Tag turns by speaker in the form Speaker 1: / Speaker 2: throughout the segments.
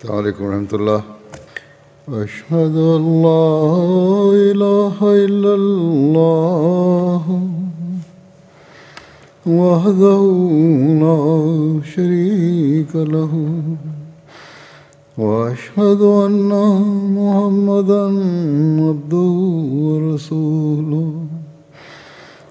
Speaker 1: السلام عليكم ورحمة الله. أشهد أن لا إله إلا الله وحده لا شريك له وأشهد أن محمدا عبده ورسوله.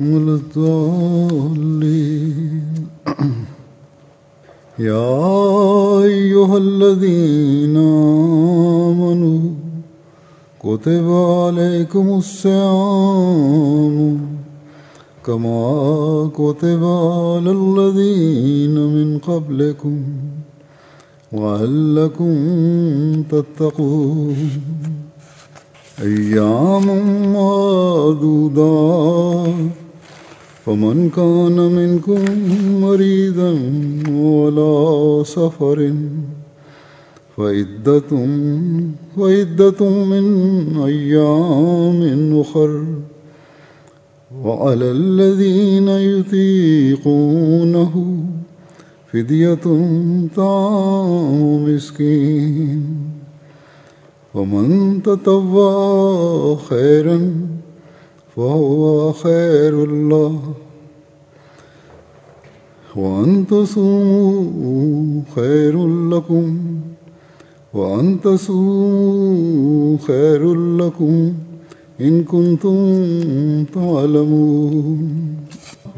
Speaker 1: ولا يا أيها الذين آمنوا كتب عليكم الصيام كما كتب على الذين من قبلكم وعلكم تتقون. أيام معدودات. فمن كان منكم مريضا ولا سفر فعدة فعدة من أيام أخر. وعلى الذين يطيقونه فدية طعام مسكين. ومن تطوع خيرا فهو خير الله. وأن تصوموا خير لكم. وأن تصوموا خير لكم. إن كنتم تعلمون.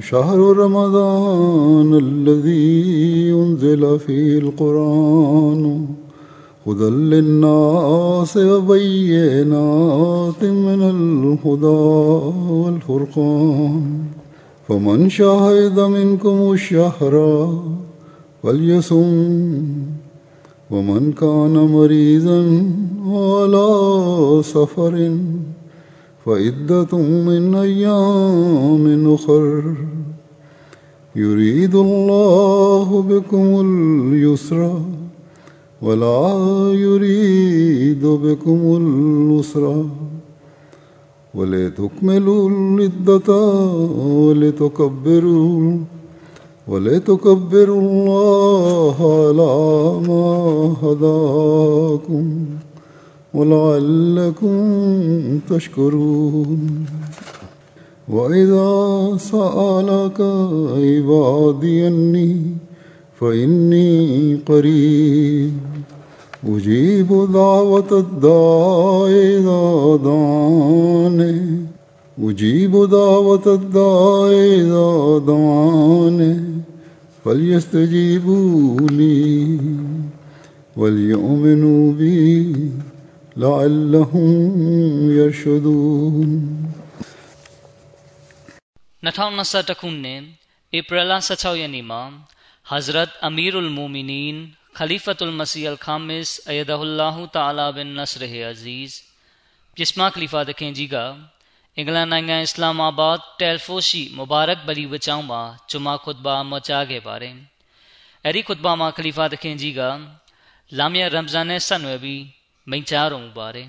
Speaker 1: شهر رمضان الذي أنزل فيه القرآن. هدى للناس وبينات من الهدى والفرقان. فمن شهد منكم الشهر فليصم. ومن كان مريضا على سفر فعدة من أيام أخر. يريد الله بكم اليسر. ولا يريد بكم العسر ولتكملوا العدة ولتكبروا ولتكبروا الله على ما هداكم ولعلكم تشكرون. وإذا سألك عبادي أني فإني قريب أجيب دعوة الداع إذا دعاني أجيب دعوة الداع إذا دعاني فليستجيبوا لي وليؤمنوا بي لعلهم يرشدون
Speaker 2: 2021ခုနှစ်ဧပြီလ16ရက်နေ့မှာ حضرت امیر المومنین خلیفۃ المسیح الخامس اید اللہ تعالیٰ بن نصر عزیز۔ جسما خلیفہ دکھیں جی گا انگلا نائنگا اسلام آباد، ٹیلفوشی مبارک بلی بچاؤں با چما خطبہ مچا گے بارے۔ اری خطبہ ماں خلیفہ دکھیں جی گا، لامیہ رمضان سن بھی میں چاروں بارے۔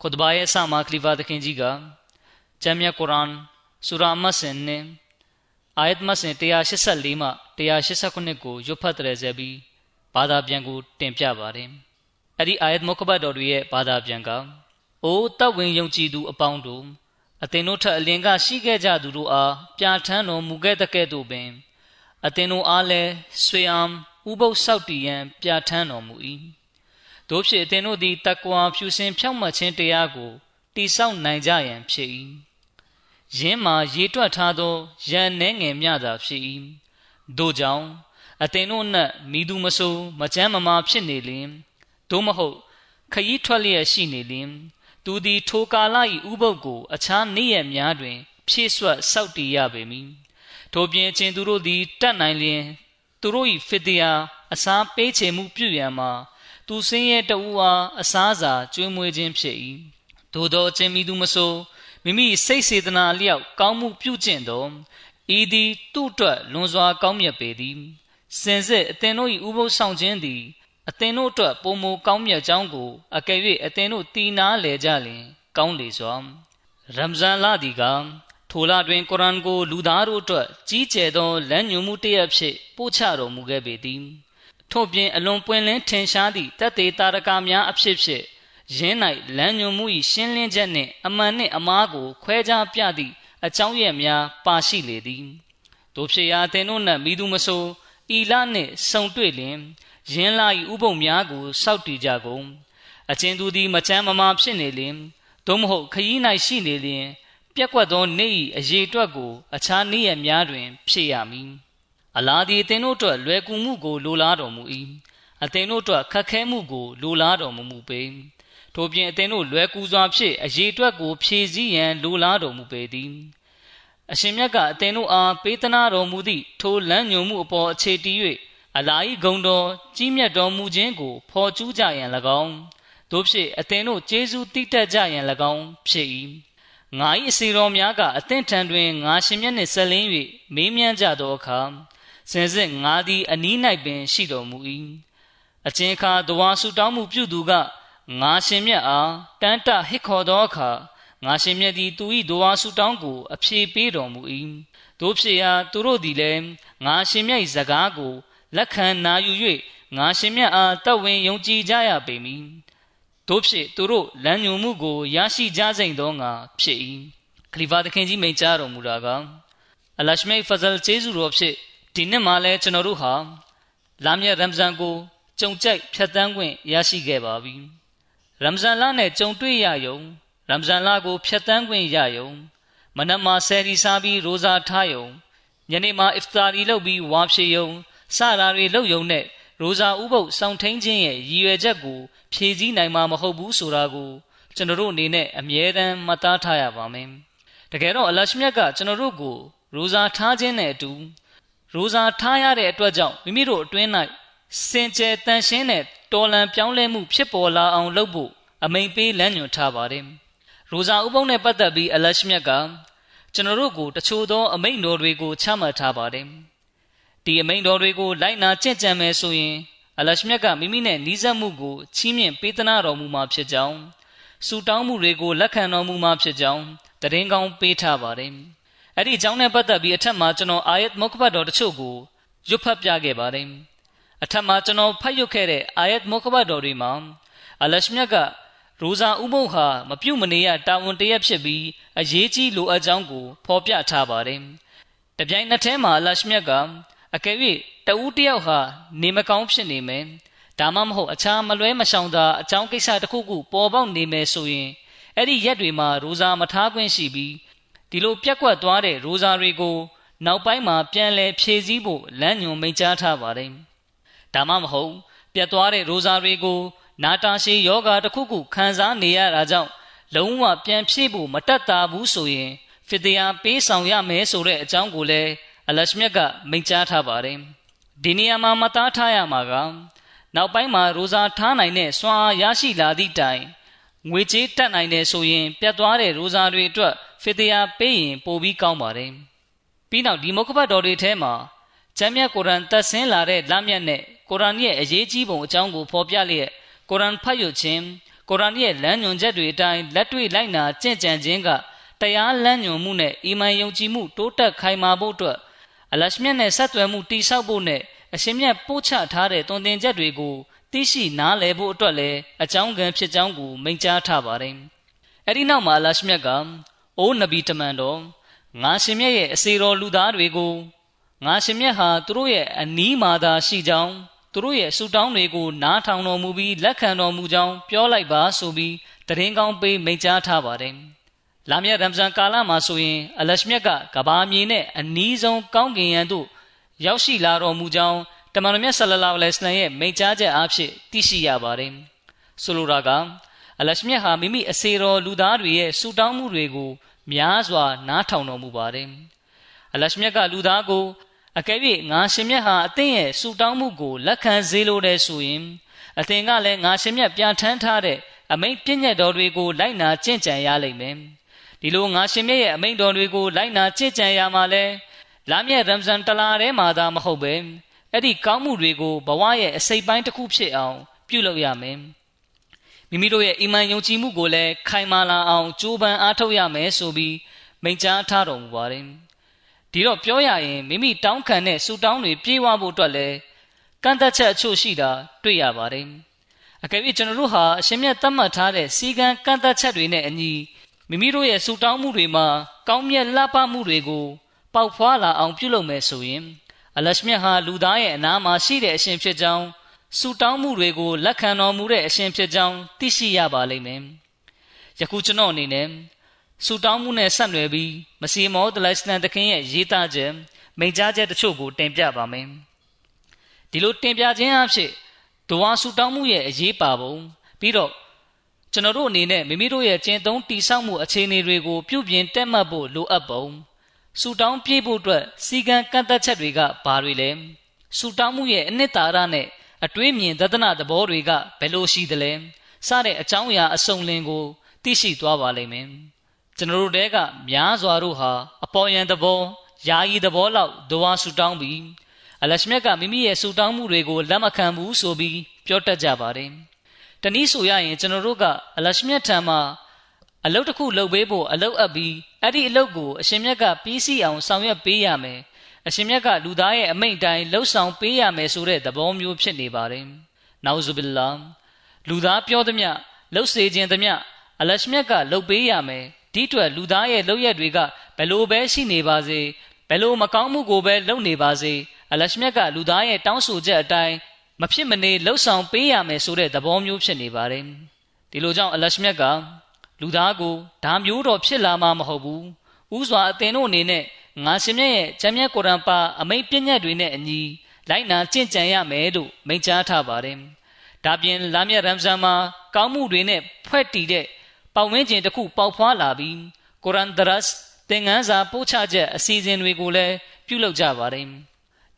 Speaker 2: خطبہ ایسا ماں خلیفہ دکھیں جی گا چمیا قرآن، سورہ مسن نے آیت مسن تیا شسلیما 189ကိုရွတ်ဖတ်တယ်ဆက်ပြီးဘာသာပြန်ကိုတင်ပြပါတယ်။အဲ့ဒီအာယတ်မုခဘတ်တော်တွေရဲ့ဘာသာပြန်ကအိုးတပ်ဝင်ယုံကြည်သူအပေါင်းတို့အသင်တို့ထက်အလင်ကရှိခဲ့ကြသူတို့အားပြဋ္ဌာန်းတော်မူခဲ့တဲ့ကဲ့သို့ပင်အသင်တို့အားလည်းဆွေအောင်ဥပုပ်ဆောက်တည်ရန်ပြဋ္ဌာန်းတော်မူ၏တို့ဖြစ်အသင်တို့သည်တကွာဖြူစင်ဖြောင့်မတ်ခြင်းတရားကိုတိဆောက်နိုင်ကြရန်ဖြစ်၏ယင်းမှာရေတွက်ထားသောရန်နှဲငယ်မြသာဖြစ်၏ တို့ကြောင့်အသင်တို့နှင့်မိသူမဆိုးမကြမ်းမမာဖြစ်နေလျင်သို့မဟုတ်ခရီးထွက်လျက်ရှိနေလျင် သူသည်ထိုကာလ၏ဥပုပ်ကိုအခြားနေ့ရက်များတွင် ဖြည့်ဆွတ်စောက်တည်ရပေမည်ထိုပြင်ချင်းသူတို့သည်တတ်နိုင်လျင် သူတို့၏ဖစ်တရားအစားပေးချေမှုပြုရန်မှာသူစင်းရဲ့တဦးအားအစားစာကျွေးမွေးခြင်းဖြစ်၏သို့သောအချင်းမိသူမဆိုမိမိစိတ်စေတနာလျောက်ကောင်းမှုပြုကျင့်သော ဤသည်သူ့အတွက်လွန်စွာကောင်းမြတ်ပေသည်စင်စစ်အသင်တို့၏ဥပုသ်ဆောင်ခြင်းသည်အသင်တို့အတွက်ပုံမကောင်းမြတ်ကြောင်းကိုအကယ်၍အသင်တို့တည်နာလေကြလျင် ကောင်းလေစွာရမဇန်လသည်ကထိုလတွင်ကုရ်အာန်ကို လူသားတို့အတွက်ကြီးကျယ်သောလမ်းညွှန်မှုတစ်ရပ်ဖြင့်ပို့ချတော်မူခဲ့ပေသည်ထို့ပြင်အလွန်ပွင့်လင်းထင်ရှားသည့်တသက်တာရကများအဖြစ်ဖြင့်ယင်း၌လမ်းညွှန်မှု၏ရှင်းလင်းချက်နှင့်အမှန်နှင့်အမှားကိုခွဲခြားပြသည့် အကြောင်းရများပါရှိလေသည်တို့ဖြစ်ရာသင်တို့နှင့်မိသူမဆိုဤလနှင့်ဆုံတွေ့လျင်ယင်းလာ၏ဥပုံများကိုစောက်တည်ကြကုန်အချင်းသူသည်မချမ်းမမာဖြစ်နေလျင်သို့မဟုတ်ခရီး၌ရှိနေလျင် ပြက်ကွက်သောနေ့၏အရေးအတွက်ကို အခြားနေ့ရက်များတွင် ဖြည့်ရမည်အလားဒီအသင်တို့အတွက်လွယ်ကူမှုကိုလိုလားတော်မူ၏အသင်တို့အတွက်ခက်ခဲမှုကိုလိုလားတော်မမူပေ ထို့ပြင်အသင်တို့လွယ်ကူစွာဖြင့်အရေးအတွက်ကိုဖြည့်ဆည်းရန်လိုလားတော်မူပေသည်အရှင်မြတ်ကအသင်တို့အားပေးသနာတော်မူသည့်ထိုလမ်းညွန်မှုအပေါ်အခြေတည်၍အလာဤဂုံတော်ကြီးမြတ်တော်မူခြင်းကိုဖော်ကျူးကြရန်၎င်းတို့ဖြစ်အသင်တို့ကျေးဇူးတိတက်ကြရန်၎င်းဖြစ်၏ငါ၏အစီတော်များကအသင်ထံတွင်ငါရှင်မြတ်နှင့်ဆက်လင်း၍မေးမြန်းကြသောအခါစင်စစ်ငါသည်အနီး၌ပင်ရှိတော်မူ၏အချင်းအခါတဝါဆူတောင်းမှုပြုသူက ငါရှင်မြတ်အားတန်တဟစ်ခေါ်သောအခါငါရှင်မြတ်သည်သူ၏ဒဝါဆူတောင်းကိုအပြေပေးတော်မူ၏တို့ဖြစ်ရာသူတို့သည်လည်းငါရှင်မြတ်၏စကားကိုလက်ခံနာယူ၍ငါရှင်မြတ်အားတဝင်ယုံကြည်ကြရပေမည်တို့ဖြစ်သူတို့လမ်းညွန်မှုကိုရရှိကြစိမ့်သောငါဖြစ်၏ခလီဖာသခင်ကြီးမိန့်ကြားတော်မူတာကအလရှမိတ်ဖဇလ်ကျေးဇူးတော်ဖြစ်ဒီနှစ်မှာလဲကျွန်တော်တို့ဟာလာမည့်ရမ်ဇန်ကိုကြုံကြိုက်ဖြတ်တန်းခွင့်ရရှိခဲ့ပါပြီ ရမ်ဇန်လနဲ့ကြုံတွေ့ရယုံရမ်ဇန်လကိုဖြတ်တန်းခွင့်ရယုံမနက်မှာဆယ်ရီစားပြီးရိုဇာထားယုံညနေမှာအစ်ဖတာရီလုပ်ပြီးဝါဖြေယုံစတာတွေလုပ်ယုံနဲ့ရိုဇာဥပုပ်စောင့်ထိန်ခြင်းရဲ့ရည်ရွယ်ချက်ကိုဖြည့်ဆည်းနိုင်မှာမဟုတ်ဘူးဆိုတာကိုကျွန်တော်တို့အနေနဲ့အမြဲတမ်းမှတ်သားထားရပါမယ်တကယ်တော့အလရှမြတ်ကကျွန်တော်တို့ကိုရိုဇာထားခြင်းနဲ့အတူရိုဇာထားရတဲ့အတွက်ကြောင့်မိမိတို့အတွင်း၌ စင်ကြယ်တန်ရှင်းတဲ့တော်လန်ပြောင်းလဲမှုဖြစ်ပေါ်လာအောင်လုပ်ဖို့အမိန်ပေးလမ်းညွှန်ထားပါတယ်ရိုဇာဥပုံနဲ့ပတ်သက်ပြီးအလရှမြတ်ကကျွန်တော်တို့ကိုတချို့သောအမိန်တော်တွေကိုချမှတ်ထားပါတယ်ဒီအမိန်တော်တွေကိုလိုက်နာကျင့်ကြံမယ်ဆိုရင်အလရှမြတ်ကမိမိနဲ့နှီးစပ်မှုကိုချီးမြှင့်ပေးသနာတော်မူမှာဖြစ်ကြောင်းစူတောင်းမှုတွေကိုလက်ခံတော်မူမှာဖြစ်ကြောင်းတရင်ကောင်းပေးထားပါတယ်အဲ့ဒီအကြောင်းနဲ့ပတ်သက်ပြီးအထက်မှာကျွန်တော်အာယတ်မုခဘတ်တော်တချို့ကိုရွတ်ဖတ်ပြခဲ့ပါတယ် အထက်မှာကျွန်တော်ဖတ်ရွတ်ခဲ့တဲ့အာယတ်မုခဘတ်တော်တွေမှာအလရှမြတ်ကရိုဇာဥမုတ်ဟာမပြုတ်မနေရတာဝန်တရက်ဖြစ်ပြီးအရေးကြီးလိုအပ်ကြောင်းကိုဖော်ပြထားပါတယ်တပြိုင်နက်တည်းမှာအလရှမြတ်ကအကယ်၍တဦးတယောက်ဟာနေမကောင်းဖြစ်နေမယ်ဒါမှမဟုတ်အခြားမလွဲမရှောင်သာအကြောင်းကိစ္စတစ်ခုခုပေါ်ပေါက်နေမယ်ဆိုရင်အဲ့ဒီရက်တွေမှာရိုဇာမထားခွင့်ရှိပြီးဒီလိုပြက်ကွက်သွားတဲ့ရိုဇာတွေကို နောက်ပိုင်းမှာပြန်လည်ဖြည့်ဆည်းဖို့လမ်းညွှန်မိန့်ကြားထားပါတယ် ဒါမှမဟုတ်ပြတ်သွားတဲ့ရိုဇာတွေကိုနာတာရှည်ယောဂါတစ်ခုခုခံစားနေရတာကြောင့်လုံးဝပြန်ဖြည့်ဖို့မတတ်တာဘူးဆိုရင်ဖီတယာပေးဆောင်ရမယ်ဆိုတဲ့အကြောင်းကိုလည်းအလရှမြတ်ကမိန့်ကြားထားပါတယ်ဒီနေရာမှာမသားထားရမှာကနောက်ပိုင်းမှာရိုဇာထားနိုင်တဲ့စွမ်းအားရရှိလာသည့်တိုင်ငွေကြေးတက်နိုင်တယ်ဆိုရင် ပြတ်သွားတဲ့ရိုဇာတွေအတွက်ဖီတယာပေးရင်ပိုပြီးကောင်းပါတယ်ပြီးနောက်ဒီမုခဘတ်တော်တွေထဲမှာကျမ်းမြတ်ကုရ်အန်သက်ဆင်းလာတဲ့လမ်းမြတ်နဲ့ ကုရ်အန်ရဲ့အရေးကြီးပုံအကြောင်းကိုဖော်ပြလျက်ကုရ်အန်ဖတ်ရခြင်းကုရ်အန်ရဲ့လမ်းညွှန်ချက်တွေအတိုင်းလက်တွေ့လိုက်နာကျင့်ကြံခြင်းကတရားလမ်းညွှန်မှုနဲ့အီမန်ယုံကြည်မှုတိုးတက်ခိုင်မာဖို့အတွက်အလရှမြတ်နဲ့ဆက်သွယ်မှုတိဆောက်ဖို့နဲ့အရှင်မြတ်ပို့ချထားတဲ့တွင်တင်ချက်တွေကိုသိရှိနားလည်ဖို့အတွက်လည်းအကြောင်းကံဖြစ်ကြောင်းကိုမိန့်ကြားထားပါတယ်။အဲဒီနောက်မှာအလရှမြတ်ကအိုးနဗီတမန်တော်ငါရှင်မြတ်ရဲ့အစီတော်လူသားတွေကိုငါရှင်မြတ်ဟာသူတို့ရဲ့အနီးမှာသာရှိကြောင်း သူသူတို့ရဲ့ဆူတောင်းတွေကိုနားထောင်တော်မူပြီးလက်ခံတော်မူကြောင်းပြောလိုက်ပါဆိုပြီးတရင်ကောင်းပေးမိန့်ကြားထားပါတယ်။လာမည့်ရမ်ဇန်ကာလမှာဆိုရင် အလရှမြတ်ကကဘာမြေနဲ့အနီးဆုံးကောင်းကင်ယံသို့ရောက်ရှိလာတော်မူကြောင်းတမန်တော်မြတ်ဆလလောလ္လဟ်အလိုင်းရဲ့မိန့်ကြားချက်အားဖြင့်သိရှိရပါတယ်။ဆိုလိုတာကအလရှမြတ်ဟာမိမိအစေတော်လူသားတွေရဲ့ဆူတောင်းမှုတွေကိုများစွာနားထောင်တော်မူပါတယ်။အလရှမြတ်ကလူသားကို အကယ်၍ငါရှင်မြတ်ဟာအသင်ရဲ့ဆူတောင်းမှုကိုလက်ခံစေလိုတဲ့ဆိုရင်အသင်ကလည်းငါရှင်မြတ်ပြန်ထမ်းထားတဲ့အမိန့်ပြည့်ညတ်တော်တွေကိုလိုက်နာကျင့်ကြံရလိမ့်မယ်ဒီလိုငါရှင်မြတ်ရဲ့အမိန့်တော်တွေကိုလိုက်နာကျင့်ကြံရမှာလဲလာမြတ်ရမ်ဇန်တလာထဲမှာသာမဟုတ်ပဲအဲ့ဒီကောင်းမှုတွေကိုဘဝရဲ့အစိတ်ပိုင်းတစ်ခုဖြစ်အောင်ပြုလုပ်ရမယ်မိမိတို့ရဲ့အီမန်ယုံကြည်မှုကိုလည်းခိုင်မာလာအောင်ကြိုးပမ်းအားထုတ်ရမယ်ဆိုပြီးမိန့်ကြားထားတော်မူပါတယ် ဒီတော့ပြောရရင်မိမိတောင်းခံတဲ့ဆူတောင်းတွေပြေးဝဖို့အတွက်လည်းကန့်သက်ချက်အချို့ရှိတာတွေ့ရပါတယ်။အကယ်၍ကျွန်တော်တို့ဟာအရှင်မြတ်သတ်မှတ်ထားတဲ့စီကံကန့်သက်ချက်တွေနဲ့အညီမိမိတို့ရဲ့ဆူတောင်းမှုတွေမှာကောင်းမြတ်လှပမှုတွေကိုပေါက်ဖွာလာအောင်ပြုလုပ်မယ်ဆိုရင်အလရှမြတ်ဟာလူသားရဲ့အနာမှာရှိတဲ့အရှင်ဖြစ်ကြောင်းဆူတောင်းမှုတွေကိုလက်ခံတော်မူတဲ့အရှင်ဖြစ်ကြောင်းသိရှိရပါလိမ့်မယ်။ယခုကျွန်တော်အနေနဲ့ ဆူတောင်းမှုနဲ့ဆက်နွယ်ပြီးမစီမောဒလိုင်စလန်တခင်ရဲ့ရေးသားချက်မိန့်ကြားချက်တချို့ကိုတင်ပြပါမယ်။ဒီလိုတင်ပြခြင်းအဖြစ်ဒဝါဆူတောင်းမှုရဲ့အရေးပါပုံပြီးတော့ကျွန်တော်တို့အနေနဲ့မိမိတို့ရဲ့ကျင့်သုံးတိဆောက်မှုအခြေအနေတွေကိုပြုပြင်တက်မှတ်ဖို့လိုအပ်ပုံဆူတောင်းပြေးဖို့အတွက်စီကံကန့်သက်ချက်တွေကဘာတွေလဲဆူတောင်းမှုရဲ့အနှစ်သာရနဲ့အတွေးမြင်သဒ္ဒနာသဘောတွေကဘယ်လိုရှိသလဲစတဲ့အကြောင်းအရာအစုံလင်ကိုသိရှိသွားပါလိမ့်မယ် ကျွန်တော်တို့တဲကများစွာတို့ဟာအပေါ်ယံသဘောယာယီသဘောလောက်ဒဝါဆူတောင်းပြီးအလရှမြတ်ကမိမိရဲ့ဆူတောင်းမှုတွေကိုလက်မခံဘူးဆိုပြီးပြောတတ်ကြပါတယ်။တနည်းဆိုရရင်ကျွန်တော်တို့ကအလရှမြတ်ထံမှာအလုပ်တစ်ခုလုပ်ပေးဖို့အလုပ်အပ်ပြီးအဲ့ဒီအလုပ်ကိုအရှင်မြတ်ကပြီးစီးအောင်ဆောင်ရွက်ပေးရမယ်။အရှင်မြတ်ကလူသားရဲ့အမိန့်တိုင်းလှုပ်ဆောင်ပေးရမယ်ဆိုတဲ့သဘောမျိုးဖြစ်နေပါတယ်။နောဇူဘီလာလူသားပြောသမျှလှုပ်စေခြင်းသမျှအလရှမြတ်ကလှုပ်ပေးရမယ် ဒီအတွက်လူသားရဲ့လုပ်ရက်တွေကဘယ်လိုပဲရှိနေပါစေဘယ်လိုမကောင်းမှုကိုပဲလုပ်နေပါစေအလရှမြတ်ကလူသားရဲ့တောင်းဆိုချက်အတိုင်းမဖြစ်မနေလှုပ်ဆောင်ပေးရမယ်ဆိုတဲ့သဘောမျိုးဖြစ်နေပါတယ်ဒီလိုကြောင့်အလရှမြတ်ကလူသားကိုဒါမျိုးတော့ဖြစ်လာမှာမဟုတ်ဘူးဥစွာအသင်တို့အနေနဲ့ငါရှင်မြတ်ရဲ့ကျမ်းမြတ်ကုရ်အာန်ပါအမိန့်ပြည့်ညတ်တွေနဲ့အညီလိုက်နာကျင့်ကြံရမယ်လို့မိန့်ကြားထားပါတယ်ဒါပြင်လာမြတ်ရမ်ဇန်မှာကောင်းမှုတွေနဲ့ဖွဲ့တည်တဲ့ ပတ်ဝန်းကျင်တစ်ခုပေါက်ဖွာလာပြီးကုရ်အန်ဒရတ်သင်ခန်းစာပို့ချချက်အစီအစဉ်တွေကိုလည်းပြုလုပ်ကြပါတယ်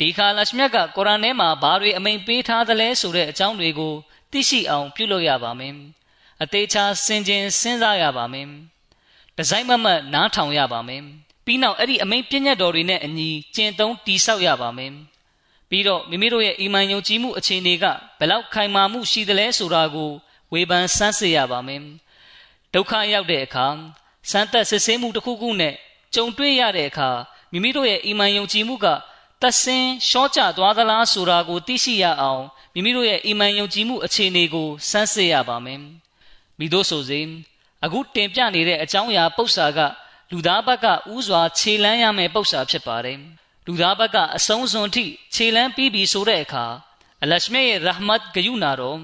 Speaker 2: ဒီခါလရှမြတ်ကကုရ်အန်ထဲမှာဘာတွေအမိန်ပေးထားသလဲဆိုတဲ့အကြောင်းတွေကိုသိရှိအောင်ပြုလုပ်ရပါမယ်အသေးချာစင်ကြင်စဉ်းစားရပါမယ်ဒီဇိုင်းမမတ်နားထောင်ရပါမယ်ပြီးနောက်အဲ့ဒီအမိန်ပြည့်ညတ်တော်တွေနဲ့အညီကျင့်သုံးတိဆောက်ရပါမယ်ပြီးတော့မိမိတို့ရဲ့အီမန်ယုံကြည်မှုအခြေအနေကဘယ်လောက်ခိုင်မာမှုရှိသလဲဆိုတာကိုဝေဖန်ဆန်းစစ်ရပါမယ် ဒုက္ခရောက်တဲ့အခါစမ်းသက်စစ်ဆေးမှုတစ်ခုခုနဲ့ကြုံတွေ့ရတဲ့အခါမိမိတို့ရဲ့အီမန်ယုံကြည်မှုကတဆင်းရှော့ကျသွားသလားဆိုတာကိုသိရှိရအောင်မိမိတို့ရဲ့အီမန်ယုံကြည်မှုအခြေအနေကိုစမ်းစစ်ရပါမယ်မိတို့ဆိုစဉ်အခုတင်ပြနေတဲ့အကြောင်းအရာပု္ပ္ပာကလူသားဘက်ကဥစွာခြေလန်းရမယ့်ပု္ပ္ပာဖြစ်ပါတယ်လူသားဘက်ကအဆုံးစွန်ထိခြေလန်းပြီးပြီဆိုတဲ့အခါအလရှမေရဟမတ်ဂယုနာတော်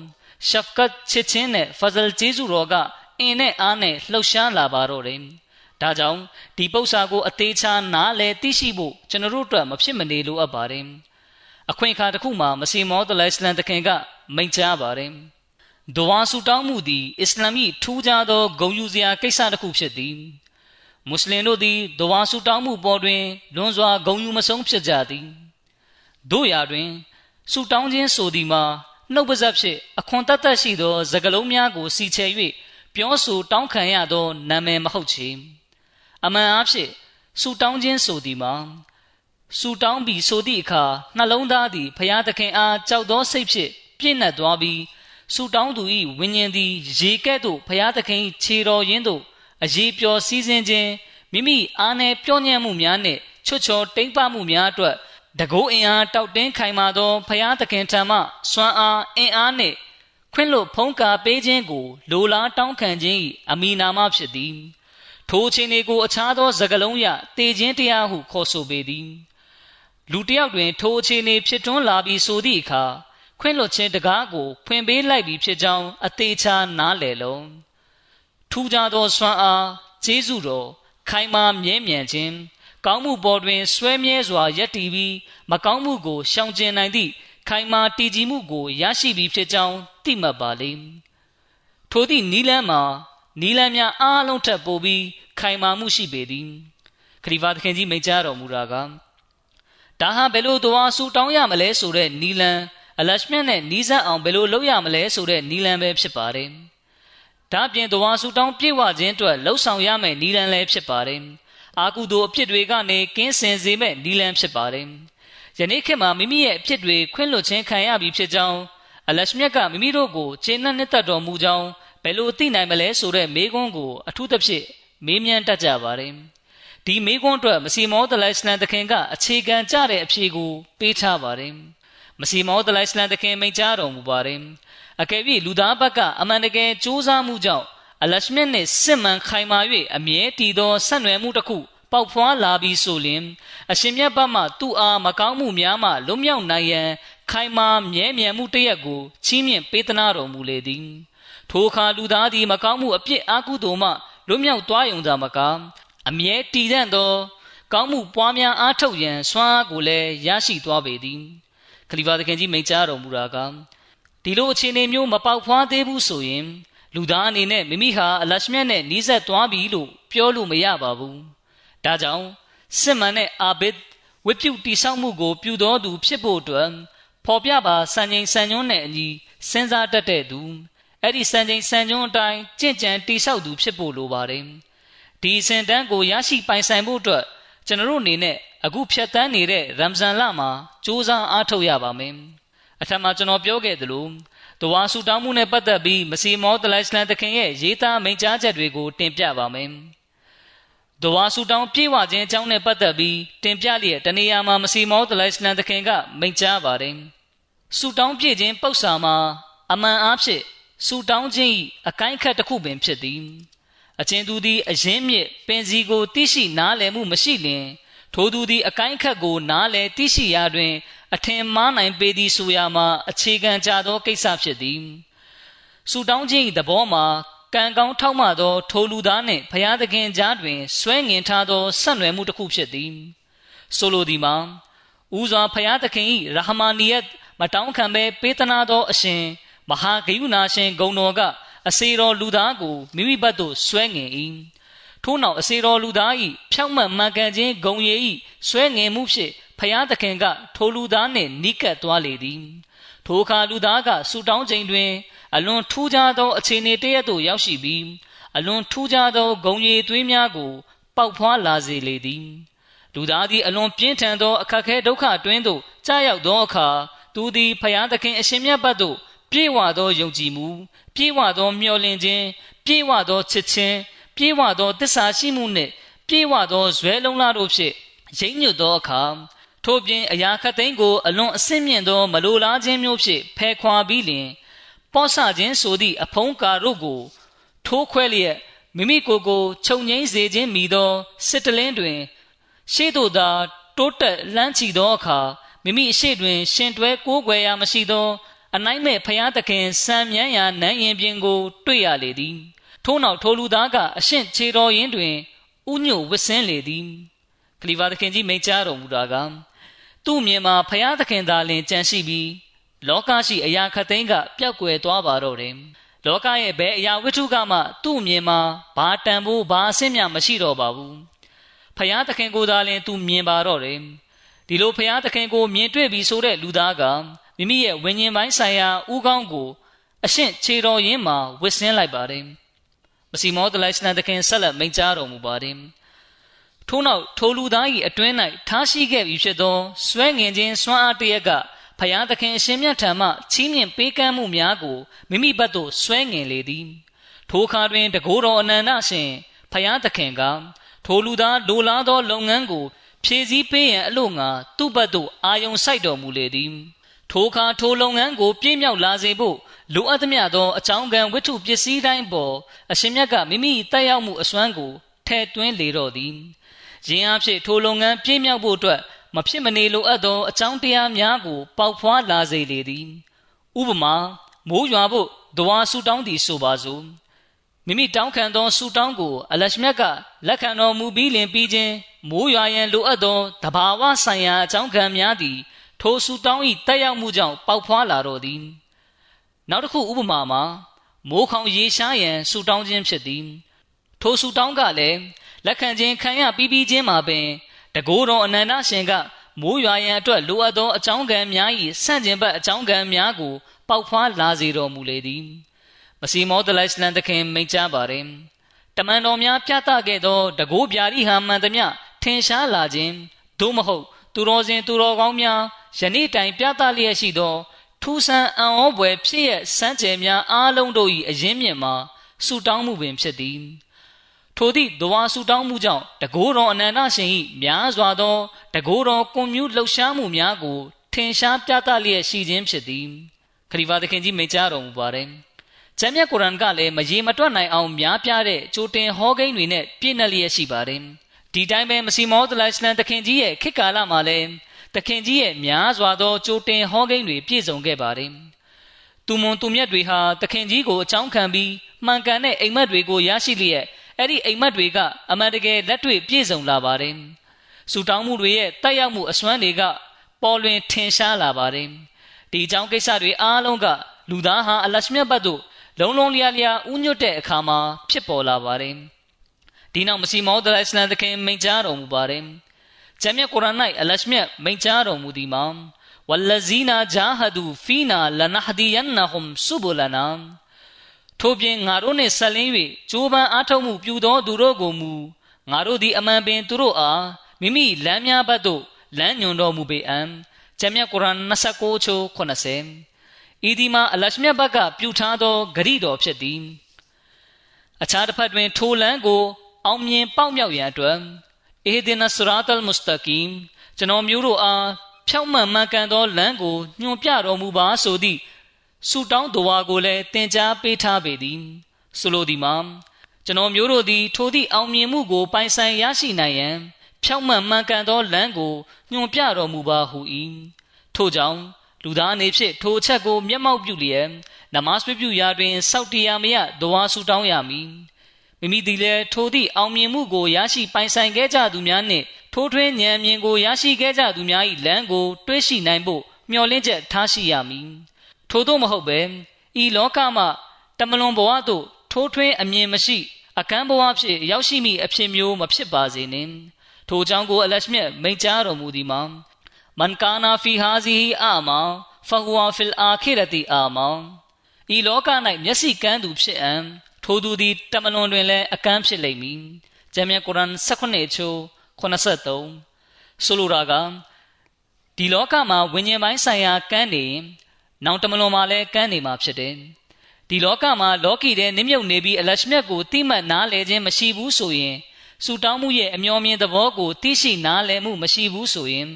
Speaker 2: ရှဖ်ကတ်ချစ်ချင်းနဲ့ဖဇလ်ဂျေဇူတော်က အင်းနဲ့အားနဲ့လှုပ်ရှားလာပါတော့တယ်။ဒါကြောင့်ဒီပု္ပ္ပာကိုအသေးချာနားလဲသိရှိဖို့ကျွန်တော်တို့အတွက်မဖြစ်မနေလိုအပ်ပါတယ်။အခွင့်အခါတစ်ခုမှာမစီမောဒလိုင်စလန်တခင်ကမိန့်ကြားပါတယ်။ဒဝါဆူတောင်းမှုသည်အစ္စလာမီထူးခြားသောဂုဏ်ယူစရာကိစ္စတစ်ခုဖြစ်သည်။မွတ်စလင်တို့သည်ဒဝါဆူတောင်းမှုပေါ်တွင်လွန်စွာဂုဏ်ယူမဆုံးဖြစ်ကြသည်။တို့ရာတွင်ဆူတောင်းခြင်းဆိုသည်မှာနှုတ်ပါဇက်ဖြင့်အခွန်တတ်တတ်ရှိသောစကလုံးများကိုစီချဲ၍ ပြောဆိုတောင်းခံရသောနာမည်မဟုတ်ချေအမှန်အားဖြင့်ဆူတောင်းခြင်းဆိုသည်မှာဆူတောင်းပြီးဆိုသည့်အခါနှလုံးသားသည်ဖျားသခင်အားကြောက်သောစိတ်ဖြင့်ပြည့်နှက်သွားပြီးဆူတောင်းသူ၏ဝိညာဉ်သည်ရေကဲ့သို့ဖျားသခင်ခြေတော်ရင်းသို့အရေးပျော်စည်းစင်းခြင်းမိမိအားနယ်ပြောညံ့မှုများနှင့်ချွတ်ချော်တိမ့်ပမှုများအတွက်တကိုးအင်အားတောက်တင်းခိုင်မာသောဖျားသခင်ထံမှစွမ်းအားအင်အားနှင့် ခွင့်လွတ်ဖုံးကာပေးခြင်းကိုလိုလားတောင်းခံခြင်း၏အမိနာမဖြစ်သည်ထိုခြင်းတွေကိုအခြားသောစကလုံးရတေခြင်းတရားဟုခေါ်ဆိုပေသည်လူတယောက်တွင်ထိုအခြေအနေဖြစ်ထွန်းလာပြီးဆိုသည့်အခါခွင့်လွှတ်ခြင်းတကားကိုဖွင့်ပေးလိုက်ပြီဖြစ်ကြောင်းအသေးချာနားလည်လုံးထူးခြားသောစွမ်းအားကျေးဇူးတော်ခိုင်မာမြဲမြံခြင်းကောင်းမှုပေါ်တွင်ဆွဲမြဲစွာယက်တည်ပြီးမကောင်းမှုကိုရှောင်ကျဉ်နိုင်သည့် ခိုင်မာတည်ကြည်မှုကိုရရှိပြီးဖြစ်ကြောင်းသိမှတ်ပါလိမ့်ထိုသည့်နီလန်းမှာနီလန်းများအားလုံးထက်ပိုပြီးခိုင်မာမှုရှိပေသည်ခရီးပါသခင်ကြီးမိန့်ကြားတော်မူတာကဒါဟာဘယ်လိုသွားဆူတောင်းရမလဲဆိုတဲ့နီလန်အလရှမြတ်နဲ့နီးစပ်အောင်ဘယ်လိုလုပ်ရမလဲဆိုတဲ့နီလန်ပဲဖြစ်ပါတယ်။ဒါပြင်သွားဆူတောင်းပြေဝခြင်းအတွက်လှုပ်ဆောင်ရမယ့်နီလန်လည်းဖြစ်ပါတယ်။အာကုသို့အဖြစ်တွေကနေကင်းစင်စေမဲ့နီလန်ဖြစ်ပါတယ်။ ယနေ့ခေတ်မှာမိမိရဲ့အဖြစ်တွေခွင့်လွှတ်ခြင်းခံရပြီဖြစ်ကြောင်းအလရှမြတ်ကမိမိတို့ကိုခြေနှံ့နှစ်သက်တော်မူကြောင်းဘယ်လိုသိနိုင်မလဲဆိုတဲ့မေးခွန်းကိုအထူးသဖြင့်မေးမြန်းတတ်ကြပါတယ်။ဒီမေးခွန်းအတွက်မစီမောဒလိုင်စလန်တခင်ကအခြေခံကြတဲ့အဖြေကိုပေးထားပါတယ်မစီမောဒလိုင်စလန်တခင်မိန့်ကြားတော်မူပါတယ်အကယ်၍လူသားဘက်ကအမှန်တကယ်စူးစမ်းမှုကြောင့်အလရှမြတ်နှင့်စစ်မှန်ခိုင်မာ၍အမြဲတည်သောဆက်နွယ်မှုတစ်ခု ပေါက်ဖွားလာပြီးဆိုလျှင် အရှင်မြတ်ဘက်မှသူ့အားမကောင်းမှုများမှလွတ်မြောက်နိုင်ရန် ခိုင်မာမြဲမြံမှုတရက်ကိုချီးမြှင့်ပေးသနာတော်မူလေသည်ထိုအခါလူသားသည်မကောင်းမှုအပြစ်အကုသိုလ်မှလွတ်မြောက်သွားရုံသာမကအမြဲတည်တဲ့သော ကောင်းမှုပွားများအားထုတ်ရန်စွမ်းအားကိုလည်းရရှိသွားပေသည်ခလီဖာသခင်ကြီးမိန့်ကြားတော်မူတာကဒီလိုအခြေအနေမျိုးမပေါက်ဖွားသေးဘူးဆိုရင် လူသားအနေနဲ့မိမိဟာအလရှမြတ်နဲ့နီးစပ်သွားပြီလို့ပြောလို့မရပါဘူး ဒါကြောင့်စစ်မှန်တဲ့အာဘစ်ဝိပုတိဆောက်မှုကို ပြုတော်သူ ဖြစ်ဖို့အတွက်ဖော်ပြပါစံချိန်စံညွှန်းနဲ့အညီစဉ်းစားတတ်တဲ့သူအဲ့ဒီစံချိန်စံညွှန်းအတိုင်းကြင့်ကြံတိဆောက်သူဖြစ်ဖို့လိုပါတယ်ဒီစင်တန်းကိုရရှိပိုင်ဆိုင်ဖို့အတွက်ကျွန်တော်တို့အနေနဲ့အခုဖြတ်တန်းနေတဲ့ရမ်ဇန်လမှာစူးစမ်းအားထုတ်ရပါမယ်အထက်မှာကျွန်တော်ပြောခဲ့သလိုတဝါဆူတောင်းမှုနဲ့ပတ်သက်ပြီးမစီမောဒလိုင်စလန်တခင်ရဲ့ရေးသားမိန့်ကြားချက်တွေကိုတင်ပြပါမယ် ဒဝါဆူတောင်းပြေဝခြင်းအကြောင်းနဲ့ပတ်သက်ပြီးတင်ပြလျက်တနေရာမှာမစီမောဒလိုင်စလန်တခင်ကမိန့်ကြားပါတယ်ဆူတောင်းပြေခြင်းပု္ပ္ပာမှာအမှန်အားဖြင့်ဆူတောင်းခြင်း၏အကိုင်းခတ်တစ်ခုပင်ဖြစ်သည်အချင်းသူသည်အရင်မြစ်ပင်စီကိုသိရှိနားလည်မှုမရှိလျင်ထိုသူသည်အကိုင်းခတ်ကိုနားလည်သိရှိရာတွင် အထင်မှားနိုင်ပေသည်ဆိုရာမှာအခြေခံကြသောကိစ္စဖြစ်သည်ဆူတောင်းခြင်း၏သဘောမှာ ကံကောင်းထောက်မှသော ထိုလူသားနှင့်ဘုရားသခင်ကြားတွင်ဆွဲငင်ထားသောဆက်နွယ်မှုတစ်ခုဖြစ်သည်ဆိုလိုသည်မှာဦးစွာဘုရားသခင်၏ရဟမာနီယတ်မတောင်းခံဘဲပေးသနာသောအရှင်မဟာဂိယုနာရှင်ဂုံတော်ကအစေတော်လူသားကိုမိမိဘက်သို့ဆွဲငင်၏ထို့နောက်အစေတော်လူသား၏ဖြောက်မှတ်မှန်ကန်ခြင်းဂုံရည်၏ဆွဲငင်မှုဖြင့်ဖျားသခင်ကထိုလူသားနှင့်နိကပ်သွားလေသည်ထိုအခါလူသားကဆူတောင်းချိန်တွင် အလွန်ထူးခြားသောအခြေအနေတရက်သို့ရောက်ရှိပြီးအလွန်ထူးခြားသောဂုံရည်သွေးများကို ပေါက်ဖွားလာစေလေသည်လူသားသည်အလွန်ပြင်းထန်သောအခက်ခဲဒုက္ခတွင်းသို့ကြာရောက်သောအခါသူသည်ဖျားသခင်အရှင်မြတ်ဘတ်သို့ပြေဝသောယုံကြည်မှုပြေဝသောမျှော်လင့်ခြင်းပြေဝသောချစ်ခြင်းပြေဝသောတစ္ဆာရှိမှုနှင့်ပြေဝသောဇွဲလုံးလာတို့ဖြင့်ရိမ့်ညွတ်သောအခါထို့ပြင်အရာခတ်သိမ်းကိုအလွန်အဆင့်မြင့်သောမလိုလားခြင်းမျိုးဖြင့်ဖယ်ခွာပြီးလျင် ပောဆခြင်းဆိုသည့်အဖုံးကာတို့ကို ထိုးခွဲလျက်မိမိကိုယ်ကိုခြုံငိမ့်စေခြင်းမိသောစစ်တလင်းတွင် ရှေ့သို့သာတိုးတက်လှမ်းချီသောအခါမိမိအရှိတွင် ရှင်တွဲကိုးကွယ်ရာမရှိသော အနိုင်မဲ့ဖျားသခင်စံမြန်းရာနန်းရင်ပြင်ကို တွေ့ရလေသည် ထို့နောက်ထိုလူသားကအရှင့်ခြေတော်ရင်းတွင်ဥညွတ်ဝစ်စင်းလေသည်ခလီဖာသခင်ကြီးမိန့်ကြားတော်မူတာကသူ့မြင်မှာဖျားသခင်သာလင်ကြံရှိပြီး လောကရှိအရာခတ်သိမ်းကပျောက်ကွယ်သွားပါတော့တယ်လောကရဲ့ဘယ်အရာဝိထုကမှသူ့မြင်မှာဘာတန်ဖို့ဘာအဆင့်မြမရှိတော့ပါဘူးဖျားသခင်ကိုသာလင်သူမြင်ပါတော့တယ်ဒီလိုဖျားသခင်ကိုမြင်တွေ့ပြီဆိုတဲ့လူသားကမိမိရဲ့ဝิญဉ်ပိုင်းဆိုင်ရာဥကောင်းကိုအရှင့်ခြေတော်ရင်းမှာဝစ်ဆင်းလိုက်ပါတယ်မစီမောတလိုက်စနတခင်ဆက်လက်မိန့်ကြားတော်မူပါတယ်ထို့နောက်ထိုလူသား၏အတွင်း၌ထားရှိခဲ့ပြီဖြစ်သောစွဲငင်ခြင်းစွမ်းအားတရက်က ဖယားသခင်အရှင်မြတ်ထံမှချီးမြှင့်ပေးကမ်းမှုများကိုမိမိဘက်သို့ဆွဲငင်လေသည်ထိုအခါတွင်တကိုးတော်အနန္တရှင်ဖယားသခင်ကထိုလူသားလိုလားသောလုပ်ငန်းကိုဖြည့်ဆည်းပေးရန်အလို့ငါသူ့ဘက်သို့အာယုံစိုက်တော်မူလေသည်ထိုအခါထိုလုပ်ငန်းကိုပြည့်မြောက်လာစေဖို့လိုအပ်သမျှသောအကြောင်းကံဝတ္ထုပစ္စည်းတိုင်းပေါ်အရှင်မြတ်ကမိမိတက်ရောက်မှုအစွမ်းကိုထည့်သွင်းလေတော့သည်ယင်းအဖြစ်ထိုလုပ်ငန်းပြည့်မြောက်ဖို့အတွက် မဖြစ်မနေလိုအပ်သောအကြောင်းတရားများကို ပေါက်ဖွားလာစေလေသည်ဥပမာမိုးရွာဖို့ဒွါဆူတောင်းသည်ဆိုပါစို့မိမိတောင်းခံသောဆူတောင်းကို အလရှမြတ်ကလက်ခံတော်မူပြီးလင်ပြီးခြင်းမိုးရွာရန်လိုအပ်သောတဘာဝဆိုင်ရာအကြောင်းခံများသည် ထိုဆူတောင်း၏တက်ရောက်မှုကြောင့်ပေါက်ဖွာလာတော်သည်နောက်တစ်ခုဥပမာမှာမိုးခေါင်ရေရှားရန်ဆူတောင်းခြင်းဖြစ်သည် ထိုဆူတောင်းကလည်းလက်ခံခြင်းခံရပြီးပြီးချင်းမှာပင် တကိုးတော်အနန္တရှင်ကမိုးရွာရန်အတွက်လိုအပ်သောအကြောင်းကံများ၏ဆန့်ကျင်ဘက်အကြောင်းကံများကိုပေါက်ဖွာလာစေတော်မူလေသည်မစီမောဒလိုက်စလန်တခင်မိန့်ကြားပါတယ်တမန်တော်များပြသခဲ့သောတကိုးပြာရိဟာမှန်သမျှထင်ရှားလာခြင်းသို့မဟုတ် သူတော်စင်သူတော်ကောင်းများယနေ့တိုင်ပြသလျက်ရှိသော ထူးဆန်းအံ့ဩဖွယ်ဖြစ်ရစမ်းကြယ်များအားလုံးတို့၏အရင်းမြစ်မှာဆူတောင်းမှုပင်ဖြစ်သည် ထိုသည့်ဒဝါဆူတောင်းမှုကြောင့်တကိုးတော်အနန္တရှင်၏များစွာသောတကိုးတော်ကွန်မြူလှုပ်ရှားမှုများကိုထင်ရှားပြသလျက်ရှိခြင်းဖြစ်သည်ခရီးဝါသခင်ကြီးမိန့်ကြားတော်မူပါတယ်ကျမ်းမြတ်ကုရ်အန်ကလည်းမရေမတွက်နိုင်အောင်များပြားတဲ့ကြိုတင်ဟောကိန်းတွေနဲ့ပြည့်နှက်လျက်ရှိပါတယ်ဒီတိုင်းပဲမစီမောဒလိုင်စလန်သခင်ကြီးရဲ့ခေတ်ကာလမှာလည်းသခင်ကြီးရဲ့များစွာသောကြိုတင်ဟောကိန်းတွေပြည့်စုံခဲ့ပါတယ်သူမွန်သူမြတ်တွေဟာသခင်ကြီးကိုအကြောင်းခံပြီးမှန်ကန်တဲ့အိမ်မက်တွေကိုရရှိလျက် အဲ့ဒီအိမ်မက်တွေကအမှန်တကယ်လက်တွေ့ပြည့်စုံလာပါတယ်။စူတောင်းမှုတွေရဲ့တက်ရောက်မှုအစွမ်းတွေကပေါ်လွင်ထင်ရှားလာပါတယ်။ဒီအကြောင်းကိစ္စတွေအားလုံးကလူသားဟာအလရှမြတ်ဘတ်တို့လုံလုံလျားလျားဥညွတ်တဲ့အခါမှာဖြစ်ပေါ်လာပါတယ်။ဒီနောက်မစီမောဒလအစ္စလမ်သခင်မိန့်ကြားတော်မူပါတယ်။ဂျမ်းမြတ်ကုရ်အာန်၌အလရှမြတ်မိန့်ကြားတော်မူသည်မှာဝလဇီနာဂျာဟဒူဖီနာလနဟဒီယန်နဟွမ်ဆူဘူလနာ ထို့ပြင်ငါတို့နှင့်ဆက်လင်း၍ကြိုးပမ်းအားထုတ်မှုပြုသောသူတို့ကိုမူငါတို့သည်အမှန်ပင်သူတို့အားမိမိလမ်းများဘက်သို့လမ်းညွန်တော်မူပေအံ့ကျမ်းမြတ်ကုရ်အာန်29ချိုး80ဤဒီမှာအလရှမြတ်ဘက်ကပြုထားသောဂရိတော်ဖြစ်သည်အခြားတစ်ဖက်တွင်ထိုလမ်းကို အောင်မြင်ပေါက်မြောက်ရန်အတွက်အေဒီနဆရာတလ်မုစတကီမ်ကျွန်တော်မျိုးတို့အားဖြောင့်မတ်မှန်ကန်သောလမ်းကိုညွှန်ပြတော်မူပါဆိုသည့် ဆူတောင်းတော်ဝါကိုလည်းတင် जा ပေးထားပေသည်ဆိုလိုသည်မှာကျွန်တော်မျိုးတို့သည် ထိုသည့်အောင်မြင်မှုကို ပိုင်ဆိုင်ရရှိနိုင်ရန် ဖြောင့်မတ်မှန်ကန်သောလမ်းကိုညွှန်ပြတော်မူပါဟု၏ထို့ကြောင့်လူသားအနေဖြင့်ထိုအချက်ကို မျက်မှောက်ပြုလျက်နမတ်ပြုပြုရာတွင်စောက်တရားမရဒဝါဆူတောင်းရမည်မိမိသည်လည်းထိုသည့်အောင်မြင်မှုကိုရရှိပိုင်ဆိုင်ခဲ့ကြသူများနှင့်ထိုးထွင်းဉာဏ်မြင်ကိုရရှိခဲ့ကြသူများ၏လမ်းကိုတွေးရှိနိုင်ဖို့မျှော်လင့်ချက်ထားရှိရမည် ထို့သောမဟုတ်ပဲဤလောကမှတမလွန်ဘဝသို့ထိုးထွင်းအမြင်မရှိအကန့်ဘဝဖြင့်ရောက်ရှိမိအဖြစ်မျိုးမဖြစ်ပါစေနှင့်ထိုကြောင့်ကိုအလရှမြတ်မိန့်ကြားတော်မူသည်မှာမန်ကာနာဖီဟာဇီအာမာဖဟူဝါဖီလ်အာခိရတီအာမာဤလောက၌မျက်စိကန်းသူဖြစ်အံထိုသူသည်တမလွန်တွင်လည်းအကန့်ဖြစ်လိမ့်မည်ဂျမ်းမြတ်ကုရ်အန်18ချိုး83ဆိုလိုတာကဒီလောကမှာဝိညာဉ်ပိုင်းဆိုင်ရာကန်းနေ နောင်တမလွန်မှာလည်းကန်းနေမှာဖြစ်တယ်ဒီလောကမှာလောကီတဲ့နစ်မြုပ်နေပြီးအလရှမြတ်ကိုတိမှတ်နားလည်ခြင်းမရှိဘူးဆိုရင်ဆူတောင်းမှုရဲ့အမျော်မြင်သဘောကိုသိရှိနားလည်မှုမရှိဘူးဆိုရင်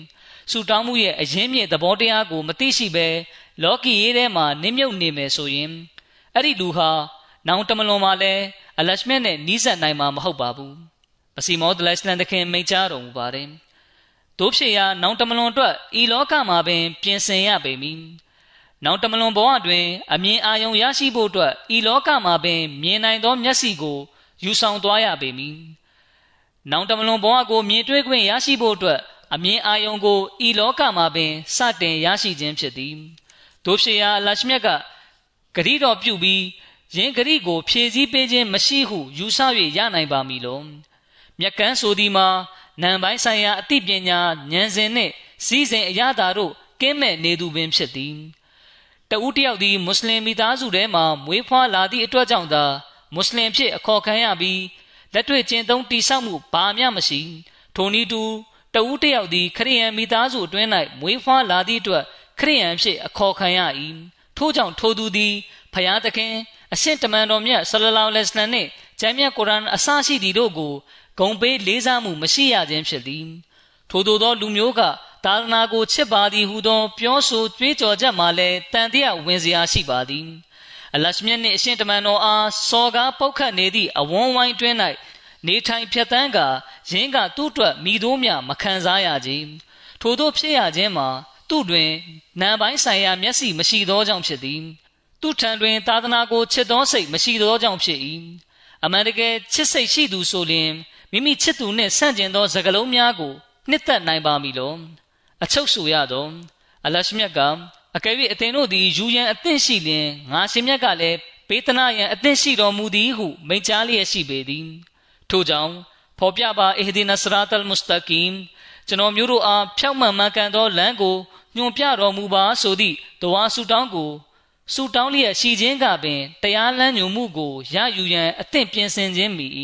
Speaker 2: ဆူတောင်းမှုရဲ့အရင်းမြစ်သဘောတရားကိုမသိရှိဘဲလောကီရေးထဲမှာနစ်မြုပ်နေမယ်ဆိုရင်အဲ့ဒီလူဟာနောင်တမလွန်မှာလည်းအလရှမြတ်နဲ့နီးစပ်နိုင်မှာမဟုတ်ပါဘူးအစီမောဒလက်စလန်တခင်မိန့်ကြားတော်မူပါတယ်တို့ဖြစ်ရာနောင်တမလွန်အတွက်ဤလောကမှာပင်ပြင်ဆင်ရပေမည် နောက်တမလွန်ဘဝတွင်အမြင်အာရုံရရှိဖို့အတွက်ဤလောကမှာပင်မြင်နိုင်သောမျက်စိကိုယူဆောင်သွားရပေမည်။နောက်တမလွန်ဘဝကိုမြင်တွေ့ခွင့်ရရှိဖို့အတွက်အမြင်အာရုံကိုဤလောကမှာပင်စတင်ရရှိခြင်းဖြစ်သည်။တို့ဖြစ်ရာအလရှမြတ်ကဂရိတော်ပြုပြီးယင်းဂရိကို ဖြည့်ဆည်းပေးခြင်းမရှိဟုယူဆ၍ရနိုင်ပါမည်လော။မြက်ကန်းဆိုသည်မှာနံပိုင်းဆိုင်ရာအသိပညာဉာဏ်စဉ်နှင့်စည်းစိမ်အရာသာတို့ကင်းမဲ့နေသူပင်ဖြစ်သည်။ တဦးတယောက်သည်မွတ်စလင်မိသားစုထဲမှမွေးဖွားလာသည့်အတွက်ကြောင့်သာမွတ်စလင်ဖြစ်အခေါ်ခံရပြီးလက်တွေ့ကျင့်သုံးတိဆောက်မှုဘာမျှမရှိထိုနည်းတူတဦးတယောက်သည်ခရိယန်မိသားစုအတွင်း၌မွေးဖွားလာသည့်အတွက်ခရိယန်ဖြစ်အခေါ်ခံရ၏ထို့ကြောင့်ထိုသူသည်ဖျားသခင်အရှင်တမန်တော်မြတ်ဆလလောလဟ်အလိုင်းနှင့်ကျမ်းမြတ်ကုရ်အာန်အစရှိသည်တို့ကိုဂုံပေးလေးစားမှုမရှိရခြင်းဖြစ်သည်ထို့သောလူမျိုးက သာသနာကိုချစ်ပါသည်ဟုသော ပြောဆိုကြွေးကြော်ချက်မှလည်းတန်တရားဝင်စရာရှိပါသည်အလရှမြတ်နှင့်အရှင်တမန်တော်အားစော်ကားပုတ်ခတ်နေသည့်အဝန်းဝိုင်းတွင်၌နေထိုင်ဖြတ်တန်းကာရင်းကသူ့အတွက်မိတို့မြမခံစားရကြထို့သောဖြစ်ရခြင်းမှာသူ့တွင်နာပိုင်းဆိုင်ရာမျက်စိမရှိသောကြောင့်ဖြစ်သည်သူထံတွင် သာသနာကိုချစ်သောစိတ်မရှိသောကြောင့်ဖြစ်၏အမှန်တကယ်ချစ်စိတ်ရှိသူဆိုလျှင်မိမိချစ်သူနှင့်ဆန့်ကျင်သောစကားလုံးများကိုနှစ်သက်နိုင်ပါမည်လော အချုပ်ဆိုရသောအလရှမြတ်ကအကယ်၍အသင်တို့သည်ယူရန်အသင့်ရှိလျင်ငါရှင်မြတ်ကလည်းပေးသနာရန်အသင့်ရှိတော်မူသည်ဟုမိန့်ကြားလျက်ရှိပေသည်ထို့ကြောင့်ဖော်ပြပါအဟဒီနစရာတလ်မုစတကင်ကျွန်တော်မျိုးတို့အားဖြောက်မှန်မှန်ကန်သောလမ်းကိုညွှန်ပြတော်မူပါဆိုသည့်တဝါဆူတောင်းကိုဆူတောင်းလျက်ရှိခြင်းကပင်တရားလမ်းညွှန်မှုကိုရယူရန်အသင့်ပြင်ဆင်ခြင်းမိ၏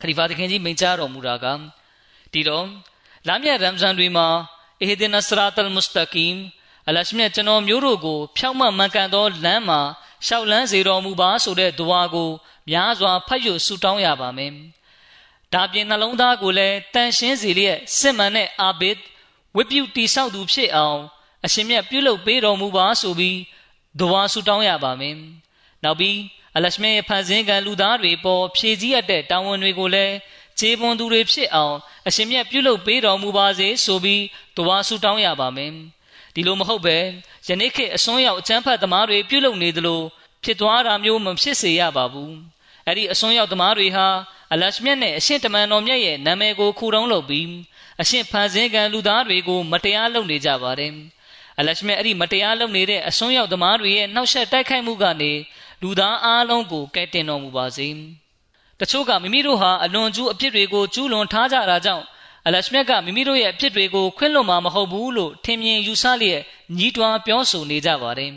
Speaker 2: ခလီဖာသခင်ကြီးမိန့်ကြားတော်မူတာကဒီတော့လာမြတ်ရမ်ဇန်တွေမှာ အဟဒီနစရာတလ်မုစတကင်အလရှမြတ်ကျွန်တော်မျိုးတို့ကို ဖြောက်မှန်မှန်ကန်သောလမ်းမှာရှောက်လန်းစေတော်မူပါဆိုတဲ့ဒွါကိုများစွာဖတ်ရဆူတောင်းရပါမယ်။ဒါပြင်နှလုံးသားကိုလည်းတန်ရှင်းစေလျက်စစ်မှန်တဲ့အာဘစ်ဝိပုတိဆောက်သူဖြစ်အောင် အရှင်မြတ်ပြုလုပ်ပေးတော်မူပါဆိုပြီးဒွါဆူတောင်းရပါမယ်။နောက်ပြီးအလရှမြတ်ရဲ့ဖန်ဆင်းကံလူသားတွေပေါ်ဖြည့်စည်းရတဲ့တာဝန်တွေကိုလည်းခြေပွန်သူတွေဖြစ်အောင် အရှင်မြတ်ပြုလုပ်ပေးတော်မူပါစေဆိုပြီးဒွါဆူတောင်းရပါမယ်။ဒီလိုမဟုတ်ပဲယနေ့ခေတ်အစွန်းရောက်အချမ်းဖတ်သမားတွေပြုလုပ်နေသလိုဖြစ်သွားတာမျိုးမဖြစ်စေရပါဘူးအဲ့ဒီအစွန်းရောက်သမားတွေဟာအလရှမြတ်နဲ့အရှင်တမန်တော်မြတ်ရဲ့နာမည်ကိုခူတုံးလုပ်ပြီးအရှင်ဖန်ဆင်းကံလူသားတွေကိုမတရားလုပ်နေကြပါတယ်အလရှမြတ်အဲ့ဒီမတရားလုပ်နေတဲ့အစွန်းရောက်သမားတွေရဲ့နှောက်ယှက်တိုက်ခိုက်မှုကနေလူသားအားလုံးကိုကဲတင်တော်မူပါစေ တချို့ကမိမိတို့ဟာအလွန်ကျူးအပြစ်တွေကိုကျူးလွန်ထားကြတာကြောင့်အလရှမြတ်ကမိမိတို့ရဲ့အဖြစ်တွေကိုခွင့်လွှတ်မှာမဟုတ်ဘူးလို့ထင်မြင်ယူဆလျက်ညီးတွားပြောဆိုနေကြပါတယ်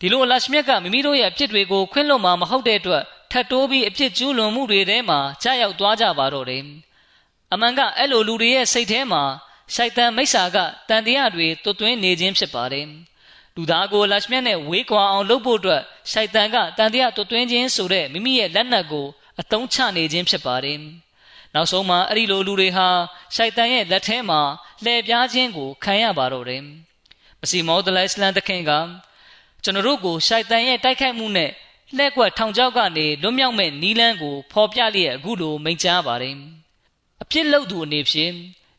Speaker 2: ဒီလိုအလရှမြတ်ကမိမိတို့ရဲ့အဖြစ်တွေကိုခွင့်လွှတ်မှာမဟုတ်တဲ့အတွက်ထပ်တိုးပြီးအဖြစ်ကျူးလွန်မှုတွေထဲမှာကြာရောက်သွားကြပါတော့တယ်အမှန်ကအဲ့လိုလူတွေရဲ့စိတ်ထဲမှာရှိုက်တန်မိစ္ဆာကတန်တရားတွေတွတ်သွင်းနေခြင်းဖြစ်ပါတယ်လူသားကိုလရှမြတ်နဲ့ဝေးကွာအောင်လုပ်ဖို့အတွက်ရှိုက်တန်ကတန်တရားတွတ်သွင်းခြင်းဆိုတဲ့မိမိရဲ့လက်နက်ကို အသုံးချနေခြင်းဖြစ်ပါတယ်နောက်ဆုံးမှာအဲ့ဒီလိုလူတွေဟာရှိုက်တန်ရဲ့လက်ထဲမှာလှည့်ပြားခြင်းကိုခံရပါတော့တယ်။မစီမောဒလိုင်စလန်တခင်ကကျွန်တော်တို့ကိုရှိုက်တန်ရဲ့တိုက်ခိုက်မှုနဲ့လှဲ့ကွက်ထောင်ချောက်ကနေလွတ်မြောက်မဲ့နီးလန်းကိုဖော်ပြလျက်အခုလိုမိန့်ကြားပါတယ်။အပြစ်လုပ်သူအနေဖြင့်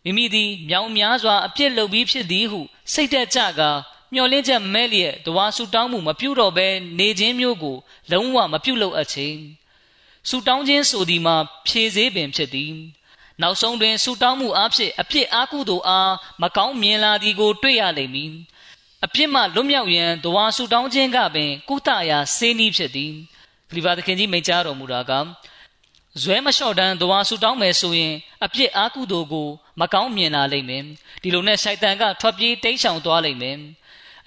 Speaker 2: မိမိသည်မြောင်များစွာအပြစ်လုပ်ပြီးဖြစ်သည်ဟုစိတ်သက်ကြကမျောလင်းချက်မဲလျက်တဝါဆူတောင်းမှုမပြုတော့ဘဲနေခြင်းမျိုးကိုလုံးဝမပြုလုပ်အပ်ခြင်း။ ဆူတောင်းခြင်းဆိုသည်မှာဖြည့်စေပင်ဖြစ်သည်နောက်ဆုံးတွင်ဆူတောင်းမှုအဖြစ်အပြစ်အားကုသို့အားမကောင်းမြင်လာသည်ကို တွေ့ရလိမ့်မည်အပြစ်မှလွတ်မြောက်ရန်တဝါဆူတောင်းခြင်းကပင် ကုသရာစေနည်းဖြစ်သည်ခလီဖာသခင်ကြီးမိန့်ကြားတော်မူတာကဇွဲမလျှော့တန်းတဝါဆူတောင်းမယ်ဆိုရင်အပြစ်အားကုသို့ကိုမကောင်းမြင်လာလိမ့်မယ်ဒီလိုနဲ့ဆိုင်တန်ကထွက်ပြေးတိမ်းရှောင်သွားလိမ့်မယ်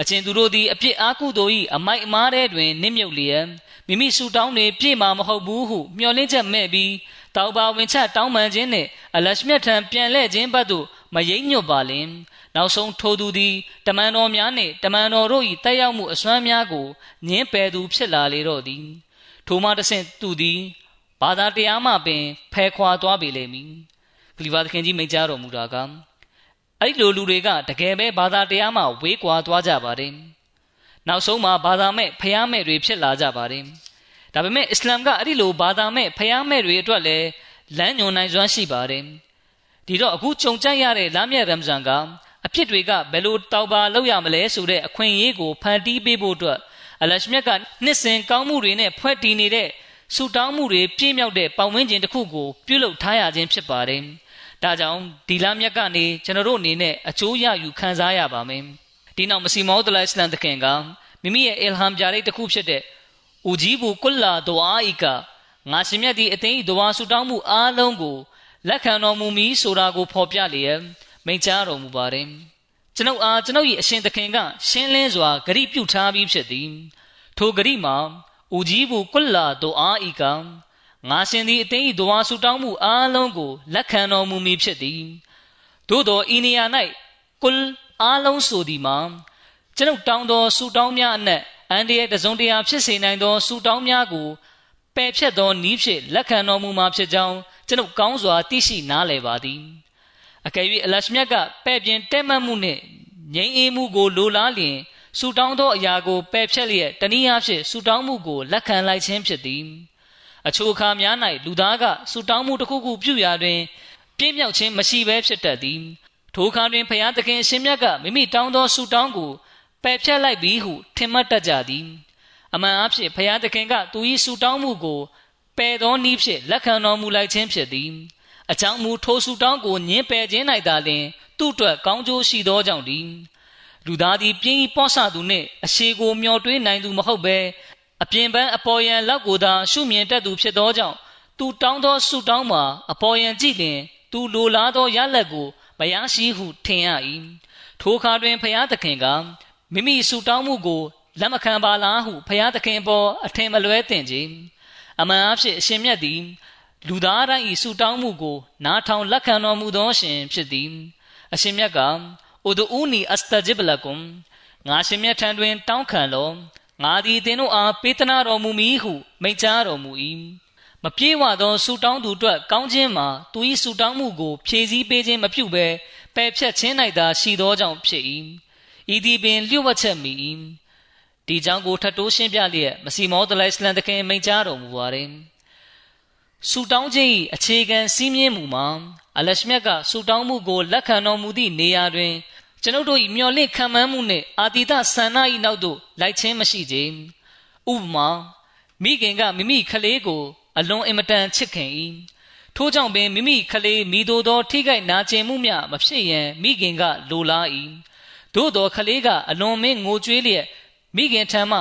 Speaker 2: အချင်းသူတို့သည်အပြစ်အားကုသို့၏အမိုက်အမားထဲတွင်နစ်မြုပ်လျက် မိမိဆူတောင်းတွေပြည့်မှာမဟုတ်ဘူးဟုမျှော်လင့်ချက်မဲ့ပြီးတောက်ပါဝင်ချတောင်းပန်ခြင်းနှင့်အလရှမြတ်ထံပြန်လှည့်ခြင်းဘက်သို့မရိပ်ညွတ်ပါလင်နောက်ဆုံးထိုသူသည်တမန်တော်များနှင့်တမန်တော်တို့၏တက်ရောက်မှုအစွမ်းများကိုညင်းပယ်သူဖြစ်လာလေတော့သည်ထိုမှတဆင့်သူသည်ဘာသာတရားမှပင်ဖယ်ခွာသွားပေလိမ့်မည်ဂလီဗာသခင်ကြီးမိန့်ကြားတော်မူတာကအဲ့လိုလူတွေကတကယ်ပဲဘာသာတရားမှဝေးကွာသွားကြပါတယ် နောက်ဆုံးမှာဘာသာမဲ့ဖျားမဲ့တွေဖြစ်လာကြပါတယ်။ဒါပေမဲ့အစ္စလာမ်ကအဲ့ဒီလိုဘာသာမဲ့ဖျားမဲ့တွေအတွက်လည်းလမ်းညွှန်နိုင်စွမ်းရှိပါတယ်။ဒီတော့အခုကြုံကြရတဲ့လမ်းမြတ်ရမ်ဇန်ကအဖြစ်တွေကဘယ်လိုတောက်ပါလောက်ရမလဲဆိုတဲ့အခွင့်အရေးကိုဖန်တီးပေးဖို့အတွက်အလရှမြတ်ကနှစ်စဉ်ကောင်းမှုတွေနဲ့ဖွဲ့တည်နေတဲ့ဆူတောင်းမှုတွေပြည့်မြောက်တဲ့ပတ်ဝန်းကျင်တစ်ခုကိုပြုလုပ်ထားရခြင်းဖြစ်ပါတယ်။ဒါကြောင့်ဒီလမြတ်ကနေကျွန်တော်တို့အနေနဲ့အကျိုးရယူခံစားရပါမယ်။ ဒီနောက်မစီမောဒလိုင်စလန်တခင်ကမိမိရဲ့အလ်ဟမ်ဂျာရိတ်တစ်ခုဖြစ်တဲ့ဦးဂျီဘူကုလာဒွအာအီကငါရှင်မြတ်ဒီအသိဒွါဆူတောင်းမှုအားလုံးကိုလက်ခံတော်မူမည်ဆိုတာကိုဖော်ပြလျက်မိန့်ကြားတော်မူပါတယ်ကျွန်ုပ်အားကျွန်ုပ်၏အရှင်သခင်ကရှင်းလင်းစွာဂရိပြုထားပြီးဖြစ်သည်ထိုဂရိမှာဦးဂျီဘူကုလာဒွအာအီကငါရှင်သည်အသိဒွါဆူတောင်းမှုအားလုံးကိုလက်ခံတော်မူမည်ဖြစ်သည်သို့သောဤနေရာ၌ကုလ အားလုံးဆိုသည်မှာကျွန်ုပ်တောင်းသောဆူတောင်းများအနက်အန်ဒီရဲ့တစုံတရာဖြစ်စေနိုင်သောဆူတောင်းများကိုပယ်ဖြတ်သောနီးဖြင့်လက်ခံတော်မူမှာဖြစ်ကြောင်းကျွန်ုပ်ကောင်းစွာသိရှိနားလည်ပါသည်အကယ်၍အလရှမြတ်ကပဲ့ပြင်တဲမှတ်မှုနှင့်ငြိမ်းအေးမှုကိုလိုလားလျင်ဆူတောင်းသောအရာကိုပယ်ဖြတ်လျက်တနည်းအားဖြင့်ဆူတောင်းမှုကိုလက်ခံလိုက်ခြင်းဖြစ်သည်အချို့အခါများ၌လူသားကဆူတောင်းမှုတစ်ခုခုပြုရာတွင် ပြည့်မြောက်ခြင်းမရှိဘဲဖြစ်တတ်သည် ထိုထိုအခါတွင်ဖျားသခင်အရှင်မြတ်ကမိမိတောင်းသောဆုတောင်းကိုပယ်ဖြတ်လိုက်ပြီးဟုထင်မှတ်တတ်ကြသည်အမှန်အဖြစ်ဖျားသခင်ကသူ၏ဆုတောင်းမှုကိုပယ်သောနည်းဖြင့်လက်ခံတော်မူလိုက်ခြင်းဖြစ်သည်အကြောင်းမူထိုဆုတောင်းကိုညင်ပယ်ခြင်း၌သာလျှင်သူ့အတွက်ကောင်းကျိုးရှိသောကြောင့်သည်လူသားသည်ပြင်းဤပောဆသူနှင့်အရှိကိုမျောတွေးနိုင်သူမဟုတ်ဘဲအပြင်ပန်းအပေါ်ယံလောက်ကိုသာရှုမြင်တတ်သူဖြစ်သောကြောင့်သူတောင်းသောဆုတောင်းမှာအပေါ်ယံကြည့်လျင်သူလိုလားသောရလဒ်ကို မရရှိဟုထင်ရ၏ထိုအခါတွင်ဖျားသခင်ကမိမိဆုတောင်းမှုကိုလက်မခံပါလားဟုဖျားသခင်ပေါ်အထင်မလွဲတင်ခြင်းအမှန်အဖြစ်အရှင်မြတ်သည်လူသားတိုင်း၏ဆုတောင်းမှုကို နားထောင်လက်ခံတော်မူသောရှင်ဖြစ်သည်အရှင်မြတ်ကဥဒူနီအစတဂျစ်လကုမ်ငါရှင်မြတ်ထံတွင် တောင်းခံလောငါသည်သင်တို့အားပေးသနာတော်မူမည်ဟုမိန့်ကြားတော်မူ၏ မပြေဝသောဆုတောင်းသူအတွက်ကောင်းခြင်းမှာသူ၏ဆုတောင်းမှုကိုဖြည့်ဆည်းပေးခြင်းမပြုဘဲပယ်ဖြတ်ခြင်း၌သာရှိသောကြောင့်ဖြစ်၏ဤသည်ပင်လျှို့ဝှက်ချက်မိ၏ဒီကြောင့်ကိုထတ်တိုးရှင်းပြလျက်မစီမောဒလိုင်စလန်တခင်မိန့်ကြားတော်မူပါသည်ဆူတောင်းခြင်း၏အခြေခံစီးမြင်မှုမှာအလရှမြတ်ကဆူတောင်းမှုကိုလက်ခံတော်မူသည့်နေရာတွင်ကျွန်ုပ်တို့၏မျော်လင့်ခံမှန်းမှုနှင့်အာတိတဆန္ဒ၏နောက်သို့လိုက်ခြင်းမရှိကြ။ဥပမာမိခင်ကမိမိခလေးကို အလွန်အင်မတန်ချစ်ခင်၏ထို့ကြောင့်ပင်မိမိခလေးမိတို့သော ထိခိုက်နာကျင်မှုမျှမဖြစ်ရန်မိခင်ကလိုလား၏သို့သောခလေးကအလွန်မင်းငိုကြွေးလျက်မိခင်ထံမှ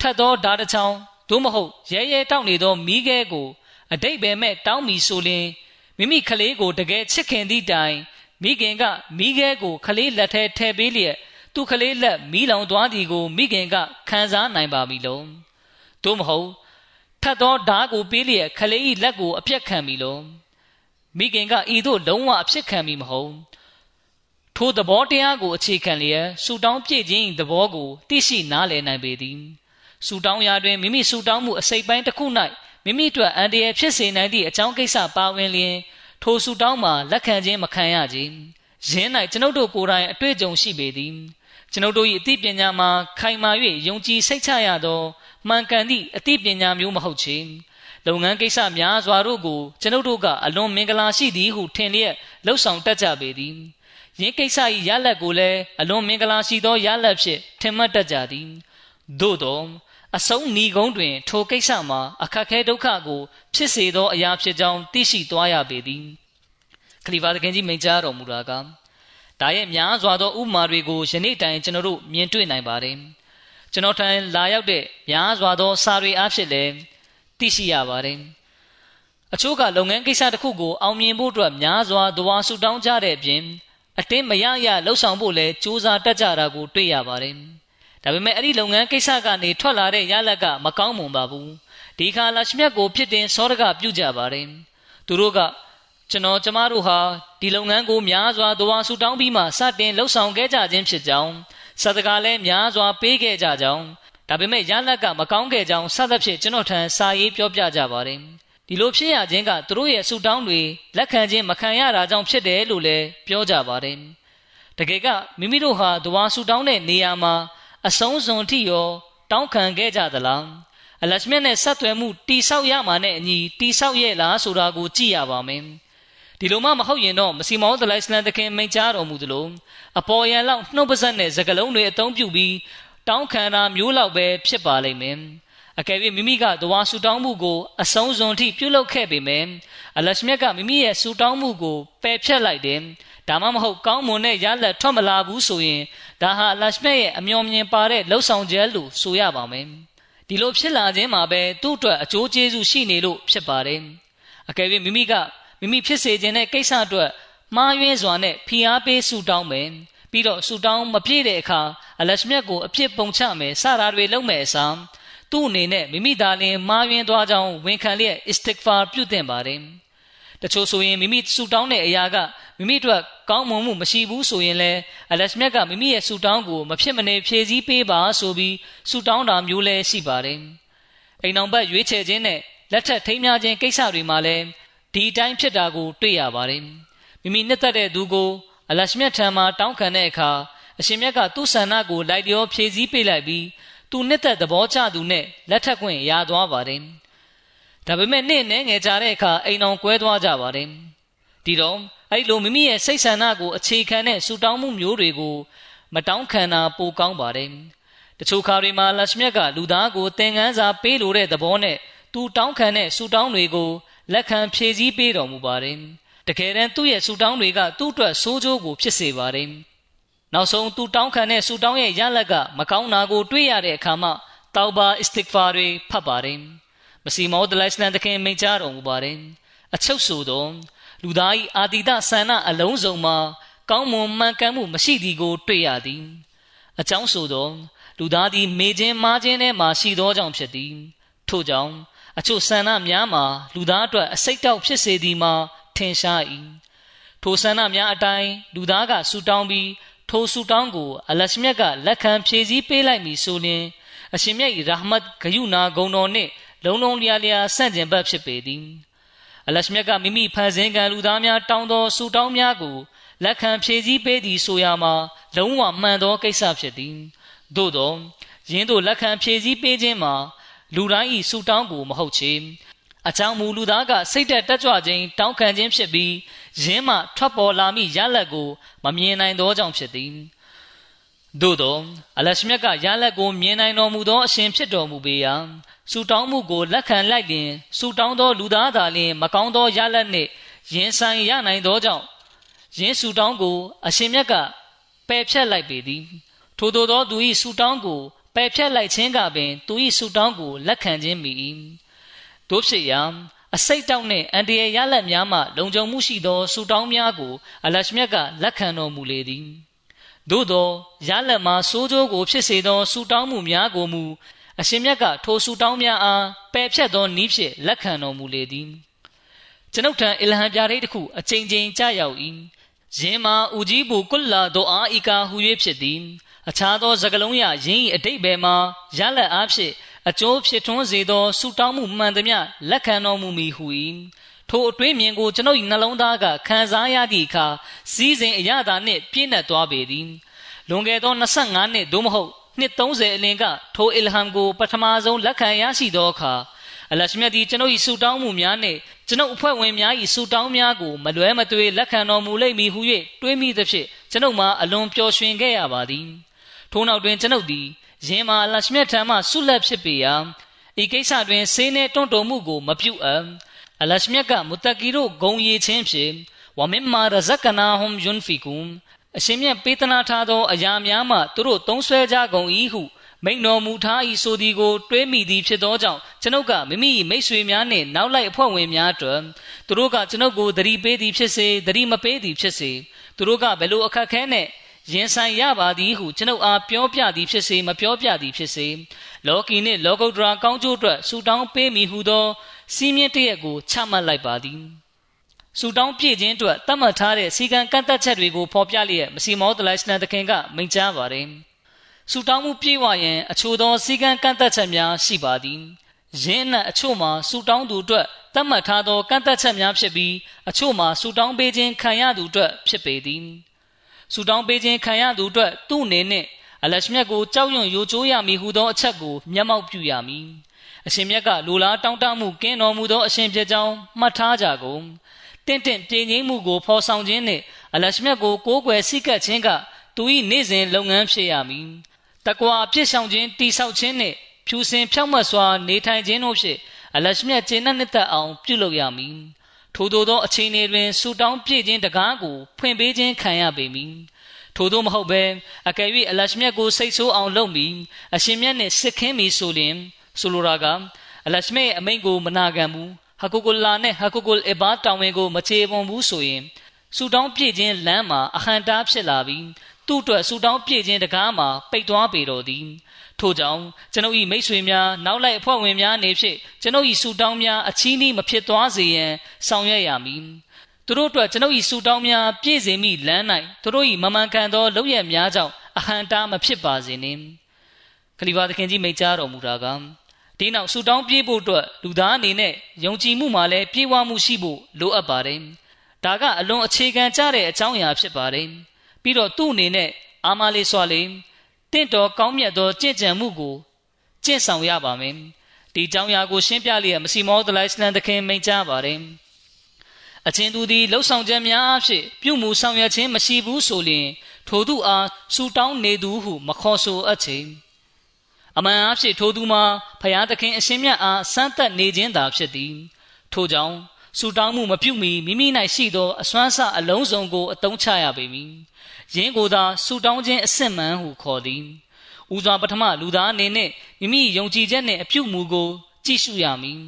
Speaker 2: ထတ်သောဓာတချောင်းသို့မဟုတ်ရဲရဲတောက်နေသောမိခဲကိုအတိတ်ပဲမဲ့တောင်းမီဆိုလျင်မိမိခလေးကိုတကယ်ချစ်ခင်သည့်တိုင်မိခင်ကမိခဲကိုခလေးလက်ထဲထည့်ပေးလျက်သူ့ခလေးလက်မီးလောင်သွားသည်ကိုမိခင်ကခံစားနိုင်ပါပြီလုံးသို့မဟုတ် ထတ်သောဓာကိုပေးလျက်ခလေး၏လက်ကိုအပြက်ခံပြီလုံးမိခင်ကဤသို့လုံးဝအဖြစ်ခံပြီမဟုတ်ထိုသဘောတရားကိုအခြေခံလျက်ဆူတောင်းပြည့်ခြင်းသဘောကိုသိရှိနားလည်နိုင်ပေသည်ဆူတောင်းရာတွင်မိမိဆူတောင်းမှုအစိတ်ပိုင်းတစ်ခု၌မိမိတို့အန္တရာယ်ဖြစ်စေနိုင်သည့်အကြောင်းကိစ္စပါဝင်လျင်ထိုဆူတောင်းမှာလက်ခံခြင်းမခံရကြ။ယင်း၌ကျွန်ုပ်တို့ကိုယ်တိုင်အတွေ့အကြုံရှိပေသည်။ကျွန်ုပ်တို့၏အသိပညာမှာခိုင်မာ၍ယုံကြည်စိတ်ချရသော မှန်ကန်သည့်အသိပညာမျိုးမဟုတ်ချေ။လုပ်ငန်းကိစ္စများစွာတို့ကိုကျွန်ုပ်တို့ကအလွန်မင်္ဂလာရှိသည်ဟုထင်လျက်လှုပ်ဆောင်တတ်ကြပေသည်။ယင်းကိစ္စ၏ရလဒ်ကိုလည်းအလွန်မင်္ဂလာရှိသောရလဒ်ဖြင့်ထင်မှတ်တတ်ကြသည်။သို့သောအဆုံးဏီကုန်းတွင် ထိုကိစ္စမှာအခက်ခဲဒုက္ခကို ဖြစ်စေသောအရာဖြစ်ကြောင်းသိရှိသွားရပေသည်ခလီဖာသခင်ကြီးမိန့်ကြားတော်မူတာကဒါရဲ့များစွာသောဥပမာတွေကိုယနေ့တိုင်ကျွန်တော်တို့မြင်တွေ့နိုင်ပါတယ် ကျွန်တော်ထံလာရောက်တဲ့များစွာသောစာတွေအားဖြင့်လည်းသိရှိရပါတယ်အချို့ကလုပ်ငန်းကိစ္စတစ်ခုကိုအောင်မြင်ဖို့အတွက်များစွာသဝါဆူတောင်းကြတဲ့အပြင်အတင်းမရရလှုပ်ဆောင်ဖို့လည်းစူးစမ်းတတ်ကြတာကိုတွေ့ရပါတယ်ဒါပေမဲ့အဲ့ဒီလုပ်ငန်းကိစ္စကနေထွက်လာတဲ့ရလဒ်ကမကောင်းမွန်ပါဘူးဒီခါလာရှမြတ်ကိုဖြစ်တင်စောရကပြုကြပါတယ်သူတို့ကကျွန်တော်ကျမတို့ဟာဒီလုပ်ငန်းကိုများစွာသဝါဆူတောင်းပြီးမှစတင်လှုပ်ဆောင်ခဲ့ကြခြင်းဖြစ်ကြောင်း စသကားလည်းများစွာပေးခဲ့ကြကြောင်းဒါပေမဲ့ရလက်ကမကောင်းခဲ့ကြောင်းစသဖြင့်ကျွန်တော်ထံစာရေးပြောပြကြပါတယ်ဒီလိုဖြစ်ရခြင်းကသူတို့ရဲ့ဆူတောင်းတွေလက်ခံခြင်းမခံရတာကြောင့်ဖြစ်တယ်လို့လည်းပြောကြပါတယ်တကယ်ကမိမိတို့ဟာသဝါဆူတောင်းတဲ့နေရာမှာအဆုံးစွန်ထိရောတောင်းခံခဲ့ကြသလားအလရှမြတ်နဲ့ဆက်သွယ်မှုတိဆောက်ရမှာနဲ့အညီတိဆောက်ရဲ့လားဆိုတာကိုကြည့်ရပါမယ် ဒီလိုမှမဟုတ်ရင်တော့မစီမောသလိုင်စလန်တခင်မိန့်ကြားတော်မူသလိုအပေါ်ယံလောက်နှုတ်ပါဆက်နဲ့စကလုံးတွေအသုံးပြုပြီးတောင်းခံတာမျိုးလောက်ပဲဖြစ်ပါလိမ့်မယ်အကယ်၍မိမိကတဝါဆူတောင်းမှုကိုအဆုံးစွန်ထိပြုလုပ်ခဲ့ပေမယ့်အလရှမြတ်ကမိမိရဲ့ဆူတောင်းမှုကိုပယ်ဖျက်လိုက်တယ်ဒါမှမဟုတ်ကောင်းမွန်တဲ့ရလဒ်ထွက်မလာဘူးဆိုရင်ဒါဟာအလရှမြတ်ရဲ့အမျော်မြင်ပါတဲ့လှုပ်ဆောင်ချက်လို့ဆိုရပါမယ်ဒီလိုဖြစ်လာခြင်းမှာပဲသူ့အတွက်အကျိုးကျေးဇူးရှိနေလို့ဖြစ်ပါတယ်အကယ်၍မိမိက မိမိဖြစ်စေခြင်းတဲ့ကိစ္စအတွက်မှားယွင်းစွာနဲ့ဖိအားပေးဆူတောင်းမယ်ပြီးတော့ဆူတောင်းမပြည့်တဲ့အခါအလရှမြတ်ကိုအဖြစ်ပုံချမယ်စတာတွေလုပ်မယ်အစားသူ့အနေနဲ့မိမိသားလင်မှားယွင်းသွားကြောင်းဝန်ခံလျက် istighfar ပြုသင့်ပါတယ်တချို့ဆိုရင်မိမိဆူတောင်းတဲ့အရာကမိမိတို့ကောင်းမွန်မှုမရှိဘူးဆိုရင်လည်းအလရှမြတ်ကမိမိရဲ့ဆူတောင်းကိုမဖြစ်မနေဖြည့်ဆည်းပေးပါဆိုပြီးဆူတောင်းတာမျိုးလည်းရှိပါတယ်အိမ်အောင်ဘက်ရွေးချယ်ခြင်းနဲ့လက်ထက်ထိမ်းများခြင်းကိစ္စတွေမှာလည်း ဒီအတိုင်းဖြစ်တာကို တွေ့ရပါတယ်မိမိနှစ်သက်တဲ့သူကို အလရှမြတ်ထံမှာတောင်းခံတဲ့အခါအရှင်မြတ်ကသူ့ဆန္ဒကိုလိုက်လျောဖြည့်ဆည်းပေးလိုက်ပြီးသူနှစ်သက်သဘောကျသူနဲ့လက်ထက်ခွင့်ရသွားပါတယ်ဒါပေမဲ့နေ့နဲ့ငယ်ကြတဲ့အခါအိမ်အောင်ကွဲသွားကြပါတယ်ဒီတော့အဲ့လိုမိမိရဲ့စိတ်ဆန္ဒကိုအခြေခံတဲ့ဆူတောင်းမှုမျိုးတွေကိုမတောင်းခံတာပိုကောင်းပါတယ်တချို့ခါတွေမှာလရှမြတ်ကလူသားကိုသင်ခန်းစာပေးလိုတဲ့သဘောနဲ့သူတောင်းခံတဲ့ဆူတောင်းတွေကို လက်ခံဖြည့်ဆည်းပေးတော်မူပါတယ်တကယ်တမ်းသူ့ရဲ့ဆူတောင်းတွေကသူ့အတွက်ဆိုးကျိုးကိုဖြစ်စေပါတယ်နောက်ဆုံးသူတောင်းခံတဲ့ဆူတောင်းရဲ့ရလက်ကမကောင်းတာကိုတွေ့ရတဲ့အခါမှာတောဘာအစ္စတစ်ဖာတွေဖတ်ပါတယ်မစီမောဒလိုင်စလန်တခင်မိန့်ကြားတော်မူပါတယ်အချုပ်ဆိုသောလူသား၏အာတိတဆန္ဒအလုံးစုံမှာကောင်းမွန်မှန်ကန်မှုမရှိသည်ကိုတွေ့ရသည်အကြောင်းဆိုသောလူသားသည်မေခြင်းမာခြင်းထဲမှာရှိသောကြောင့်ဖြစ်သည်ထို့ကြောင့် အချို့ဆန္ဒများမှာလူသားအတွက်အစိတ်တောက်ဖြစ်စေသည်မှာထင်ရှား၏ထိုဆန္ဒများအတိုင်းလူသားကဆူတောင်းပြီးထိုဆူတောင်းကိုအလရှမြတ်ကလက်ခံဖြည့်ဆည်းပေးလိုက်မည်ဆိုလျှင်အရှင်မြတ်၏ရာဟမတ်ဂယုနာဂုံတော်နှင့်လုံးလုံးလျားလျားဆန့်ကျင်ဘက်ဖြစ်ပေသည်အလရှမြတ်ကမိမိဖန်ဆင်းကံလူသားများတောင်းသောဆူတောင်းများကိုလက်ခံဖြည့်ဆည်းပေးသည်ဆိုရမှာလုံးဝမှန်သောကိစ္စဖြစ်သည်သို့သောယင်းတို့လက်ခံဖြည့်ဆည်းပေးခြင်းမှာ လူတိုင်းဤဆူတောင်းကိုမဟုတ်ချေအကြောင်းမူလူသားကစိတ်သက်တက်ကြွခြင်းတောင်းခံခြင်းဖြစ်ပြီးယင်းမှထွက်ပေါ်လာမိရလက်ကိုမမြင်နိုင်သောကြောင့်ဖြစ်သည်သို့သောအလရှမြတ်ကရလက်ကိုမြင်နိုင်တော်မူသောအရှင်ဖြစ်တော်မူပေရာဆူတောင်းမှုကိုလက်ခံလိုက်ရင်ဆူတောင်းသောလူသားသာလျှင်မကောင်းသောရလက်နှင့်ရင်ဆိုင်ရနိုင်သောကြောင့်ယင်းဆူတောင်းကို အရှင်မြတ်ကပယ်ဖြတ်လိုက်ပေသည် ထို့သောသောသူ၏ဆူတောင်းကို ပယ်ဖြတ်လိုက်ခြင်းကပင် သူ၏ဆူတောင်းကိုလက်ခံခြင်းမိ၏တို့ဖြစ်ရာအစိတ်တောက်နှင့်အန်တရာရလက်များမှလုံခြုံမှုရှိသောဆူတောင်းများကို အလရှမြတ်ကလက်ခံတော်မူလေသည်သို့သောရလက်မှာစိုးကြိုးကို ဖြစ်စေသောဆူတောင်းမှုများကိုမူအရှင်မြတ်ကထိုဆူတောင်းများအားပယ်ဖြတ်သောနည်းဖြင့်လက်ခံတော်မူလေသည်ကျွန်ုပ်ထံအီလဟံပြားလေးတစ်ခုအချိန်ချင်းကြရောက်၏ယင်းမှာဦးကြီးဘူကုလာဒိုအာအီကာဟူ၍ဖြစ်သည် အခြားသောစကလုံးရယင်း၏အတိတ်ဘယ်မှာရလက်အားဖြင့်အကျိုးဖြစ်ထွန်းစေသောဆူတောင်းမှုမှန်သမျှလက်ခံတော်မူမည်ဟု၏ထိုအတွေးမြင်ကိုကျွန်ုပ်၏နှလုံးသားကခံစားရသည့်အခါစီးစဉ်အရသာနှင့်ပြည့်နှက်သွားပေသည်လွန်ခဲ့သော25နှစ်သို့မဟုတ်နှစ်30အလင်ကထိုအီလဟမ်ကိုပထမဆုံးလက်ခံရရှိသောအခါအလရှမြတ်သည်ကျွန်ုပ်၏ဆူတောင်းမှုများနှင့်ကျွန်ုပ်အဖွဲ့ဝင်များ၏ဆူတောင်းများကိုမလွဲမသွေလက်ခံတော်မူလိမ့်မည်ဟု၍တွေးမိသဖြင့်ကျွန်ုပ်မှာအလွန်ပျော်ရွှင်ခဲ့ရပါသည် ထို့နောက်တွင်ကျွန်ုပ်သည်ယင်းမှာအလရှမြတ်ထံမှဆုလက်ဖြစ်ပေရာဤကိစ္စတွင်ဆေးနှင့်တွန့်တုံမှုကိုမပြုအပ်အလရှမြတ်ကမုတကီတို့ဂုံရည်ခြင်းဖြင့်ဝမင်မာရဇကနာဟွမ်ယွန်ဖီကုမ်အရှင်မြတ်ပေးသနာထားသောအရာများမှသူတို့သုံးဆွဲကြကုန်၏ဟုမိန်တော်မူထား၏ဆိုသည်ကိုတွေးမိသည်ဖြစ်သောကြောင့်ကျွန်ုပ်ကမိမိမိတ်ဆွေများနှင့်နောက်လိုက်အဖွဲ့ဝင်များအတွက်သူတို့ကကျွန်ုပ်ကိုသတိပေးသည်ဖြစ်စေသတိမပေးသည်ဖြစ်စေသူတို့ကဘယ်လိုအခက်ခဲနဲ့ ရင်ဆိုင်ရပါသည်ဟုကျွန်ုပ်အားပြောပြသည်ဖြစ်စေမပြောပြသည်ဖြစ်စေလောကီနှင့်လောကုတ္တရာကောင်းကျိုးအတွက်ဆူတောင်းပေးမိဟုသောစီးမြင့်တရက်ကိုချမှတ်လိုက်ပါသည်ဆူတောင်းပြည့်ခြင်းအတွက်တတ်မှတ်ထားတဲ့စီကံကန့်သက်ချက်တွေကိုဖော်ပြလျက်မစီမောဒလိုင်စလန်တခင်ကမိန့်ကြားပါတယ်ဆူတောင်းမှုပြည့်ဝရန်အချို့သောစီကံကန့်သက်ချက်များရှိပါသည်ယင်းနဲ့အချို့မှာဆူတောင်းသူအတွက်တတ်မှတ်ထားသောကန့်သက်ချက်များဖြစ်ပြီးအချို့မှာဆူတောင်းပေးခြင်းခံရသူအတွက်ဖြစ်ပေသည် ဆူတောင်းပေးခြင်းခံရသူအတွက်သူ့အနေနဲ့အလရှမြတ်ကိုကြောက်ရွံ့ယိုကျိုးရမည်ဟုသောအချက်ကိုမျက်မှောက်ပြုရမည်အရှင်မြတ်ကလူလားတောင်းတမှုကင်းတော်မူသောအရှင်ဖြစ်ကြောင်းမှတ်ထားကြကုန်တင့်တင့်ပြင်းငိမ့်မှုကိုဖော်ဆောင်ခြင်းနှင့်အလရှမြတ်ကိုကိုးကွယ်စိတ်ကပ်ခြင်းကသူ၏နေ့စဉ်လုပ်ငန်းဖြစ်ရမည်တကွာပြစ်ဆောင်ခြင်းတိဆောက်ခြင်းနှင့်ဖြူစင်ဖြောက်မတ်စွာနေထိုင်ခြင်းတို့ဖြင့်အလရှမြတ်ကျင့်တဲ့သက်အောင်ပြုလုပ်ရမည် ထို့သောသောအချိန်တွင်ဆူတောင်းပြည့်ခြင်းတကားကိုဖွင့်ပေးခြင်းခံရပေမည်ထို့သောမဟုတ်ဘဲအကယ်၍အလရှမြတ်ကိုစိတ်ဆိုးအောင်လုပ်မိအရှင်မြတ်နှင့်စစ်ခင်းမိဆိုလျင်ဆိုလိုတာကအလရှမြတ်ရဲ့အမိန့်ကိုမနာခံဘူးဟကုကုလာနဲ့ဟကုကုလ်အဘာတောင်ဝင်ကိုမချေပွန်ဘူးဆိုရင်ဆူတောင်းပြည့်ခြင်းလမ်းမှာအဟံတားဖြစ်လာပြီးသူ့အတွက်ဆူတောင်းပြည့်ခြင်းတကားမှာပိတ်သွားပေတော်သည် ထို့ကြောင့်ကျွန်ုပ်၏မိတ်ဆွေများနောက်လိုက်အဖွဲ့ဝင်များနေဖြင့်ကျွန်ုပ်၏ဆူတောင်းများအချီးနှီးမဖြစ်သွားစေရန်ဆောင်ရွက်ရမည်သူတို့အတွက်ကျွန်ုပ်၏ဆူတောင်းများပြည့်စုံမိလမ်း၌သူတို့၏မမှန်ကန်သောလုပ်ရများကြောင့်အဟံတားမဖြစ်ပါစေနှင့်ခလီဖာသခင်ကြီးမိန့်ကြားတော်မူတာကဒီနောက်ဆူတောင်းပြေးဖို့အတွက်လူသားအနေနဲ့ယုံကြည်မှုမှာလည်းပြေးဝမှုရှိဖို့လိုအပ်ပါတယ်ဒါကအလွန်အခြေခံကြတဲ့အကြောင်းအရာဖြစ်ပါတယ်ပြီးတော့သူ့အနေနဲ့အာမလေးစွာလေး တင့်တော်ကောင်းမြတ်သောကြင်ကြံမှုကိုကျင့်ဆောင်ရပါမယ်ဒီအကြောင်းအရာကိုရှင်းပြလျက်မစီမောဒလိုင်စလန်သခင်မိန့်ကြားပါတယ်အချင်းသူသည်လှုပ်ဆောင်ချက်များအဖြစ်ပြုမှုဆောင်ရွက်ခြင်းမရှိဘူးဆိုလျှင်ထိုသူအားဆူတောင်းနေသူဟုမခေါ်ဆိုအပ်ချေအမှန်အဖြစ်ထိုသူမှာဖျားသခင်အရှင်မြတ်အားစမ်းသပ်နေခြင်းသာဖြစ်သည်ထိုကြောင့်ဆူတောင်းမှုမပြုမီမိမိ၌ရှိသောအစွမ်းဆအလုံးစုံကိုအသုံးချရပေမည် ယင်းကိုသာဆူတောင်းခြင်းအစစ်မှန်ဟုခေါ်သည်ဦးစွာပထမလူသားအနေနဲ့မိမိယုံကြည်ချက်နှင့်အပြုမူကို ကြည့်ရှုရမည်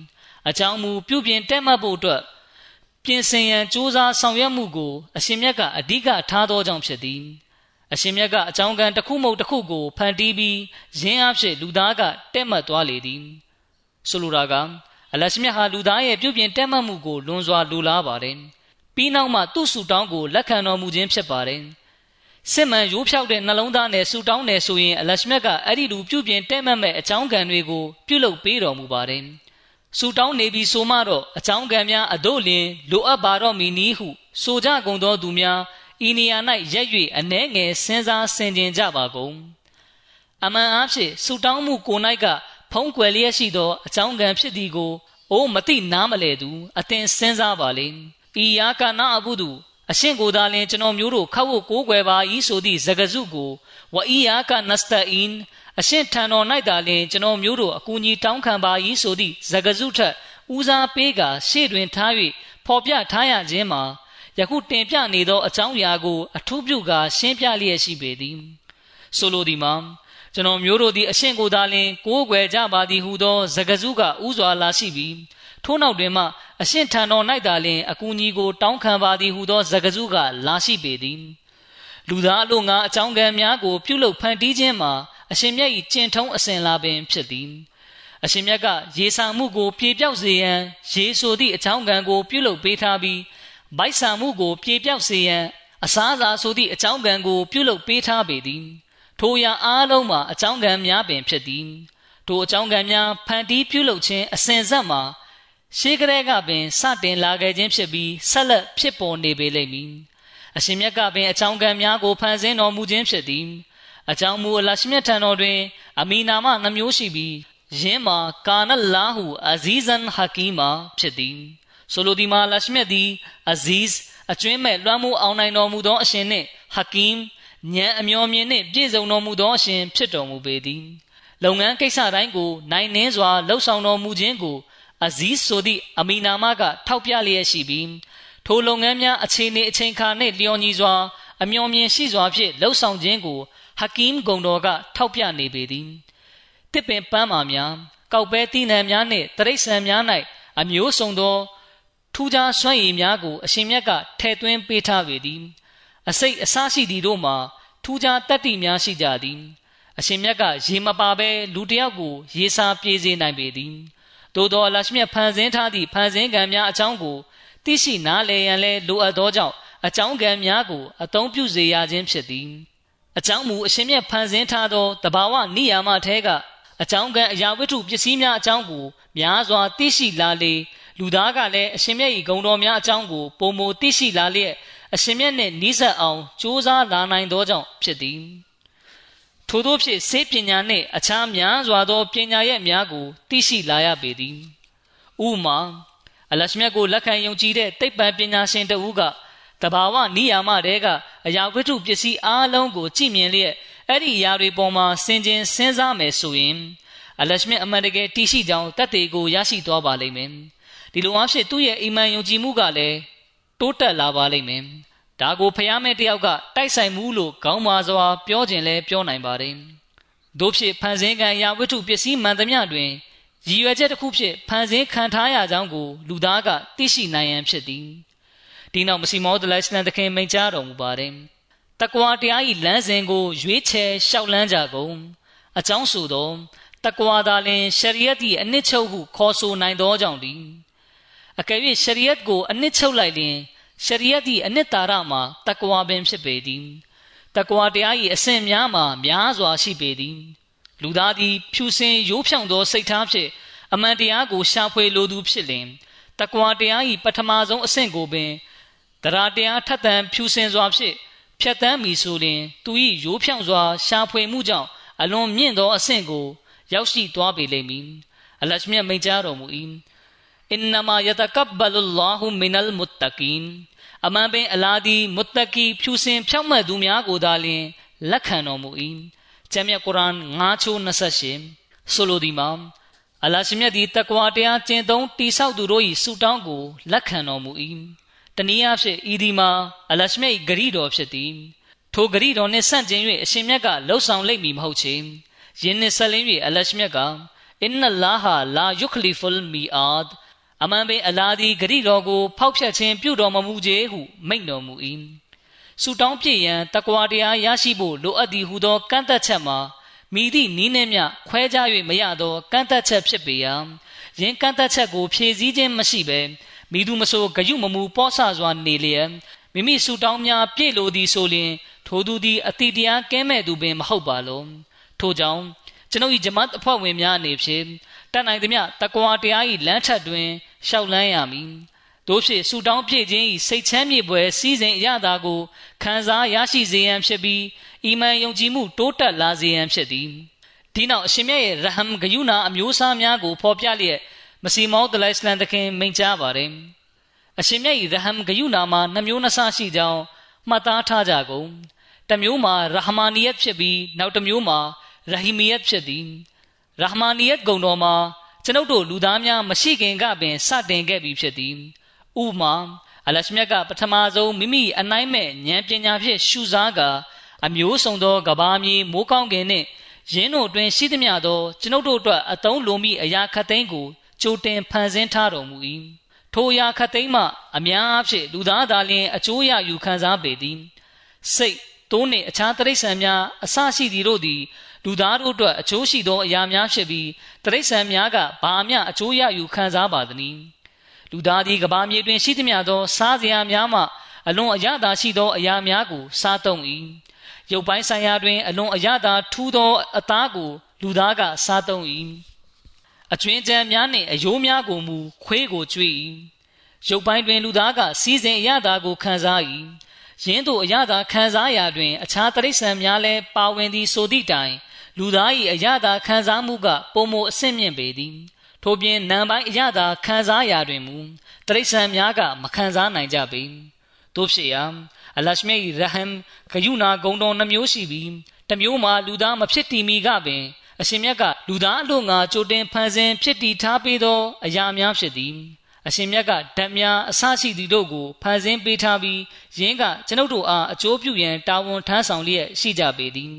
Speaker 2: အကြောင်းမူပြုပြင်တက်မှတ်ဖို့အတွက်ပြင်ဆင်ရန်စ조사ဆောင်ရွက်မှုကိုအရှင်မြတ်ကအဓိကထားသောကြောင့်ဖြစ်သည်အရှင်မြတ်ကအကြောင်းကံတစ်ခုမဟုတ်တစ်ခုကိုဖန်တီးပြီးရင်းအဖြစ်လူသားကတက်မှတ်သွားလေသည်ဆိုလိုတာကအလရှမြတ်ဟာလူသားရဲ့ပြုပြင်တက်မှတ်မှုကိုလွန်စွာလိုလားပါတယ်ပြီးနောက်မှသူ့ဆူတောင်းကိုလက်ခံတော်မူခြင်းဖြစ်ပါတယ် စစ်မှန်ရိုးဖြောက်တဲ့နှလုံးသားနဲ့ဆူတောင်းတယ်ဆိုရင်အလရှမြတ်ကအဲ့ဒီလူပြုပြင်တက်မှတ်မဲ့အကြောင်းကံတွေကိုပြုလုပ်ပေးတော်မူပါတယ်ဆူတောင်းနေပြီဆိုမှတော့အကြောင်းကံများအတို့လင်လိုအပ်ပါတော့မည်နည်းဟုဆိုကြကုန်သောသူများဤနေရာ၌ရက်၍အနှဲငယ်စဉ်းစားဆင်ခြင်ကြပါကုန်အမှန်အားဖြင့်ဆူတောင်းမှုကို၌ကဖုံးကွယ်လျက်ရှိသောအကြောင်းကံဖြစ်သည်ကိုအိုးမသိနားမလဲသူအသင်စဉ်းစားပါလေဤယာကနာအဘုဒု အရှင်ကိုသာလင်ကျွန်တော်မျိုးတို့ခောက်ဖို့ကိုးကွယ်ပါ၏ဆိုသည့်ဇဂစုကိုဝအီယာကနစတအင်အရှင်ထံတော်၌သာလင်ကျွန်တော်မျိုးတို့အကူအညီတောင်းခံပါ၏ဆိုသည့်ဇဂစုထက်ဦးစားပေးကရှေ့တွင်ထား၍ဖော်ပြထားရခြင်းမှာယခုတင်ပြနေသောအကြောင်းအရာကို အထူးပြုကာရှင်းပြလျက်ရှိပေသည်ဆိုလိုသည်မှာကျွန်တော်မျိုးတို့သည်အရှင်ကိုသာလင်ကိုးကွယ်ကြပါသည်ဟုသောဇဂစုကဥစွာလာရှိပြီး ထို့နောက်တွင်မှအရှင်ထံတော်၌သာလင်အကူအညီကို တောင်းခံပါသည်ဟုသောဇဂစုကလာရှိပေသည်လူသားအလို့ငါအကြောင်းကံများကို ပြုလုပ်ဖန်တီးခြင်းမှာအရှင်မြတ်၏ကျင့်ထုံးအစဉ်လာပင်ဖြစ်သည်အရှင်မြတ်ကရေဆာမှုကို ပြေပြောက်စေရန်ရေဆိုသည့်အကြောင်းကံကို ပြုလုပ်ပေးထားပြီးဗိုက်ဆာမှုကို ပြေပြောက်စေရန်အစားအစာဆိုသည့်အကြောင်းကံကို ပြုလုပ်ပေးထားပေသည် ထိုရာအားလုံးမှာအကြောင်းကံများပင်ဖြစ်သည်ထိုအကြောင်းကံများဖန်တီးပြုလုပ်ခြင်းအစဉ်ဆက်မှာ ရှေးကလေးကပင်စတင်လာခဲ့ခြင်းဖြစ်ပြီးဆက်လက်ဖြစ်ပေါ်နေပေလိမ့်မည်အရှင်မြတ်ကပင်အကြောင်းကံများကိုဖန်ဆင်းတော်မူခြင်းဖြစ်သည်အကြောင်းမူအလရှိမြတ်ထံတော်တွင် အမီနာမနှမျိုးရှိပြီးယင်းမှာကာနလာဟူအဇီဇန်ဟကီမာဖြစ်သည်ဆိုလိုဒီမှာလရှိမြတ်သည်အဇီဇ်အကျွင်းမဲ့လွှမ်းမိုးအောင်နိုင်တော်မူသောအရှင်နှင့်ဟကီမ်ဉာဏ်အမျော်မြင်နှင့်ပြည့်စုံတော်မူသောအရှင်ဖြစ်တော်မူပေသည်လုပ်ငန်းကိစ္စတိုင်းကိုနိုင်နှင်းစွာလှုပ်ဆောင်တော်မူခြင်းကို အဇီးဆိုသည့်အမီနာမက ထောက်ပြလျက်ရှိပြီးထိုလုပ်ငန်းများအခြေအနေအချိန်ခါနှင့်လျော်ညီစွာအမျော်မြင်ရှိစွာဖြင့်လှုပ်ဆောင်ခြင်းကိုဟကီမ်ဂုံတော်ကထောက်ပြနေပေသည်တစ်ပင်ပန်းမာများကောက်ပဲတိနံများနှင့်တရိษံများ၌အမျိုးစုံသောထူးခြားစွမ်းရည်များကိုအရှင်မြတ်ကထည့်သွင်းပေးထားပေသည်အစိတ်အစားရှိသည်တို့မှာထူးခြားတတ္တိများရှိကြသည် အရှင်မြတ်ကရေမပါဘဲလူတယောက်ကို ရေစာပြေးစေနိုင်ပေသည် သို့သောအလရှမြတ်ဖန်ဆင်းထားသည့်ဖန်ဆင်းကံများအကြောင်းကိုသိရှိနားလည်ရန်လဲလိုအပ်သောကြောင့်အကြောင်းကံများကိုအသုံးပြုစေရခြင်းဖြစ်သည်အကြောင်းမူအရှင်မြတ်ဖန်ဆင်းထားသောတဘာဝနိယာမထဲကအကြောင်းကံအရာဝတ္ထုပစ္စည်းများအကြောင်းကိုများစွာသိရှိလာလေလူသားကလည်းအရှင်မြတ်၏ဂုဏ်တော်များအကြောင်းကိုပုံမသိရှိလာလျက်အရှင်မြတ်နှင့်နီးစပ်အောင်ကြိုးစားလာနိုင်သောကြောင့်ဖြစ်သည် ထို့သောဖြင့်စေပညာနှင့်အခြားများစွာသောပညာရဲ့များကိုသိရှိလာရပေသည်ဥမာအလရှမြတ်ကိုလက်ခံယုံကြည်တဲ့တိပ္ပံပညာရှင်တဦးကတဘာဝနိယာမတဲကအရာဝတ္ထုပစ္စည်းအားလုံးကိုကြည့်မြင်လျက်အဲ့ဒီအရာတွေပေါ်မှာစင်ကျင်စဉ်းစားမယ်ဆိုရင်အလရှမြတ်အမှန်တကယ်တည်ရှိကြောင်းတတ်သေးကိုရရှိသွားပါလိမ့်မယ်ဒီလိုအားဖြင့်သူ့ရဲ့အိမ်မန်ယုံကြည်မှုကလည်းတိုးတက်လာပါလိမ့်မယ် ဒါကိုဖျားမဲတယောက်ကတိုက်ဆိုင်မှုလို့ခေါင်းမာစွာပြောခြင်းလဲပြောနိုင်ပါတယ်တို့ဖြစ်ဖန်ဆင်းကံရာဝတ္ထုပစ္စည်းမှန်သမျှတွင်ရည်ရွယ်ချက်တစ်ခုဖြင့်ဖန်ဆင်းခံထားရကြောင်းကိုလူသားကသိရှိနိုင်ရန်ဖြစ်သည်ဒီနောက်မစီမောဒလိုင်စလန်တခင်မိန့်ကြားတော်မူပါတယ်တကွာတရားဤလမ်းစဉ်ကိုရွေးချယ်လျှောက်လန်းကြကုန်အကြောင်းဆိုသောတကွာသာလင်ရှရီယတ်၏အနှစ်ချုပ်ဟုခေါ်ဆိုနိုင်သောကြောင့်သည်အကယ်၍ရှရီယတ်ကိုအနှစ်ချုပ်လိုက်လျင် ရှရီယတ်၏အနှစ်သာရမှာတကွာပင်ဖြစ်ပေသည်တကွာတရား၏အစဉ်များမှာများစွာရှိပေသည်လူသားသည်ဖြူစင်ရိုးဖြောင့်သောစိတ်ထားဖြင့်အမှန်တရားကိုရှာဖွေလိုသူဖြစ်လင်တကွာတရား၏ပထမဆုံးအဆင့်ကိုပင်တရားတရားထက်သန်ဖြူစင်စွာဖြင့်ဖြတ်တန်းမီဆိုလျင် သူ၏ရိုးဖြောင့်စွာရှာဖွေမှုကြောင့်အလွန်မြင့်သောအဆင့်ကို ရောက်ရှိသွားပေလိမ့်မည်အလရှမြတ်မိန့်ကြားတော်မူ၏ အင်နမာယတကဘလလ္လာဟူမင်အလ်မုတ္တကင်အမှန်ပင်အလာဒီမုတ္တကီဖြူစင်ဖြောက်မှတ်သူများကိုသာလျှင်လက်ခံတော်မူ၏ကျမ်းမြတ်ကုရ်အာန်9ချိုး28ဆိုလိုသည်မှာအလရှိမြတ်သည်တကွာတရားကျင့်သုံးတိဆောက်သူတို့၏ဆုတောင်းကိုလက်ခံတော်မူ၏တနည်းအားဖြင့်ဤဒီမှာအလရှိမြတ်၏ဂရီတော်ဖြစ်သည်ထိုဂရီတော်နှင့်ဆန့်ကျင်၍အရှင်မြတ်ကလှုပ်ဆောင်လိမ့်မည်မဟုတ်ချေယင်းနှင့်ဆက်လင်း၍အလရှိမြတ်ကအင်နလာဟာလာယုခလီဖုလ်မီအာဒ် အမှန်ပင်အလာဒီဂရိတော်ကို ဖောက်ဖျက်ခြင်းပြုတော်မမူချေဟုမိန့်တော်မူ၏ဆူတောင်းပြည့်ရန်တကွာတရားရရှိဖို့လိုအပ်သည်ဟုသောကန့်သက်ချက်မှာမိသည့်နီးနှင့်မြခွဲခြား၍မရသောကန့်သက်ချက်ဖြစ်ပေရာယင်းကန့်သက်ချက်ကိုဖြည့်ဆည်းခြင်းမရှိဘဲမိသူမဆိုဂယုမမူပောဆစွာနေလျက်မိမိဆူတောင်းများပြည့်လိုသည်ဆိုလျှင်ထိုသူသည်အတိတရားကဲမဲ့သူပင်မဟုတ်ပါလောထို့ကြောင့်ကျွန်ုပ်၏ဂျမတ်အဖွဲ့ဝင်များအနေဖြင့် တတ်နိုင်သမျှတကွာတရား၏လမ်းထက်တွင်ရှောက်လန်းရမည်တို့ဖြစ်ဆူတောင်းပြည့်ခြင်း၏စိတ်ချမ်းမြေပွဲစီးစိမ်အရသာကိုခံစားရရှိစေရန်ဖြစ်ပြီးအီမန်ယုံကြည်မှုတိုးတက်လာစေရန်ဖြစ်သည်ဒီနောက်အရှင်မြတ်ရဲ့ရဟမ်ဂယုနာအမျိုးအစားများကိုဖော်ပြလျက်မစီမောဒလိုင်စလန်တခင်မိန့်ကြားပါတယ်အရှင်မြတ်၏ရဟမ်ဂယုနာမှာနှမျိုးနှဆရှိကြောင်းမှတ်သားထားကြကုန်တစ်မျိုးမှာရဟမာနီယတ်ဖြစ်ပြီးနောက်တစ်မျိုးမှာရဟီမီယတ်ဖြစ်သည် ရဟမာနီယတ်ဂုံတော်မှာကျွန်ုပ်တို့လူသားများမရှိခင်ကပင်စတင်ခဲ့ပြီဖြစ်သည်ဥမာအလရှမြတ်ကပထမဆုံးမိမိအနိုင်မဲ့ဉာဏ်ပညာဖြင့်ရှုစားကာအမျိုးစုံသောကဘာမြေမိုးကောင်းကင်နှင့်ရင်းတို့တွင်ရှိသမျှသောကျွန်ုပ်တို့အတွက်အတုံးလိုမိအရာခတ်သိမ်းကိုကြိုတင်ဖန်ဆင်းထားတော်မူ၏ထိုအရာခတ်သိမ်းမှအများအားဖြင့်လူသားသာလျှင်အကျိုးရယူခံစားပေသည်စိတ်တိုးနှင့်အခြားတရိษံများအစရှိသည်တို့သည် လူသားတို့အတွက်အကျိုးရှိသောအရာများဖြစ်ပြီးတရိษံများကဘာမျှအကျိုးရယူခံစားပါသနည်းလူသားသည်ကဘာမြေတွင်ရှိသမျှသော စားစရာများမှအလွန်အရသာရှိသောအရာများကို စားသုံး၏ရုပ်ပိုင်းဆိုင်ရာတွင် အလွန်အရသာထူးသောအသားကို လူသားကစားသုံး၏အကျွင်းကြံများနှင့်အယိုးများကိုမူခွေးကိုကျွေး၏ရုပ်ပိုင်းတွင်လူသားကစီးစဉ်အရသာကိုခံစား၏ယင်းတို့အရသာခံစားရာတွင် အခြားတရိษံများလည်းပါဝင်သည်ဆိုသည့်တိုင် လူသား၏အရသာခံစားမှုကပုံမအဆင့်မြင့်ပေသည်ထို့ပြင်နံပိုင်းအရသာခံစားရာတွင်မူတရိษံများကမခံစားနိုင်ကြပေတို့ဖြစ်ရာအလရှမေရဟမ်ဂယုနာဂုံတော်နှမျိုးရှိပြီးတမျိုးမှာလူသားမဖြစ်တည်မီကပင်အရှင်မြတ်ကလူသားအလို့ငါကြိုတင်ဖန်ဆင်းဖြစ်တည်ထားပေးသောအရာများဖြစ်သည်အရှင်မြတ်ကဓာတ်များအစရှိသည်တို့ကိုဖန်ဆင်းပေးထားပြီးယင်းကကျွန်ုပ်တို့အားအကျိုးပြုရန်တာဝန်ထမ်းဆောင်လျက်ရှိကြပေသည်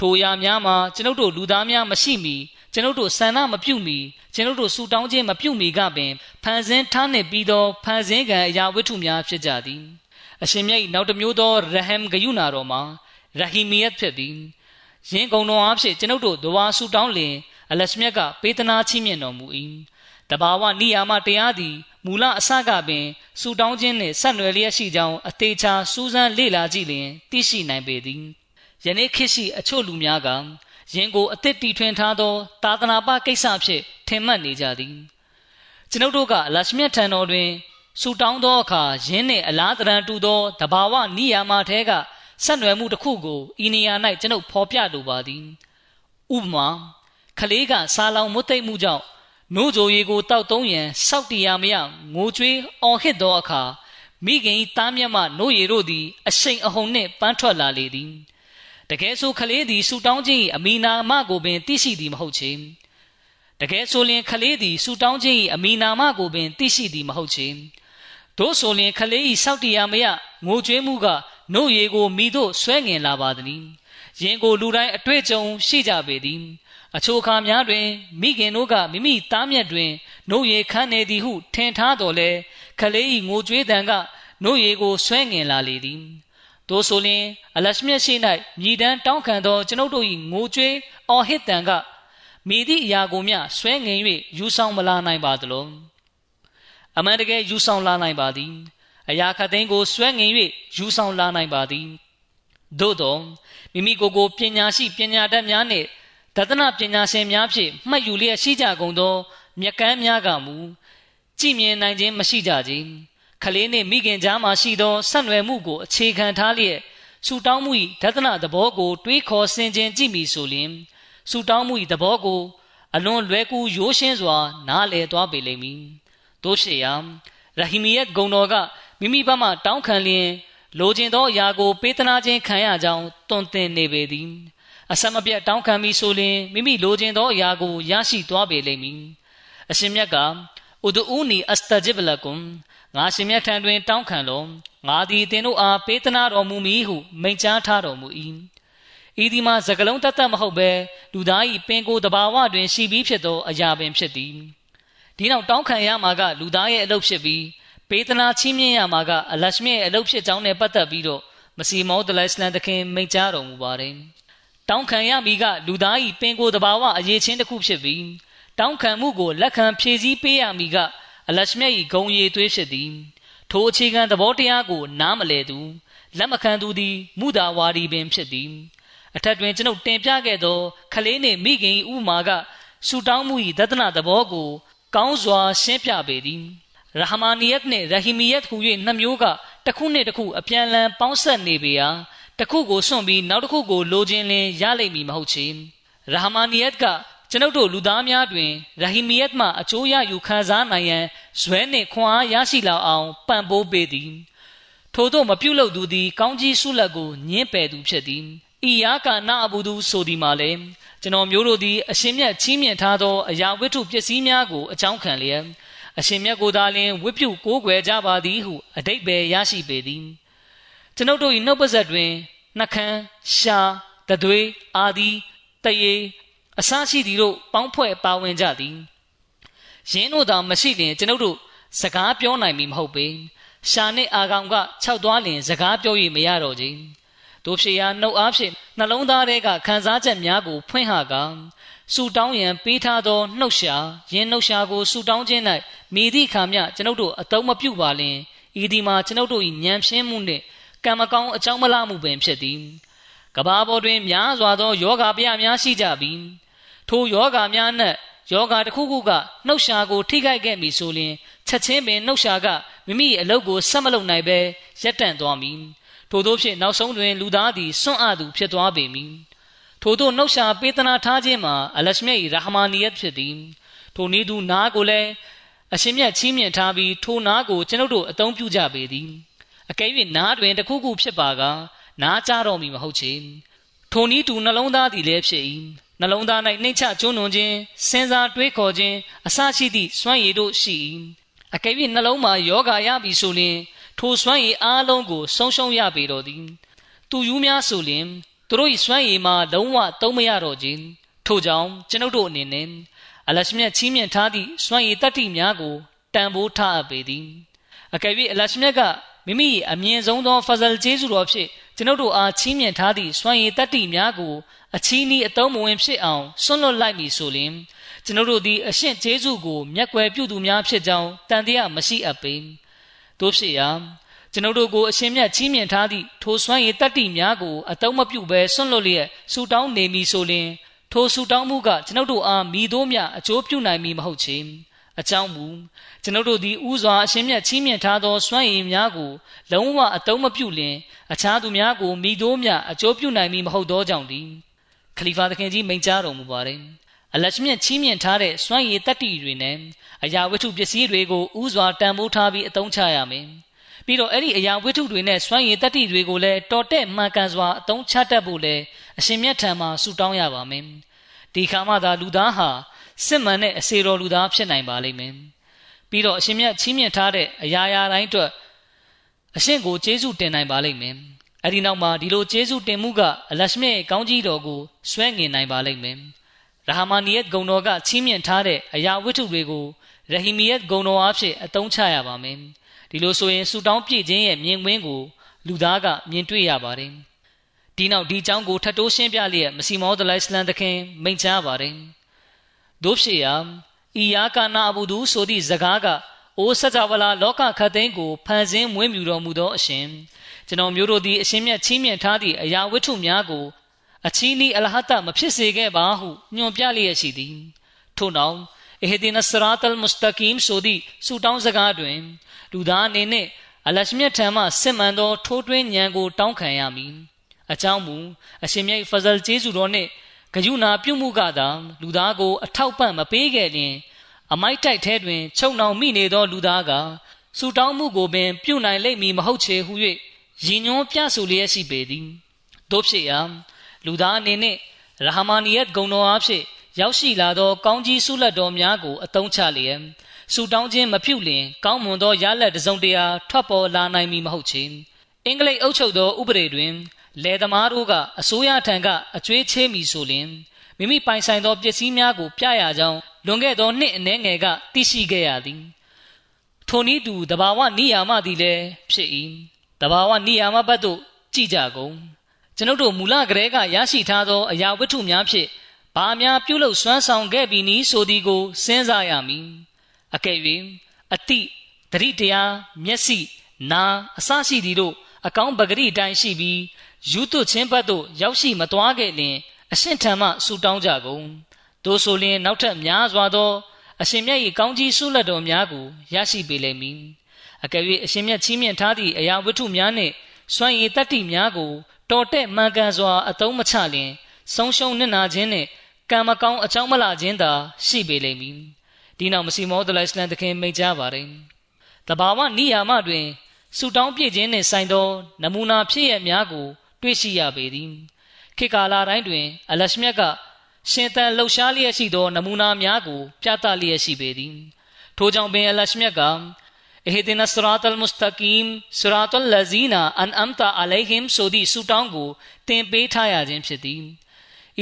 Speaker 2: ထိုအရာများမှာကျွန်ုပ်တို့လူသားများမရှိမီကျွန်ုပ်တို့ဆန္ဒမပြုမီကျွန်ုပ်တို့ဆူတောင်းခြင်းမပြုမီကပင်ဖန်ဆင်းထားနှင့်ပြီးသောဖန်ဆင်းကံအရာဝတ္ထုများဖြစ်ကြသည်အရှင်မြတ်နောက်တစ်မျိုးသောရဟမ်ဂယုနာတော်မှာရဟီမီယတ်ဖြစ်သည်ယင်းကုံတော်အားဖြင့်ကျွန်ုပ်တို့ဒဝါဆူတောင်းလင်အလရှမြတ်ကပေးသနာချီးမြှင့်တော်မူ၏တဘာဝနိယာမတရားသည်မူလအစကပင်ဆူတောင်းခြင်းနှင့်ဆက်နွယ်လျက်ရှိကြောင်းအသေးချာစူးစမ်းလေ့လာကြည့်လျင်သိရှိနိုင်ပေသည် ယနေ့ခေတ်ရှိအချို့လူများကယင်ကိုအသစ်တီထွင်ထားသော သာသနာပကိစ္စဖြင့်ထင်မှတ်နေကြသည်ကျွန်ုပ်တို့ကအလရှမြတ်ထံတော်တွင်ဆူတောင်းသောအခါယင်းနှင့်အလားတရန်တူသောတဘာဝနိယာမထဲကဆက်နွယ်မှုတစ်ခုကိုဤနေရာ၌ကျွန်ုပ်ဖော်ပြလိုပါသည်ဥပမာခလေးကစားလောင်မွတ်သိမ့်မှုကြောင့်နို့ကြိုရီကိုတောက်သုံးရန်စောက်တရားမရငိုကြွေးအော်ဟစ်သောအခါမိခင်၏သားမြတ်မှနို့ရည်တို့သည် အရှိန်အဟုန်နှင့်ပန်းထွက်လာလေသည် တကယ်ဆိုခလေးသည်ဆူတောင်းခြင်း၏အမီနာမကိုပင်သိရှိသည်မဟုတ်ချေတကယ်ဆိုလျင်ခလေးသည်ဆူတောင်းခြင်း၏အမီနာမကိုပင်သိရှိသည်မဟုတ်ချေတို့ဆိုလျင်ခလေး၏စောက်တရားမရငိုကြွေးမှုကနှုတ်ရည်ကိုမိတို့ဆွဲငင်လာပါသည်။ယင်ကိုလူတိုင်းအတွေ့အကြုံရှိကြပေသည်။အချို့အခါများတွင်မိခင်တို့ကမိမိသားမြတ်တွင်နှုတ်ရည်ခန်းနေသည်ဟုထင်ထားတော်လဲခလေး၏ငိုကြွေးတံကနှုတ်ရည်ကိုဆွဲငင်လာလေသည်။ တို့ဆိုလျင်အလရှမြတ်ရှိ၌မြည်တမ်းတောင်းခံသောကျွန်ုပ်တို့၏ငိုကြွေးအော်ဟစ်တံကမိသည့်အရာကိုမျှဆွဲငင်၍ယူဆောင်မလာနိုင်ပါသလော။အမှန်တကယ်ယူဆောင်လာနိုင်ပါသည်အရာခတ်သိမ်းကိုစွဲငင်၍ယူဆောင်လာနိုင်ပါသည်သို့သောမိမိကိုယ်ကိုပညာရှိပညာတတ်များနှင့်တသနာပညာရှင်များဖြင့်မှတ်ယူလျက်ရှိကြကုန်သော မြကန်းများကမူကြည်မြင်နိုင်ခြင်းမရှိကြခြင်း ခလေးနှင့်မိခင်ကြားမှရှိသောဆက်နွယ်မှုကိုအခြေခံထားလျက်ဆူတောင်းမှု၏ဒသနာသဘောကို တွေးခေါ်ဆင်ခြင်ကြည့်မိဆိုလျှင်ဆူတောင်းမှု၏သဘောကို အလွန်လွယ်ကူရိုးရှင်းစွာ နားလည်သွားပေလိမ့်မည်တို့ရှိရာရဟီမီယတ်ဂုံတော်ကမိမိဘက်မှတောင်းခံလျင်လိုချင်သောအရာကို ပေးသနာခြင်းခံရကြောင်းတွင်တင်နေပေသည်အဆက်မပြတ်တောင်းခံပြီးဆိုလျင်မိမိလိုချင်သောအရာကိုရရှိသွားပေလိမ့်မည်အရှင်မြတ်ကဥဒူနီအစတဂျစ်ဘလကွန် ငါရှင်မြတ်ထံတွင် တောင်းခံလောငါသည်သင်တို့အားပေးသနာတော်မူမည်ဟုမိန့်ကြားထားတော်မူ၏ဤဒီမှာစကလုံးတတ်တတ်မဟုတ်ပဲလူသား၏ပင်ကိုယ်တဘာဝတွင်ရှိပြီးဖြစ်သောအရာပင်ဖြစ်သည်ဒီနောက်တောင်းခံရမှာကလူသားရဲ့အလုပ်ဖြစ်ပြီးပေးသနာချင်းမြင့်ရမှာကအလရှမြရဲ့အလုပ်ဖြစ်ကြောင်းနဲ့ပတ်သက်ပြီးတော့မစီမောဒလိုင်စလန်တခင်မိန့်ကြားတော်မူပါတယ်တောင်းခံရမည်ကလူသား၏ပင်ကိုယ်တဘာဝအရေးချင်းတစ်ခုဖြစ်ပြီးတောင်းခံမှုကိုလက်ခံဖြည့်ဆည်းပေးရမည်က အလရှမြ၏ဂုံရည်သွေးဖြစ်သည်ထိုအခြေခံသဘောတရားကို နားမလည်သူလက်မခံသူသည်မုဒါဝါဒီပင်ဖြစ်သည်အထက်တွင်ကျွန်ုပ်တင်ပြခဲ့သောခလေးနှင့်မိခင်ဥမာကဆူတောင်းမှု၏ဒသနာသဘောကို ကောင်းစွာရှင်းပြပေသည်ရဟမာနီယတ်နှင့်ရဟီမီယတ်ဟူ၍နှစ်မျိုးကတစ်ခုနှင့်တစ်ခုအပြန်အလှန်ပေါင်းဆက်နေပေရာတစ်ခုကိုစွန့်ပြီးနောက်တစ်ခုကိုလိုချင်လင်ရလိမ့်မည်မဟုတ်ချေရဟမာနီယတ်က ကျွန်ုပ်တို့လူသားများတွင်ရဟီမီယတ်မှအကျိုးရယူခံစားနိုင်ရန်ဇွဲနှင့်ခွန်အားရရှိလောက်အောင်ပံ့ပိုးပေးသည်ထို့သောမပြုတ်လို့သူသည် ကောင်းကြီးဆုလက်ကိုညှင်းပယ်သူဖြစ်သည်ဤယာကာနာအဘူသူဆိုသည်မှာလည်းကျွန်တော်မျိုးတို့သည်အရှင်မြတ်ချီးမြှင့်ထားသောအရာဝတ္ထုပစ္စည်းများကိုအကြောင်းခံလျက်အရှင်မြတ်ကိုသာလျှင်ဝိပုကိုးကွယ်ကြပါသည်ဟုအတိတ်ပဲရရှိပေသည်ကျွန်ုပ်တို့၏နှုတ်ပါဆက်တွင်နှကန်းရှာတသွေးအာဒီတရေ အစရှိသည်တို့ပေါင်းဖွဲ့ပါဝင်ကြသည်ယင်းတို့သာမရှိလျင်ကျွန်ုပ်တို့စကားပြောနိုင်မည်မဟုတ်ပေရှာနှင့်အာကောင်ကခြောက်သွားလျင်စကားပြော၍မရတော့ကြတို့ဖြစ်ရာနှုတ်အားဖြင့်နှလုံးသားထဲကခံစားချက်များကိုဖွင့်ဟကဆူတောင်းရန်ပေးထားသောနှုတ်ရှာယင်းနှုတ်ရှာကိုဆူတောင်းခြင်း၌မိသည့်ခါမျှကျွန်ုပ်တို့အတုံးမပြုတ်ပါလင်ဤဒီမှာကျွန်ုပ်တို့၏ဉာဏ်ဖြင်းမှုနှင့်ကံမကောင်းအကြောင်းမလားမှုပင်ဖြစ်သည်ကဘာပေါ်တွင်များစွာသောယောဂဗျများရှိကြပြီး ထိုယောဂများနှင့်ယောဂတစ်ခုခုကနှုတ်ရှာကိုထိခိုက်ခဲ့ပြီဆိုရင်ချက်ချင်းပင်နှုတ်ရှာကမိမိအလုပ်ကိုဆက်မလုပ်နိုင်ပဲရပ်တန့်သွားမည်ထို့သောဖြင့်နောက်ဆုံးတွင်လူသားသည်စွန့်အပ်သူဖြစ်သွားပေမည်ထို့သောနှုတ်ရှာပေးသနာထားခြင်းမှာအလရှမြတ်၏ရာဟမာနီယတ်ဖြစ်သည်ထိုနည်းသူနားကိုလည်းအရှင်မြတ်ချီးမြှင့်ထားပြီးထိုနားကိုကျွန်ုပ်တို့အသုံးပြုကြပေသည်အကယ်၍နားတွင်တခုခုဖြစ်ပါကနားကြတော့မည်မဟုတ်ချေထိုနည်းသူနှလုံးသားသည်လည်းဖြစ်၏ နှလုံးသား၌နှိမ့်ချကျွန်းွန်ခြင်းစဉ်းစားတွေးခေါ်ခြင်းအစရှိသည့်စွမ်းရည်တို့ရှိ၏အကယ်၍နှလုံးမှာယောဂါရပြီဆိုလျှင်ထိုစွမ်းရည်အားလုံးကိုဆုံးရှုံးရပေတော်သည်သူယူများဆိုလျှင်သူတို့၏စွမ်းရည်မှာလုံးဝသုံးမရတော့ခြင်းထို့ကြောင့်ကျွန်ုပ်တို့အနေနဲ့အလရှမြတ်ချီးမြှင့်ထားသည့်စွမ်းရည်တတ္တိများကိုတန်ဖိုးထားအပ်ပေသည်အကယ်၍အလရှမြတ်ကမိမိအမြင့်ဆုံးသောဖဇလ်ကျေးဇူးတော်ဖြင့် ကျွန်ုပ်တို့အားချီးမြှင့်ထားသည့်စွမ်းရည်တတ္တိများကိုအချီးနီးအတုံးမဝင်ဖြစ်အောင်ဆွန့်လွတ်လိုက်မည်ဆိုရင်ကျွန်ုပ်တို့သည်အရှင့်ကျေးဇူးကိုမျက်ကွယ်ပြုသူများဖြစ်ကြောင်းတန်တရားမရှိအပ်ပေတို့ဖြစ်ရာကျွန်ုပ်တို့ကိုအရှင်မြတ်ချီးမြှင့်ထားသည့်ထိုစွမ်းရည်တတ္တိများကိုအတုံးမပြုဘဲဆွန့်လွတ်လျက်ဆူတောင်းနေမည်ဆိုလျှင်ထိုဆူတောင်းမှုကကျွန်ုပ်တို့အားမိတို့မြအကျိုးပြုနိုင်မည်မဟုတ်ချေ အကြောင်းမူကျွန်ုပ်တို့သည်ဥစွာအရှင်မြတ်ချီးမြှင့်ထားသောစွမ်းရည်များကို လုံးဝအတုံးမပြုလျင်အခြားသူများကိုမိတို့မြအကျိုးပြုနိုင်မည်မဟုတ်သောကြောင့်သည်ခလီဖာသခင်ကြီးမိန့်ကြားတော်မူပါတယ်အလရှမြတ်ချီးမြှင့်ထားတဲ့စွမ်းရည်တတ္တိတွေနဲ့အရာဝတ္ထုပစ္စည်းတွေကိုဥစွာတန်ဖိုးထားပြီးအသုံးချရမယ်ပြီးတော့အဲ့ဒီအရာဝတ္ထုတွေနဲ့စွမ်းရည်တတ္တိတွေကိုလည်းတော်တဲ့မှန်ကန်စွာအသုံးချတတ်ဖို့လည်းအရှင်မြတ်ထံမှာဆုတောင်းရပါမယ်ဒီခါမှသာလူသားဟာ စစ်မှန်တဲ့အစေတော်လူသားဖြစ်နိုင်ပါလိမ့်မယ်ပြီးတော့အရှင်မြတ်ချီးမြှင့်ထားတဲ့အရာရာတိုင်းအတွက်အရှင်ကိုကျေးဇူးတင်နိုင်ပါလိမ့်မယ်အဲ့ဒီနောက်မှာဒီလိုကျေးဇူးတင်မှုကအလရှမြရဲ့ကောင်းကြီးတော်ကိုဆွဲငင်နိုင်ပါလိမ့်မယ်ရဟမာနီယတ်ဂုံတော်ကချီးမြှင့်ထားတဲ့အရာဝတ္ထုတွေကိုရဟီမီယတ်ဂုံတော်အဖြစ်အသုံးချရပါမယ်ဒီလိုဆိုရင်ဆူတောင်းပြည့်ခြင်းရဲ့မြင်ကွင်းကိုလူသားကမြင်တွေ့ရပါတယ်ဒီနောက်ဒီအကြောင်းကိုထပ်တိုးရှင်းပြလျက်မစီမောဒလိုင်စလန်သခင်မိန့်ကြားပါတယ် တို့ဖြစ်ရာဤယာကနာအဘူဒူဆိုသည့်စကားကအိုးစကြဝဠာလောကခတ်သိမ်းကိုဖန်ဆင်းမွေးမြူတော်မူသောအရှင်ကျွန်တော်မျိုးတို့သည်အရှင်မြတ်ချီးမြှင့်ထားသည့်အရာဝတ္ထုများကိုအချီးနီးအလဟတမဖြစ်စေခဲ့ပါဟုညွှန်ပြလျက်ရှိသည်ထို့နောက်အဟဒီနစရာတလ်မုစတကီမ်ဆိုသည့်ဆူတောင်းစကားတွင်လူသားအနေနဲ့အလရှမြတ်ထံမှစစ်မှန်သောထိုးထွင်းဉာဏ်ကိုတောင်းခံရမည်အကြောင်းမူအရှင်မြတ်ဖဇလ်ကျေးဇူးတော်နှင့် ဂယုဏပြုမှုကသာလူသားကို အထောက်ပံ့မပေးခဲ့လျင်အမိုက်တိုက်ထဲတွင် ချုပ်နှောင်မိနေသော လူသားကစူတောင်းမှုကိုပင်ပြုနိုင်လိမ့်မည်မဟုတ်ချေဟု၍ရည်ညွှန်းပြဆိုလျက်ရှိပေသည်တို့ဖြစ်ရာလူသားအနေနှင့်ရဟမာနီယတ်ဂုဏ်တော်အားဖြင့်ရောက်ရှိလာသော ကောင်းကြီးဆုလက်တော်များကိုအသုံးချလျက်ဆူတောင်းခြင်းမပြုလျင် ကောင်းမွန်သောရလဒ်တစုံတရာထွက်ပေါ်လာနိုင်မည်မဟုတ်ချေအင်္ဂလိပ်အုပ်ချုပ်သောဥပဒေတွင် လယ်သမားတို့ကအစိုးရထံကအကျွေးချေးမည်ဆိုလျင်မိမိပိုင်ဆိုင်သောပစ္စည်းများကိုပြရကြောင်းလွန်ခဲ့သောနှစ်အနည်းငယ်ကသိရှိခဲ့ရသည်ထိုနည်းတူတဘာဝနိယာမသည်လည်းဖြစ်၏တဘာဝနိယာမဘတ်သို့ကြည့်ကြကုန်ကျွန်ုပ်တို့မူလကတည်းကရရှိထားသောအရာဝတ္ထုများဖြင့်ဘာများပြုလုပ်စွမ်းဆောင်ခဲ့ပြီနည်းဆိုသည်ကိုစဉ်းစားရမည်အကယ်၍အတိတတိတရားမျက်စိနာအစရှိသည်တို့အကောင်းပဂရိတိုင်းရှိပြီး ယူသွချင်းဘတ်သို့ရောက်ရှိမသွားခဲ့လျင်အရှင်ထံမှဆူတောင်းကြကုန်တို့ဆိုလျင်နောက်ထပ်များစွာသောအရှင်မြတ်၏ကောင်းကြီးဆုလက်တော်များကိုရရှိပေလိမ့်မည်အကယ်၍အရှင်မြတ်ချီးမြှင့်ထားသည့်အရာဝတ္ထုများနှင့်စွမ်းရည်တတ္တိများကိုတော်တဲ့မှန်ကန်စွာအသုံးမချလျင်ဆုံးရှုံးနစ်နာခြင်းနှင့်ကံမကောင်းအကြောင်းမလာခြင်းသာရှိပေလိမ့်မည်ဒီနောက်မစီမောဒလိုင်စလန်တခင်မိန့်ကြားပါတယ်တဘာဝနိယာမတွင်ဆူတောင်းပြည့်ခြင်းနှင့်ဆိုင်သော နမူနာဖြစ်ရများကို တွေ့ရှိရပေသည်ခေတ်ကာလတိုင်းတွင် အလရှမြတ်ကရှင်သန်လှုပ်ရှားလျက်ရှိသောနမူနာများကိုပြသလျက်ရှိပေသည်ထိုကြောင့်ပင်အလရှမြတ်က اهدنا الصراط المستقيم صراط الذين انعمت عليهم ဆိုသည့်ဆုတောင်းကိုသင်ပေးထားရခြင်းဖြစ်သည်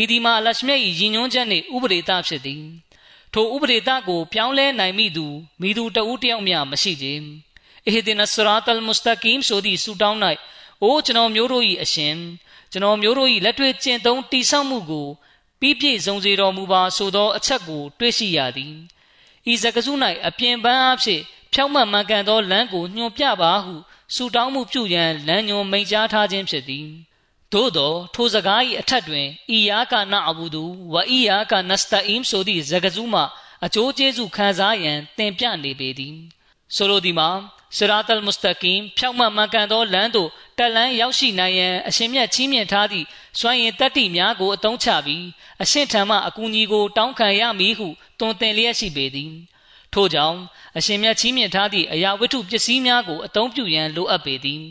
Speaker 2: ဤဒီမှာအလရှမြတ်၏ယဉ်ညွန်းချက်နှင့်ဥပဒေသဖြစ်သည်ထိုဥပဒေသကို ပြောင်းလဲနိုင်မိသူမိသူတဦးတယောက်မျှမရှိကြ။ اهدنا الصراط المستقيم ဆိုသည့်ဆုတောင်း၌ အိုကျွန်တော်မျိုးတို့၏အရှင်ကျွန်တော်မျိုးတို့၏လက်တွေ့ကျင့်သုံးတည်ဆောက်မှုကိုပြီးပြည့်စုံစေတော်မူပါဆိုသောအချက်ကို တွေ့ရှိရသည်ဤစကားစု၌အပြင်ပန်းအဖြစ်ဖြောင့်မတ်မှန်ကန်သောလမ်းကိုညွှန်ပြပါဟုဆုတောင်းမှုပြုရန်လမ်းညွှန်မိန့်ကြားထားခြင်းဖြစ်သည်သို့သောထိုစကား၏အထက်တွင်ဤယာကနာအဘူဒူဝဤယာကနစတအင်ဆိုသည့်စကားစုမှအကျိုးကျေးဇူးခံစားရန်သင်ပြနေပေသည်ဆိုလိုသည်မှာ စရာတလ်မုစတကင်ဖြောင့်မတ်မှန်ကန်သောလမ်းသို့တက်လန်းရောက်ရှိနိုင်ရန်အရှင်မြတ်ချီးမြှင့်ထားသည့်စွမ်းရည်တတ္တိများကိုအသုံးချပြီးအရှင်ထံမှအကူအညီကိုတောင်းခံရမည်ဟုတွင်တင်လျက်ရှိပေသည်ထို့ကြောင့်အရှင်မြတ်ချီးမြှင့်ထားသည့်အရာဝတ္ထုပစ္စည်းများကိုအသုံးပြုရန်လိုအပ်ပေသည်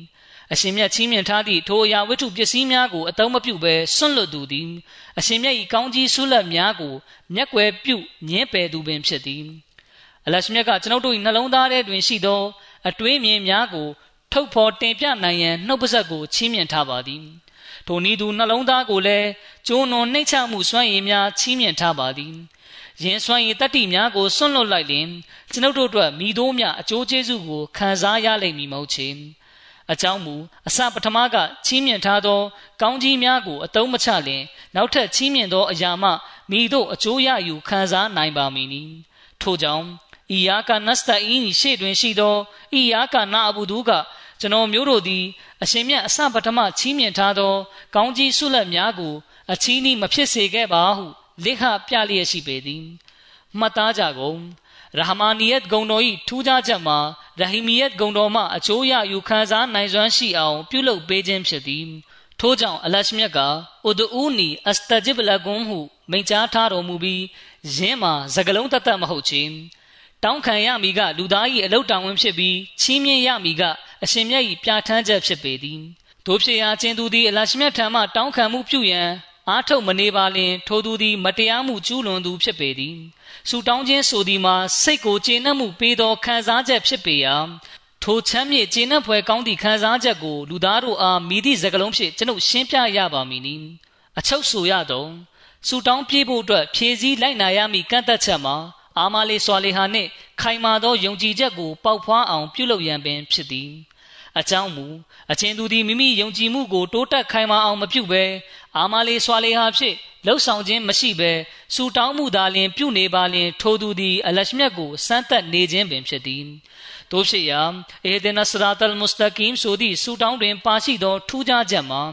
Speaker 2: အရှင်မြတ်ချီးမြှင့်ထားသည့်ထိုအရာဝတ္ထုပစ္စည်းများကိုအသုံးမပြုဘဲဆွန့်လွတ်သူသည်အရှင်မြတ်၏ကောင်းကြီးဆုလက်များကိုမျက်ွယ်ပြုညင်းပယ်သူပင်ဖြစ်သည်အလရှမြတ်ကကျွန်ုပ်တို့၏နှလုံးသားထဲတွင်ရှိသော အတွေးမြင်များကို ထုတ်ဖော်တင်ပြနိုင်ရန်နှုတ်ပဆက်ကိုချီးမြှင့်ထားပါသည်ထိုနည်းသူနှလုံးသားကိုလည်းကျိုးနွန်နှိမ့်ချမှုစွမ်းရည်များချီးမြှင့်ထားပါသည်ရင်စွမ်းရည်တတ္တိများကိုစွန့်လွတ်လိုက်လင်ကျွန်ုပ်တို့အတွက်မိတို့မြအကျိုးကျေးဇူးကိုခံစားရလိမ့်မည်မဟုတ်ချေအကြောင်းမူအစပထမကချီးမြှင့်ထားသော ကောင်းကြီးများကိုအတုံးမချလင်နောက်ထပ်ချီးမြှင့်သောအရာမှမိတို့အကျိုးရယူခံစားနိုင်ပါမည်နီထို့ကြောင့် ဤယာကနစတအင်းရှေ့တွင်ရှိသောဤယာကနာအဘူဒူကကျွန်တော်မျိုးတို့သည်အရှင်မြတ်အစပထမချီးမြှင့်ထားသောကောင်းကြီးဆုလက်များကိုအချီးနှီးမဖြစ်စေခဲ့ပါဟုလိခပြလျက်ရှိပေသည်မှတ်သားကြကုန်ရဟမာနီယတ်ဂုံတော်၏ထူးခြားချက်မှာရဟီမီယတ်ဂုံတော်မှအချိုးရယူခံစားနိုင်စွမ်းရှိအောင်ပြုလုပ်ပေးခြင်းဖြစ်သည်ထို့ကြောင့်အလရှမြတ်ကဥဒူနီအစတဂျစ်လကွန်ဟုမိန့်ကြားထားတော်မူပြီးယင်းမှာစကလုံးတသက်မဟုတ်ချင်း တောင်းခံရမည်ကလူသား၏အလုတ်တောင်ဝင်ဖြစ်ပြီးချီးမြှင့်ရမည်ကအရှင်မြတ်၏ပြဋ္ဌာန်းချက်ဖြစ်ပေသည်တို့ဖြစ်ရာချင်းသူသည်အလရှမြတ်ထံမှတောင်းခံမှုပြုရန်အားထုတ်မနေပါလျင် ထိုသူသည်မတရားမှုကျူးလွန်သူဖြစ်ပေသည်ဆူတောင်းခြင်းဆိုသည်မှာစိတ်ကိုကျေနပ်မှုပေးသောခံစားချက်ဖြစ်ပေရာထိုချမ်းမြေ့ကျေနပ်ဖွယ်ကောင်းသည့်ခံစားချက်ကိုလူသားတို့အားမိသည့်စကားလုံးဖြင့်ကျွန်ုပ်ရှင်းပြရပါမည်နီအချုပ်ဆိုရတော့ဆူတောင်းပြေးဖို့အတွက်ဖြည့်စည်းလိုက်နာရမည့်ကန့်သက်ချက်မှာ အာမာလေးဆွာလေဟာနှင့်ခိုင်မာသောယုံကြည်ချက်ကိုပေါက်ဖွားအောင်ပြုလုပ်ရန်ပင်ဖြစ်သည်အကြောင်းမူအချင်းသူသည်မိမိယုံကြည်မှုကိုတိုးတက်ခိုင်မာအောင်မပြုဘဲအာမာလေးဆွာလေဟာဖြင့်လှုပ်ဆောင်ခြင်းမရှိဘဲစူတောင်းမှုသာလျှင်ပြုနေပါလျှင်ထိုသူသည်အလရှမြတ်ကိုစမ်းသပ်နေခြင်းပင်ဖြစ်သည်တို့ဖြစ်ရာအေဒနစရာတလ်မုစတကင်ဆိုသည့်စူတောင်းတွင်ပါရှိသောထူးခြားချက်မှာ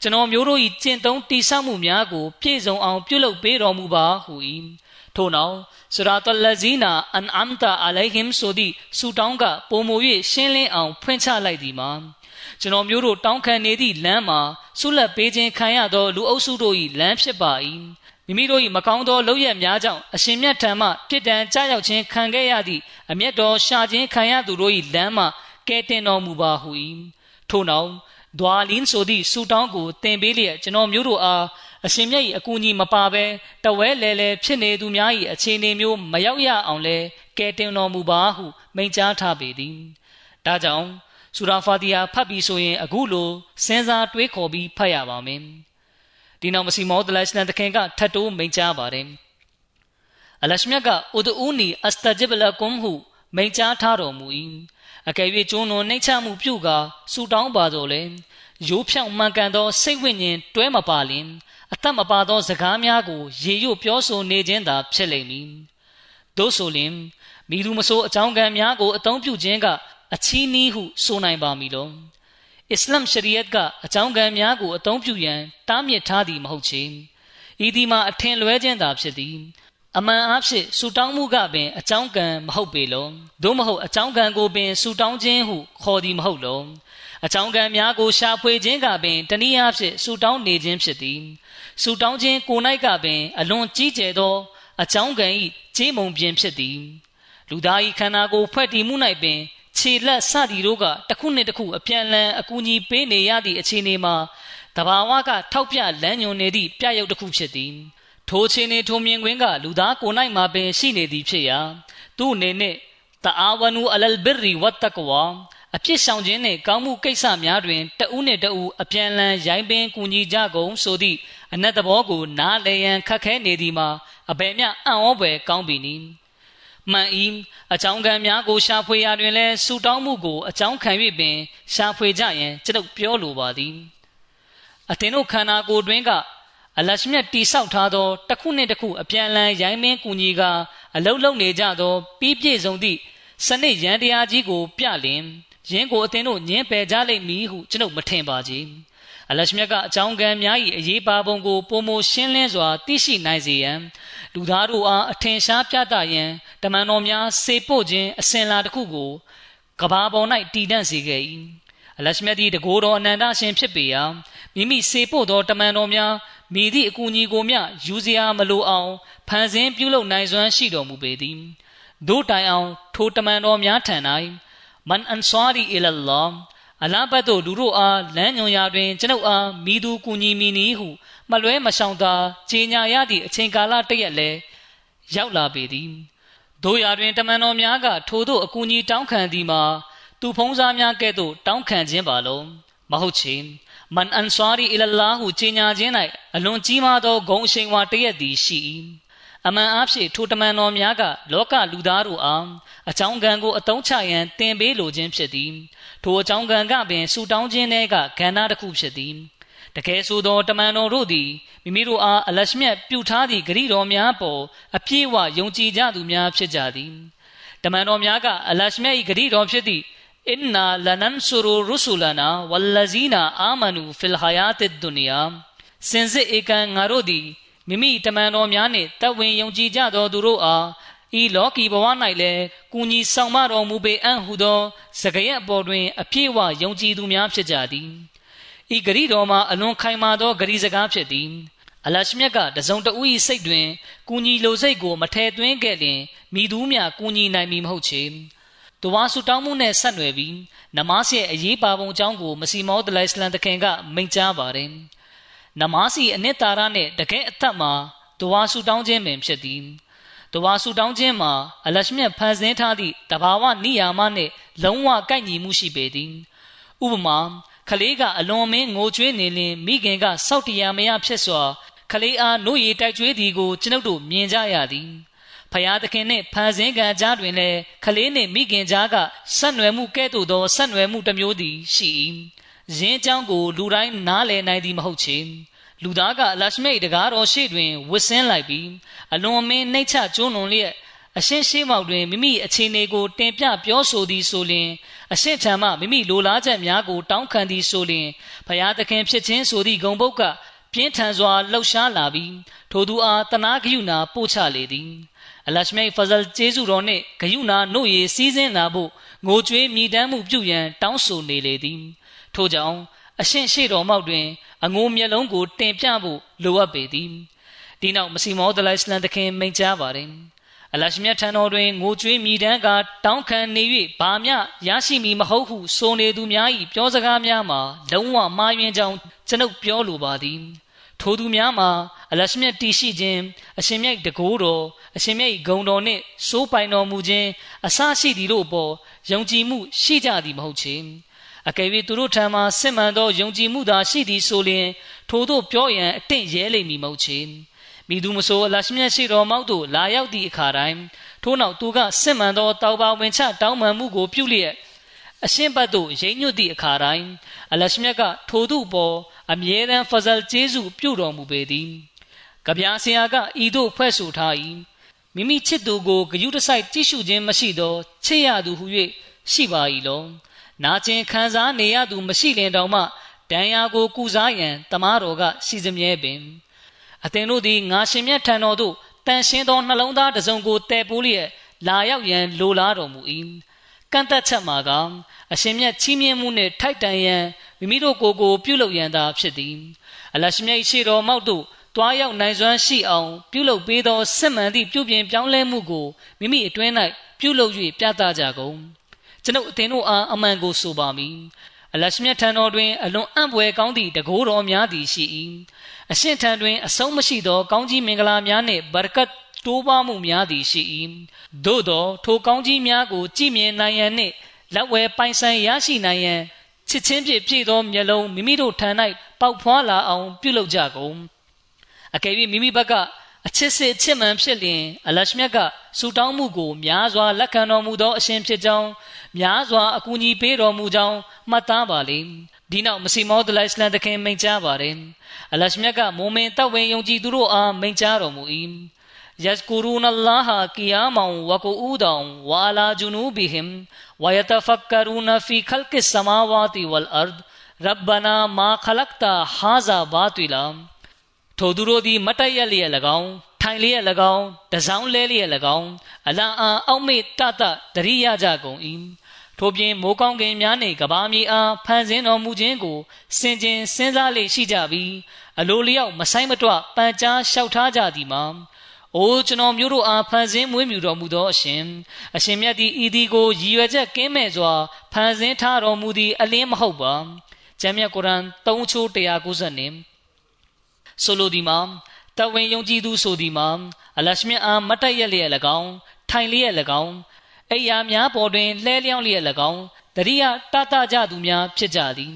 Speaker 2: ကျွန်တော်မျိုးတို့၏ကျင့်သုံးတည်ဆောက်မှုများကို ပြည့်စုံအောင်ပြုလုပ်ပေးတော်မူပါဟု၏ ထို့နောက်စရာတလဇီနာအန်အမ်တာအလိုင်ဟင်ဆိုသည့်ဆူတောင်းကပုံမူ၍ရှင်းလင်းအောင်ဖွင့်ချလိုက်သည်မှာကျွန်တော်မျိုးတို့တောင်းခံနေသည့်လမ်းမှာဆုလက်ပေးခြင်းခံရသောလူအုပ်စုတို့၏လမ်းဖြစ်ပါ၏မိမိတို့၏မကောင်းသောလုပ်ရများကြောင့်အရှင်မြတ်ထံမှပြစ်ဒဏ်ကြားရောက်ခြင်းခံခဲ့ရသည့်အမျက်တော်ရှာခြင်းခံရသူတို့၏လမ်းမှကဲတင်တော်မူပါဟု၏ထို့နောက်ဒွာလင်းဆိုသည့်ဆူတောင်းကိုတင်ပေးလျက်ကျွန်တော်မျိုးတို့အား အရှင်မြတ်၏အကူအညီမပါဘဲတဝဲလဲလဲဖြစ်နေသူများ၏အခြေအနေမျိုးမရောက်ရအောင်လဲကဲတင်တော်မူပါဟုမိန့်ကြားထားပေသည်ဒါကြောင့်ဆူရာဖာတီယာဖတ်ပြီးဆိုရင်အခုလိုစဉ်းစားတွေးခေါ်ပြီးဖတ်ရပါမယ်ဒီနောက်မစီမောဒလရှလန်တခင်ကထတ်တိုးမိန့်ကြားပါတယ်အလရှမြတ်ကဥဒူနီအစတဂျစ်လကွမ်ဟုမိန့်ကြားထားတော်မူ၏အကယ်၍ကျိုးနွန်နှိမ့်ချမှုပြုကာဆူတောင်းပါတော်လဲရိုးဖြောင့်မှန်ကန်သောစိတ်ဝိညာဉ်တွဲမပါလင် အသက်မပါသောစကားများကိုရေရွတ်ပြောဆိုနေခြင်းသာဖြစ်လိမ့်မည်သို့ဆိုလျှင်မိသူမဆိုးအကြောင်းကံများကိုအသုံးပြုခြင်းကအချီးနီးဟုဆိုနိုင်ပါမည်လောအစ္စလမ်ရှရီယတ်ကအကြောင်းကံများကိုအသုံးပြုရန်တားမြစ်ထားသည်မဟုတ်ချေဤဒီမှာအထင်လွဲခြင်းသာဖြစ်သည်အမှန်အားဖြင့်ဆူတောင်းမှုကပင်အကြောင်းကံမဟုတ်ပေလောသို့မဟုတ်အကြောင်းကံကိုပင်ဆူတောင်းခြင်းဟုခေါ်သည်မဟုတ်လောအကြောင်းကံများကိုရှာဖွေခြင်းကပင်တနည်းအားဖြင့်ဆူတောင်းနေခြင်းဖြစ်သည် ဆူတောင်းခြင်းကို၌ကပင် အလွန်ကြီးကျယ်သော အကြောင်းကံ၏ကြေးမုံပြင်းဖြစ်သည်လူသား၏ခန္ဓာကိုယ်ဖွဲ့တည်မှု၌ပင်ခြေလက်စသည်တို့ကတစ်ခုနှင့်တစ်ခုအပြန်လန်အကူအညီပေးနေရသည့်အခြေအနေမှာတဘာဝကထောက်ပြလမ်းညွန်နေသည့်ပြရုပ်တစ်ခုဖြစ်သည်ထိုအခြေအနေထိုမြင်ကွင်းကလူသားကိုယ်၌မှာပင်ရှိနေသည်ဖြစ်ရာသူ့အနေနဲ့တအာဝနူအလလ်ဘီရီဝတ်တကဝါအပြစ်ဆောင်ခြင်းနှင့်ကောင်းမှုကိစ္စများတွင်တဦးနှင့်တဦးအပြန်လန်ရိုင်းပင်ကူညီကြကုန်ဆိုသည့် အနတ်သဘောကိုနားလည်ရန်ခက်ခဲနေသည်မှာအဘယ်မျှအံ့ဩဖွယ်ကောင်းပြီနည်းမှန်၏အကြောင်းကံများကိုရှာဖွေရာတွင်လည်းဆူတောင်းမှုကိုအကြောင်းခံ၍ပင်ရှာဖွေကြရန်ကျွန်ုပ်ပြောလိုပါသည်အသင်တို့ခန္ဓာကိုယ်တွင်ကအလရှမြတ်တိဆောက်ထားသောတစ်ခုနှင့်တစ်ခုအပြန်အလှန်ရိုင်းမင်းကူညီကအလုံးလုံးနေကြသောပြီးပြည့်စုံသည့်စနစ်ရန်တရားကြီးကို ပြလင်ယင်းကိုအသင်တို့ညင်းပယ်ကြလိမ့်မည်ဟုကျွန်ုပ်မထင်ပါကြ။ အလရှမြတ်ကအကြောင်းကံများ၏အရေးပါပုံကိုပုံမရှင်းလင်းစွာသိရှိနိုင်စေရန်လူသားတို့အားအထင်ရှားပြသရန်တမန်တော်များစေပို့ခြင်းအစဉ်လာတစ်ခုကိုကဘာပေါ်၌တည်တံ့စေခဲ့၏။အလရှမြတ်သည်တကိုယ်တော်အနန္တရှင်ဖြစ်ပေရာမိမိစေပို့သောတမန်တော်များမိသည့်အကူအညီကိုမျှယူစရာမလိုအောင်ဖန်ဆင်းပြုလုပ်နိုင်စွမ်းရှိတော်မူပေသည်။တို့တိုင်အောင်ထိုတမန်တော်များထံ၌မန်အန်ဆာရီအီလလာ အလားဘတ်တို့လူတို့အားလမ်းညွန်ရာတွင် ကျွန်ုပ်အားမိသူကူညီမိနီဟုမလွဲမရှောင်သာခြေညာရသည့်အချိန်ကာလတရက်လဲရောက်လာပေသည်တို့ရာတွင်တမန်တော်များကထိုတို့အကူအညီတောင်းခံသည်မှာသူဖုံးစားများကဲ့သို့တောင်းခံခြင်းပါလုံးမဟုတ်ချေမန်အန်ဆာရီအီလလာဟုခြေညာခြင်း၌အလွန်ကြီးမားသောဂုဏ်အရှိန်ဝါတရက်သည်ရှိ၏ အမှန်အဖြစ်ထိုတမန်တော်များကလောကလူသားတို့အားအကြောင်းကံကိုအတုံးချရန်တင်ပေးလိုခြင်းဖြစ်သည်ထိုအကြောင်းကံကပင်ဆူတောင်းခြင်းတွေကကဏ္ဍတစ်ခုဖြစ်သည်တကယ်ဆိုသောတမန်တော်တို့သည်မိမိတို့အားအလရှမြတ်ပြုထားသည့်ဂရိတော်များပေါ်အပြည့်အဝယုံကြည်ကြသူများဖြစ်ကြသည်တမန်တော်များကအလရှမြတ်၏ဂရိတော်ဖြစ်သည့်အင်နာလနန်ဆူရူရုဆူလနာဝလဇီနာအာမနူဖီလ်ဟယာတ်ဒုနီယာစင်စစ်ဧကန်ငါတို့သည် မိမိတမန်တော်များနှင့်တဝင်ယုံကြည်ကြသောသူတို့အားဤလောကီဘဝ၌လည်းကုညီဆောင်မတော်မူပေအံ့ဟုသောစကရက်ပေါ်တွင် အပြည့်အဝယုံကြည်သူများဖြစ်ကြသည်ဤဂရိတော်မှာအလွန်ခိုင်မာသောဂရိစကားဖြစ်သည်အလရှမြတ်ကတစုံတဦး၏စိတ်တွင်ကုညီလိုစိတ်ကိုမထဲသွင်းခဲ့လျင်မိသူများကုညီနိုင်မည်မဟုတ်ချေတဝါဆူတောင်းမှုနဲ့ဆက်နွယ်ပြီးနမတ်ရဲ့အရေးပါပုံအကြောင်းကိုမစီမောဒလိုင်စလန်တခင်ကမိန့်ကြားပါတယ် နမတ်အနှစ်သာရနဲ့တကယ်အသက်မှာတဝါဆူတောင်းခြင်းပင်ဖြစ်သည်တဝါဆူတောင်းခြင်းမှာအလရှမြတ်ဖန်ဆင်းထားသည့်တဘာဝနိယာမနှင့်လုံးဝကိုက်ညီမှုရှိပေသည်ဥပမာခလေးကအလွန်မင်းငိုကြွေးနေလင်မိခင်ကစောက်တရားမရဖြစ်စွာခလေးအားနှုတ်ရည်တိုက်ကြွေးသည်ကိုကျွန်ုပ်တို့မြင်ကြရသည်ဖယားသခင်နှင့်ဖန်ဆင်းကံကြားတွင်လည်းခလေးနှင့်မိခင်ကြားကဆက်နွယ်မှုကဲ့သို့သောဆက်နွယ်မှုတစ်မျိုးသည်ရှိ၏ ယင်းအကြောင်းကိုလူတိုင်းနားလည်နိုင်သည်မဟုတ်ချေလူသားကအလရှမိတ်တကားတော်ရှေ့တွင်ဝစ်ဆင်းလိုက်ပြီးအလွန်မင်းနှိတ်ချကျိုးနွန်လျက်အရှင်းရှိမောက်တွင်မိမိအခြေအနေကိုတင်ပြပြောဆိုသည်ဆိုလျှင်အရှင်းထံမှမိမိလိုလားချက်များကိုတောင်းခံသည်ဆိုလျှင်ဖယားသခင်ဖြစ်ခြင်းဆိုသည့်ဂုံပုတ်ကပြင်းထန်စွာလှုပ်ရှားလာပြီးထိုသူအားတနာဂယုနာပို့ချလေသည်အလရှမိတ်ဖဇလ်ကျေးဇူးတော်နှင့်ဂယုနာနှုတ်ရည်စည်းစင်းလာဖို့ငိုကြွေးမြည်တမ်းမှုပြုရန်တောင်းဆိုနေလေသည် ထို့ကြောင့်အရှင်ရှိတော်မောက်တွင် အငိုမျက်လုံးကို တင်ပြဖို့လိုအပ်ပေသည်ဒီနောက်မစီမောဒလိုင်စလန်တခင်မိန့်ကြားပါတယ်အလရှမြတ်ထံတော်တွင်ငိုကြွေးမြည်တမ်းကတောင်းခံနေ၍ဘာမျှရရှိမည်မဟုတ်ဟုဆိုနေသူများ၏ပြောစကားများမှာလုံးဝမှားယွင်းကြောင်းကျွန်ုပ်ပြောလိုပါသည်ထိုသူများမှာအလရှမြတ်တည်ရှိခြင်းအရှင်မြတ်တကိုးတော်အရှင်မြတ်ဂုံတော်နှင့်စိုးပိုင်တော်မူခြင်းအစရှိသည်တို့ပေါ်ယုံကြည်မှုရှိကြသည်မဟုတ်ချေ အကယ်၍သူတို့ထံမှစစ်မှန်သောယုံကြည်မှုသာရှိသည်ဆိုလျှင် ထိုတို့ပြောရန်အတင့်ရဲလိမ့်မည်မဟုတ်ချေမိသူမဆိုအလရှမြတ်ရှိတော်မောက်သို့လာရောက်သည့်အခါတိုင်းထို့နောက်သူကစစ်မှန်သောတောက်ပါဝင်ချတောင်းပန်မှုကိုပြုလျက်အရှင်းဘတ်သို့ရိမ့်ညွတ်သည့်အခါတိုင်းအလရှမြတ်ကထိုသူပေါ်အမြဲတမ်းဖဇလ်ကျေးဇူးပြုတော်မူပေသည်။ကြပြာဆရာကဤသို့ဖွဲ့ဆိုထား၏မိမိချစ်သူကိုဂယုတစိုက်ကြည့်ရှုခြင်းမရှိသောချစ်ရသူဟု၍ရှိပါ၏လော။ နာကျင်ခံစားနေရသူမရှိလင်တောင်မှဒဏ်ရာကိုကုစားရန်တမားတော်ကစီစမြဲပင်အသင်တို့သည်ငါရှင်မြတ်ထံတော်သို့တန်ရှင်းသောနှလုံးသားတစ်စုံကိုတည်ပိုးလျက်လာရောက်ရန်လိုလားတော်မူ၏ကန့်သက်ချက်မှာကအရှင်မြတ်ချီးမြှင့်မှုနှင့်ထိုက်တန်ရန်မိမိတို့ကိုယ်ကိုပြုလုပ်ရန်သာဖြစ်သည်အလရှိမြတ်ရှိတော်မောက်တို့တွားရောက်နိုင်စွမ်းရှိအောင်ပြုလုပ်ပေးသောစစ်မှန်သည့်ပြုပြင်ပြောင်းလဲမှုကိုမိမိအတွင်း၌ပြုလုပ်၍ပြသကြကုန် ကျွန်ုပ်အသင်တို့အားအမှန်ကိုဆိုပါမည်အလရှမြတ်ထံတော်တွင်အလွန်အံ့ဖွယ်ကောင်းသည့်တကိုးတော်များသည်ရှိ၏အရှင်ထံတွင်အဆုံးမရှိသောကောင်းကြီးမင်္ဂလာများနှင့်ဘာရကတ်တိုးပွားမှုများသည်ရှိ၏သို့သောထိုကောင်းကြီးများကိုကြည်မြင်နိုင်ရန်နှင့်လက်ဝဲပိုင်ဆိုင်ရရှိနိုင်ရန်ချစ်ချင်းဖြင့်ပြည့်သောမျက်လုံးမိမိတို့ထံ၌ပေါက်ဖွားလာအောင်ပြုလုပ်ကြကုန်အကယ်၍မိမိဘက်က အချစ်စစ်ချစ်မှန်ဖြစ်လျင်အလရှမြတ်ကဆူတောင်းမှုကိုများစွာလက်ခံတော်မူသောအရှင်ဖြစ်ကြောင်းများစွာအကူအညီပေးတော်မူကြောင်းမှတ်သားပါလေဒီနောက်မစီမောဒလိုင်စလန်တခင်မိန့်ကြားပါတယ်အလရှမြတ်ကမုံမင်တပ်ဝင်ယုံကြည်သူတို့အားမိန့်ကြားတော်မူ၏ယက်ကူရူနအလ္လာဟကီယာမောင်ဝကူအူဒောင်ဝါလာဂျူနူဘီဟင်ဝယတဖကရူနဖီခလ်ကစ်ဆမာဝါတီဝလ်အရ်ဒ် ربنا ما خلقت هذا باطلا ထိုသူတို့သည်မတရက်လျက်၎င်းထိုင်လျက်၎င်းတစောင်းလဲလျက်၎င်းအလာအာအောက်မေ့တတတရိယကြကုန်၏ထို့ပြင်မိုးကောင်းကင်များနှင့်ကဘာမြေအားဖန်ဆင်းတော်မူခြင်းကိုစင်ကြင်စဉ်းစားလေရှိကြပြီးအလိုလျောက်မဆိုင်မတွပန်ကြားလျှောက်ထားကြသည်မှာအိုကျွန်တော်မျိုးတို့အားဖန်ဆင်းမွေးမြူတော်မူသောအရှင်အရှင်မြတ်သည်ဤသည်ကိုရည်ရွယ်ချက်ကင်းမဲ့စွာဖန်ဆင်းထားတော်မူသည်အလင်းမဟုတ်ပါကျမ်းမြတ်ကုရ်အန်3ချိုး190နဲ့ ဆိုလိုသည်မှာတဝင်ယုံကြည်သူဆိုသည်မှာအလရှမြအားမတ်တက်ရက်လျက်၎င်းထိုင်လျက်၎င်းအိယာများပေါ်တွင်လှဲလျောင်းလျက်၎င်းတရိယာတတကြသူများဖြစ်ကြသည်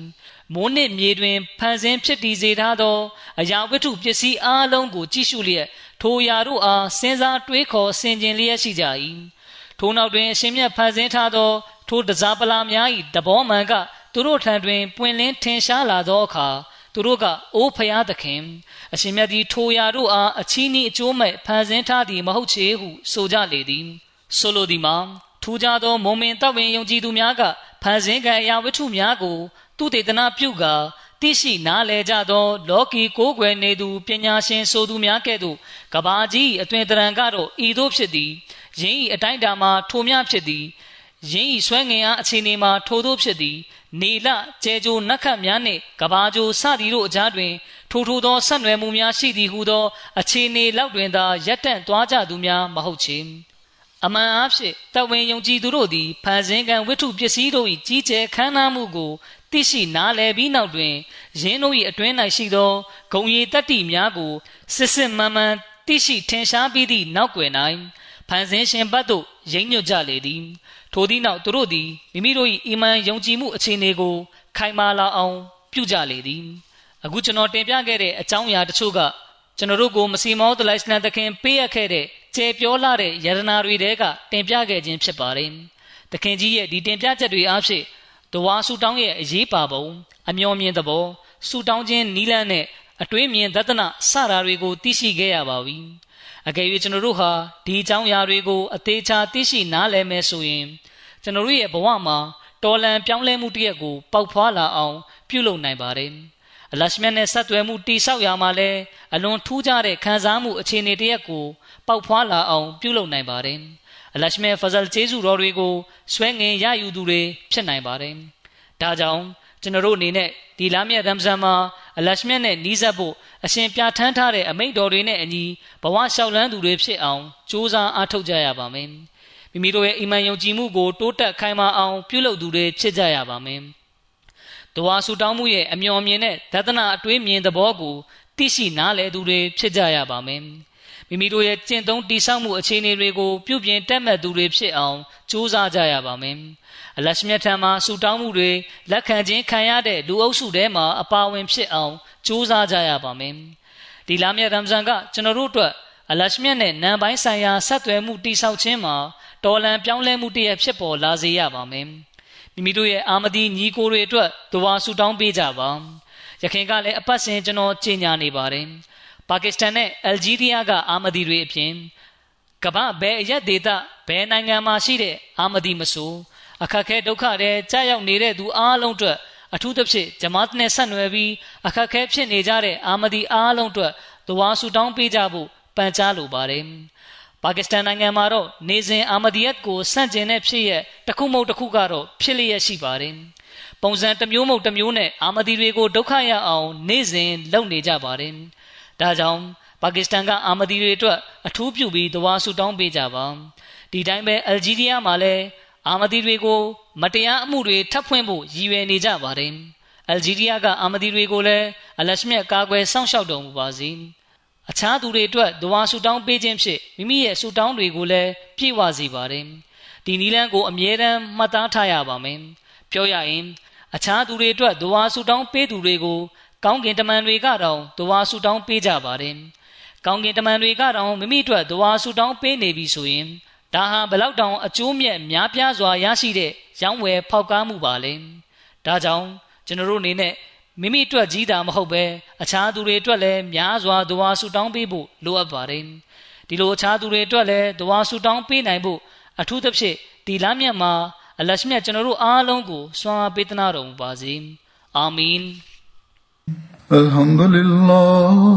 Speaker 2: မိုးနှင့်မြေတွင်ဖန်ဆင်းဖြစ်တည်စေထားသောအရာဝတ္ထုပစ္စည်းအလုံးကိုကြည့်ရှုလျက်ထိုအရာတို့အားစဉ်းစားတွေးခေါ်ဆင်ခြင်လျက်ရှိကြ၏ထိုနောက်တွင်အရှင်မြတ်ဖန်ဆင်းထားသောထိုတစားပလာများ၏တဘောမှန်ကသူတို့ထံတွင်ပွင့်လင်းထင်ရှားလာသောအခါ သူတို့ကအိုးဖျားသခင်အရှင်မြတ်သည်ထိုရာတို့အားအချီးနှီးအကျိုးမဲ့ဖန်ဆင်းထားသည်မဟုတ်ချေဟုဆိုကြလေသည်ဆိုလိုသည်မှာထူးခြားသောမုံမင်တပ်ဝင်ယုံကြည်သူများကဖန်ဆင်းကံအရာဝတ္ထုများကိုသူတေသနာပြုကာသိရှိနားလည်ကြသော လောကီကိုးကွယ်နေသူပညာရှင်ဆိုသူများကဲ့သို့ကဘာကြီးအသွင်တရံကတော့ဤသို့ဖြစ်သည်ယင်းဤအတိုင်းတာမှာထိုများဖြစ်သည် ယင်းဤဆွဲငင်အားအခြေအနေမှာထိုသို့ဖြစ်သည် နေလကျဲကြိုနတ်ခတ်များနှင့်ကဘာကြိုစသည်တို့အကြားတွင် ထိုထိုသောဆက်နွယ်မှုများရှိသည်ဟုသော အခြေအနေလောက်တွင်သာရက်တန့်သွားကြသူများမဟုတ်ချေအမှန်အားဖြင့်တဝင်ယုံကြည်သူတို့သည်ဖန်ဆင်းကံဝိထုပစ္စည်းတို့၏ကြီးကျယ်ခမ်းနားမှုကိုသိရှိနားလည်ပြီးနောက်တွင်ယင်းတို့၏အတွင်း၌ရှိသောဂုံရည်တတ္တိများကိုစစ်စစ်မှန်မှန်သိရှိထင်ရှားပြီးသည့်နောက်ွယ်၌ ဖန်ဆင်းရှင်ဘတ်သို့ရိမ့်ညွတ်ကြလေသည်ထိုသည့်နောက်သူတို့သည်မိမိတို့၏အီမန်ယုံကြည်မှုအခြေအနေကို ခိုင်မာလာအောင်ပြုကြလေသည်အခုကျွန်တော်တင်ပြခဲ့တဲ့အကြောင်းအရာတချို့ကကျွန်တော်တို့ကိုမစီမောဒလိုက်စလန်တခင်ပေးအပ်ခဲ့တဲ့ကျေပြောလာတဲ့ယရနာတွေတဲကတင်ပြခဲ့ခြင်းဖြစ်ပါတယ်။တခင်ကြီးရဲ့ဒီတင်ပြချက်တွေအားဖြင့်တဝါဆူတောင်းရဲ့အရေးပါပုံအမျော်မြင်သဘောဆူတောင်းခြင်းနီးလန်းနဲ့အတွေးမြင်သဒ္ဒနာစတာတွေကိုသိရှိခဲ့ရပါပြီ။ အကယ်၍ကျွန်တော်တို့ဟာဒီအကြောင်းအရာတွေကိုအသေးချာသိရှိနားလည်မယ်ဆိုရင်ကျွန်တော်တို့ရဲ့ဘဝမှာတော်လန်ပြောင်းလဲမှုတရက်ကိုပေါက်ဖွာလာအောင် ပြုလုပ်နိုင်ပါတယ်။အလရှမြတ်နဲ့ဆက်သွယ်မှုတိဆောက်ရမှာလဲအလွန်ထူးခြားတဲ့ခံစားမှုအခြေအနေတရက်ကိုပေါက်ဖွာလာအောင်ပြုလုပ်နိုင်ပါတယ်အလရှမြတ်ဖဇလ်ကျေးဇူးတော်တွေကိုဆွဲငင်ရယူသူတွေဖြစ်နိုင်ပါတယ်ဒါကြောင့် ကျွန်တော်တို့အနေနဲ့ဒီလာမြတ်ရမ်ဇန်မှာအလရှမြတ်နဲ့နီးစပ်ဖို့အရှင်ပြဋ္ဌာန်းထားတဲ့အမိန့်တော်တွေနဲ့အညီဘဝလျှောက်လန်းသူတွေဖြစ်အောင်ကြိုးစားအားထုတ်ကြရပါမယ်မိမိတို့ရဲ့အီမန်ယုံကြည်မှုကိုတိုးတက်ခိုင်မာအောင်ပြုလုပ်သူတွေဖြစ်ကြရပါမယ်တဝါဆူတောင်းမှုရဲ့အမျှော်မြင်တဲ့ဒသနာအတွေးမြင်သဘောကိုသိရှိနားလည်သူတွေဖြစ်ကြရပါမယ်မိမိတို့ရဲ့ကျင့်သုံးတိဆောက်မှုအခြေအနေတွေကိုပြုပြင်တက်မှတ်သူတွေဖြစ်အောင်ကြိုးစားကြရပါမယ် အလရှမြတ်ထံမှာဆူတောင်းမှုတွေလက်ခံခြင်းခံရတဲ့လူအုပ်စုထဲမှာအပါဝင်ဖြစ်အောင်ကြိုးစားကြရပါမယ်ဒီလာမြတ်ရမ်ဇန်ကကျွန်တော်တို့အတွက်အလရှမြတ်နဲ့နံပိုင်းဆိုင်ရာဆက်သွယ်မှုတိဆောက်ခြင်းမှာတော်လန်ပြောင်းလဲမှုတရဖြစ်ပေါ်လာစေရပါမယ်မိမိတို့ရဲ့အာမဒီညီကိုတွေအတွက်ဒဝါဆူတောင်းပေးကြပါရခင်ကလည်းအပတ်စဉ်ကျွန်တော်ကြေညာနေပါတယ်ပါကစ္စတန်နဲ့အယ်ဂျီးရီးယားကအာမဒီတွေအပြင်ကမ္ဘာဘယ်အရက်ဒေသဘယ်နိုင်ငံမှာရှိတဲ့အာမဒီမဆို အခက်ခဲဒုက္ခတွေကြာရောက်နေတဲ့သူအားလုံးအတွက်အထူးသဖြင့်ဂျမာတ်နဲ့ဆက်နွယ်ပြီးအခက်ခဲဖြစ်နေကြတဲ့အာမဒီအားလုံးအတွက်ဒဝါဆူတောင်းပေးကြဖို့ပန်ကြားလိုပါတယ်ပါကစ္စတန်နိုင်ငံမှာတော့နေစဉ်အာမဒီယတ်ကိုစန့်ကျင်တဲ့ဖြစ်ရတခုမဟုတ်တခုကတော့ဖြစ်လျက်ရှိပါတယ်ပုံစံတစ်မျိုးမဟုတ်တစ်မျိုးနဲ့အာမဒီတွေကိုဒုက္ခရအောင်နေစဉ်လုပ်နေကြပါတယ်ဒါကြောင့်ပါကစ္စတန်ကအာမဒီတွေအတွက်အထူးပြုပြီးတဝါဆူတောင်းပေးကြပါဒီတိုင်းပဲအယ်ဂျီးရီးယားမှာလည်း အာမဒီတွေကိုမတရားအမှုတွေထပ်ဖွင့်ဖို့ရည်ရွယ်နေကြပါတယ်အယ်ဂျီးရီးယားကအာမဒီတွေကိုလည်းအလရှမြတ်ကာကွယ်စောင့်ရှောက်တော်မူပါစေအခြားသူတွေအတွက်ဒဝါဆူတောင်းပေးခြင်းဖြင့်မိမိရဲ့ဆူတောင်းတွေကိုလည်းပြည့်ဝစေပါတယ်ဒီနီလန်းကိုအမြဲတမ်းမှတ်သားထားရပါမယ်ပြောရရင်အခြားသူတွေအတွက်ဒဝါဆူတောင်းပေးသူတွေကိုကောင်းကင်တမန်တွေကတော့ဒဝါဆူတောင်းပေးကြပါတယ်ကောင်းကင်တမန်တွေကတော့မိမိအတွက်ဒဝါဆူတောင်းပေးနေပြီဆိုရင် ဒါဟာဘလောက်တောင်အကျိုးမြတ်များပြားစွာရရှိတဲ့ရောင်းဝယ်ဖောက်ကားမှုပါလဲဒါကြောင့်ကျွန်တော်တို့အနေနဲ့မိမိအတွက်ကြီးတာမဟုတ်ပဲအခြားသူတွေအတွက်လည်းများစွာဒွါဆူတောင်းပေးဖို့လိုအပ်ပါတယ်ဒီလိုအခြားသူတွေအတွက်လည်းဒွါဆူတောင်းပေးနိုင်ဖို့အထူးသဖြင့်ဒီလမြတ်မှာအလရှမြတ်ကျွန်တော်တို့အားလုံးကိုစွမ်းအားပေးသနာတော်မူပါစေအာမင်
Speaker 1: အလ်ဟမ်ဒူလ illah